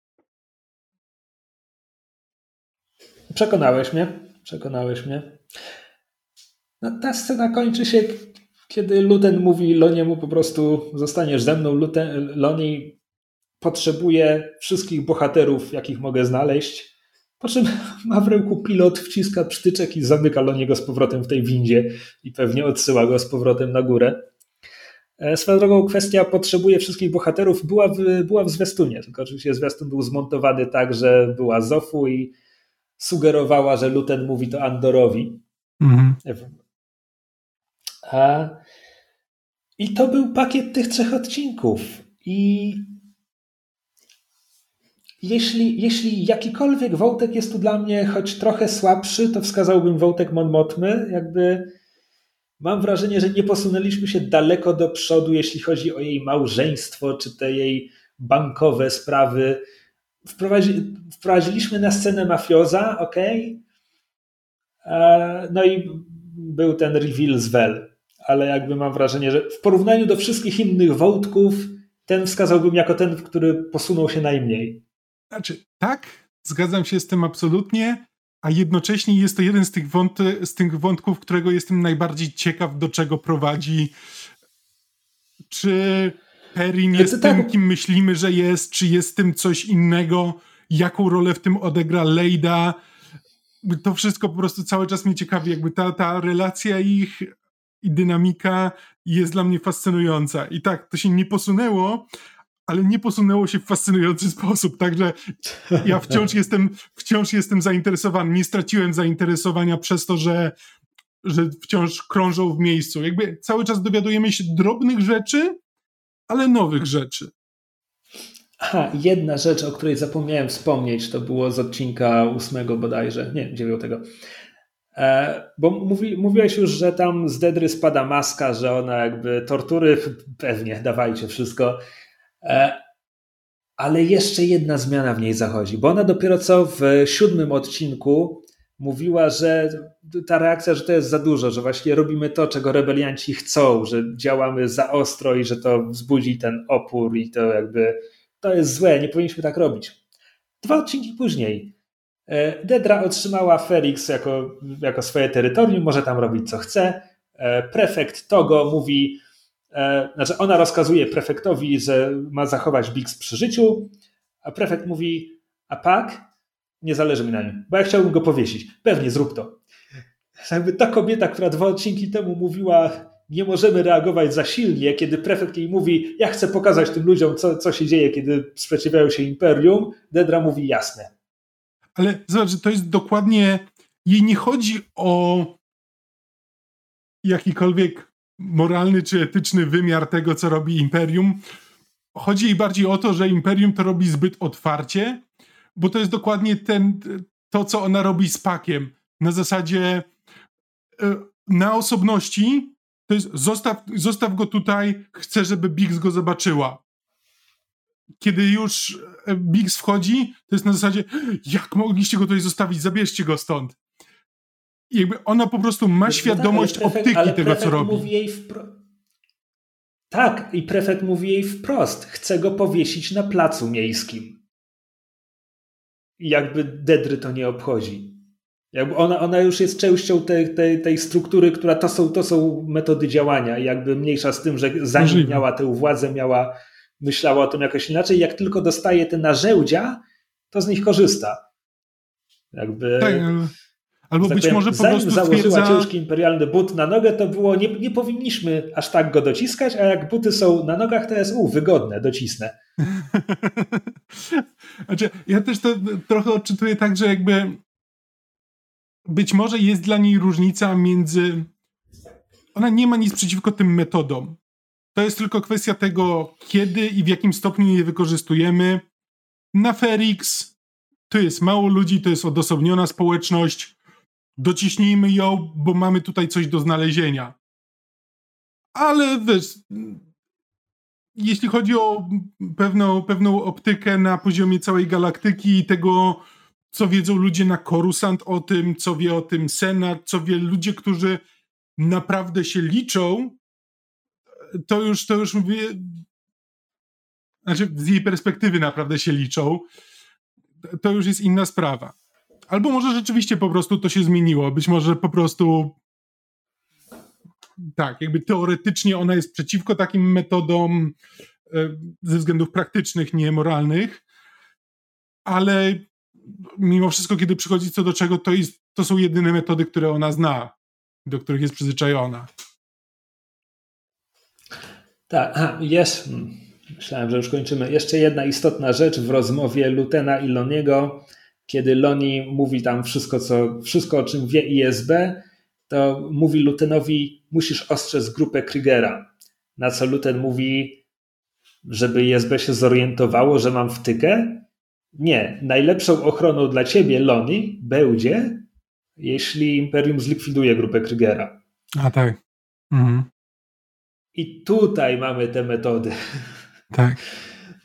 Przekonałeś mnie, przekonałeś mnie. No, ta scena kończy się, kiedy Luten mówi Loniemu po prostu zostaniesz ze mną. Luten, Loni potrzebuje wszystkich bohaterów, jakich mogę znaleźć. Po czym ma w ręku pilot, wciska przytyczek i zamyka Loniego z powrotem w tej windzie i pewnie odsyła go z powrotem na górę. E, swoją drogą kwestia potrzebuje wszystkich bohaterów była w, była w zwiastunie, tylko oczywiście zwiastun był zmontowany tak, że była Zofu i sugerowała, że Luten mówi to Andorowi. Mhm. A, I to był pakiet tych trzech odcinków. I jeśli, jeśli jakikolwiek wątek jest tu dla mnie choć trochę słabszy, to wskazałbym wątek Mon Motmy. Jakby mam wrażenie, że nie posunęliśmy się daleko do przodu, jeśli chodzi o jej małżeństwo, czy te jej bankowe sprawy wprowadzi, wprowadziliśmy na scenę mafioza, ok? E, no i był ten reveal z Well, ale jakby mam wrażenie, że w porównaniu do wszystkich innych wątków, ten wskazałbym jako ten, który posunął się najmniej. Znaczy, tak, zgadzam się z tym absolutnie, a jednocześnie jest to jeden z tych, wąt z tych wątków, którego jestem najbardziej ciekaw, do czego prowadzi. Czy Perrin jest tym, kim myślimy, że jest, czy jest tym coś innego, jaką rolę w tym odegra Lejda. To wszystko po prostu cały czas mnie ciekawi, jakby ta, ta relacja ich i dynamika jest dla mnie fascynująca. I tak, to się nie posunęło, ale nie posunęło się w fascynujący sposób, także ja wciąż *laughs* jestem, wciąż jestem zainteresowany. Nie straciłem zainteresowania przez to, że, że wciąż krążą w miejscu. Jakby cały czas dowiadujemy się drobnych rzeczy, ale nowych rzeczy. Aha, jedna rzecz, o której zapomniałem wspomnieć, to było z odcinka ósmego bodajże, nie, dziewiątego. E, bo mówi, mówiłeś już, że tam z Dedry spada maska, że ona jakby tortury, *laughs* pewnie, dawajcie wszystko. E, ale jeszcze jedna zmiana w niej zachodzi, bo ona dopiero co w siódmym odcinku mówiła, że ta reakcja, że to jest za dużo, że właśnie robimy to, czego rebelianci chcą, że działamy za ostro i że to wzbudzi ten opór i to jakby to jest złe, nie powinniśmy tak robić. Dwa odcinki później e, Dedra otrzymała Felix jako, jako swoje terytorium, może tam robić co chce. E, prefekt Togo mówi, znaczy ona rozkazuje prefektowi, że ma zachować Bix przy życiu, a prefekt mówi, a pak, nie zależy mi na nim, bo ja chciałbym go powiesić. Pewnie zrób to. Jakby ta kobieta, która dwa odcinki temu mówiła, nie możemy reagować za silnie, kiedy prefekt jej mówi, ja chcę pokazać tym ludziom, co, co się dzieje, kiedy sprzeciwiają się imperium, Dedra mówi jasne. Ale zobacz, to jest dokładnie, jej nie chodzi o jakikolwiek moralny czy etyczny wymiar tego, co robi imperium. Chodzi jej bardziej o to, że imperium to robi zbyt otwarcie, bo to jest dokładnie ten, to, co ona robi z pakiem. Na zasadzie e, na osobności to jest zostaw, zostaw go tutaj, chcę, żeby Biggs go zobaczyła. Kiedy już e, Biggs wchodzi, to jest na zasadzie, jak mogliście go tutaj zostawić, zabierzcie go stąd. Jakby ona po prostu ma no tak, świadomość tak, prefekt, optyki tego, co robi. Mówi jej wpro... Tak, i prefekt mówi jej wprost, chce go powiesić na placu miejskim. Jakby Dedry to nie obchodzi. Jakby ona, ona już jest częścią tej, tej, tej struktury, która to są, to są metody działania. Jakby mniejsza z tym, że zanim Możliwe. miała tę władzę, miała, myślała o tym jakoś inaczej. Jak tylko dostaje te narzędzia, to z nich korzysta. Jakby. Tak, Albo być może po zanim prostu założyła stwierdza... ciężki imperialny but na nogę, to było nie, nie powinniśmy aż tak go dociskać, a jak buty są na nogach, to jest u, wygodne, docisnę. *laughs* znaczy, ja też to trochę odczytuję tak, że jakby być może jest dla niej różnica między. Ona nie ma nic przeciwko tym metodom. To jest tylko kwestia tego, kiedy i w jakim stopniu je wykorzystujemy. Na Ferix to jest mało ludzi, to jest odosobniona społeczność. Dociśnijmy ją, bo mamy tutaj coś do znalezienia. Ale wiesz, jeśli chodzi o pewną, pewną optykę na poziomie całej galaktyki i tego, co wiedzą ludzie na Korusant o tym, co wie o tym Senat, co wie ludzie, którzy naprawdę się liczą, to już, to już mówię, znaczy z jej perspektywy naprawdę się liczą, to już jest inna sprawa. Albo może rzeczywiście po prostu to się zmieniło, być może po prostu tak, jakby teoretycznie ona jest przeciwko takim metodom e, ze względów praktycznych, nie moralnych, ale mimo wszystko, kiedy przychodzi co do czego, to, jest, to są jedyne metody, które ona zna, do których jest przyzwyczajona. Tak, jest. Myślałem, że już kończymy. Jeszcze jedna istotna rzecz w rozmowie Lutena i Loniego, kiedy Loni mówi tam wszystko, co, wszystko o czym wie ISB, to mówi Lutenowi, musisz ostrzec grupę Krygera. Na co Luten mówi, żeby ISB się zorientowało, że mam wtykę, nie, najlepszą ochroną dla ciebie, Loni, będzie, jeśli Imperium zlikwiduje grupę Krygera. A tak. Mhm. I tutaj mamy te metody. Tak.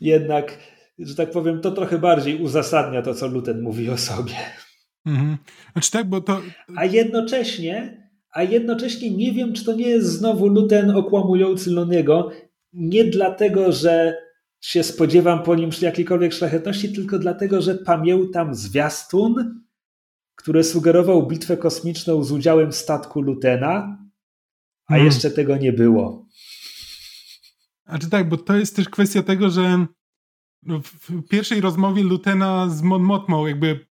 Jednak, że tak powiem, to trochę bardziej uzasadnia to, co Luten mówi o sobie. Mhm. Znaczy tak, bo to... A jednocześnie, a jednocześnie nie wiem, czy to nie jest znowu Luten okłamujący Loniego, nie dlatego, że się spodziewam po nim jakiejkolwiek szlachetności, tylko dlatego, że pamiętam zwiastun, który sugerował bitwę kosmiczną z udziałem statku Lutena, a hmm. jeszcze tego nie było. A czy tak, bo to jest też kwestia tego, że w pierwszej rozmowie Lutena z Mon Motmą jakby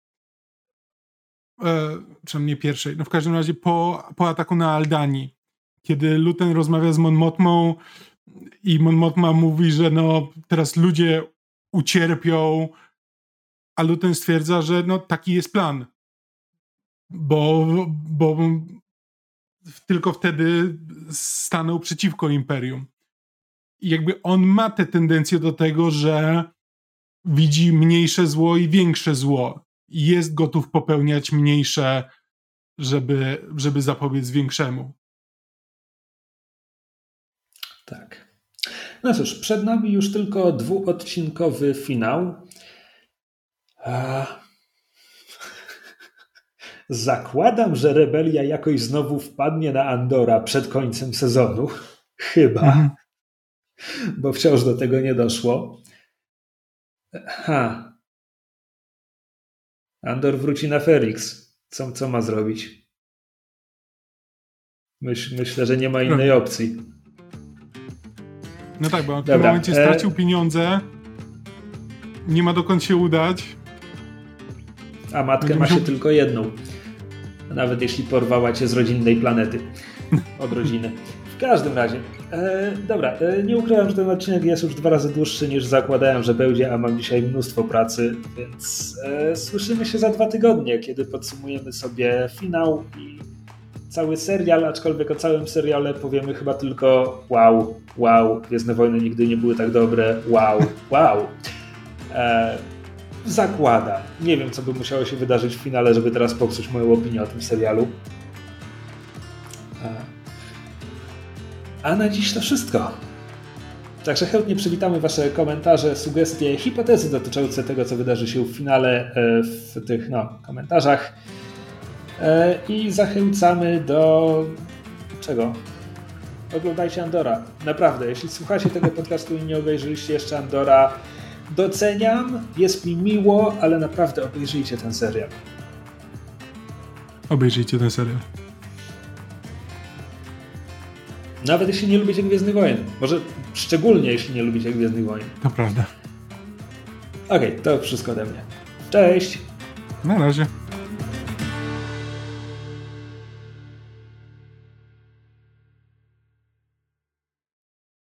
e, czy nie pierwszej, no w każdym razie po, po ataku na Aldani, kiedy Luten rozmawia z Mon Motmą, i Mon Mothma mówi, że no teraz ludzie ucierpią, a Luten stwierdza, że no taki jest plan. Bo, bo tylko wtedy stanął przeciwko imperium. I jakby on ma tę tendencję do tego, że widzi mniejsze zło i większe zło. I jest gotów popełniać mniejsze, żeby, żeby zapobiec większemu. Tak. No cóż, przed nami już tylko dwuodcinkowy finał. A... *laughs* Zakładam, że rebelia jakoś znowu wpadnie na Andora przed końcem sezonu. Chyba. Mhm. Bo wciąż do tego nie doszło. Ha. Andor wróci na Felix. Co, co ma zrobić? Myśl, myślę, że nie ma innej no. opcji. No tak, bo w Dobra. tym momencie stracił e... pieniądze, nie ma dokąd się udać. A matkę ma się tylko jedną. Nawet jeśli porwała cię z rodzinnej planety. *laughs* Od rodziny. W każdym razie. E, dobra, e, nie ukrywam, że ten odcinek jest już dwa razy dłuższy niż zakładałem, że będzie, a mam dzisiaj mnóstwo pracy, więc e, słyszymy się za dwa tygodnie, kiedy podsumujemy sobie finał i cały serial, aczkolwiek o całym seriale powiemy chyba tylko wow, wow, Gwiezdne Wojny nigdy nie były tak dobre, wow, wow. E, zakładam. Nie wiem, co by musiało się wydarzyć w finale, żeby teraz popsuć moją opinię o tym serialu. A na dziś to wszystko. Także chętnie przywitamy Wasze komentarze, sugestie, hipotezy dotyczące tego, co wydarzy się w finale e, w tych no, komentarzach. E, I zachęcamy do czego? Oglądajcie Andora. Naprawdę, jeśli słuchacie tego podcastu i nie obejrzeliście jeszcze Andora, doceniam, jest mi miło, ale naprawdę obejrzyjcie ten serial. Obejrzyjcie ten serial. Nawet jeśli nie lubicie Gwiezdnych Wojen. Może szczególnie jeśli nie lubicie Gwiezdnych Wojen. To prawda. Okej, okay, to wszystko ode mnie. Cześć! Na razie.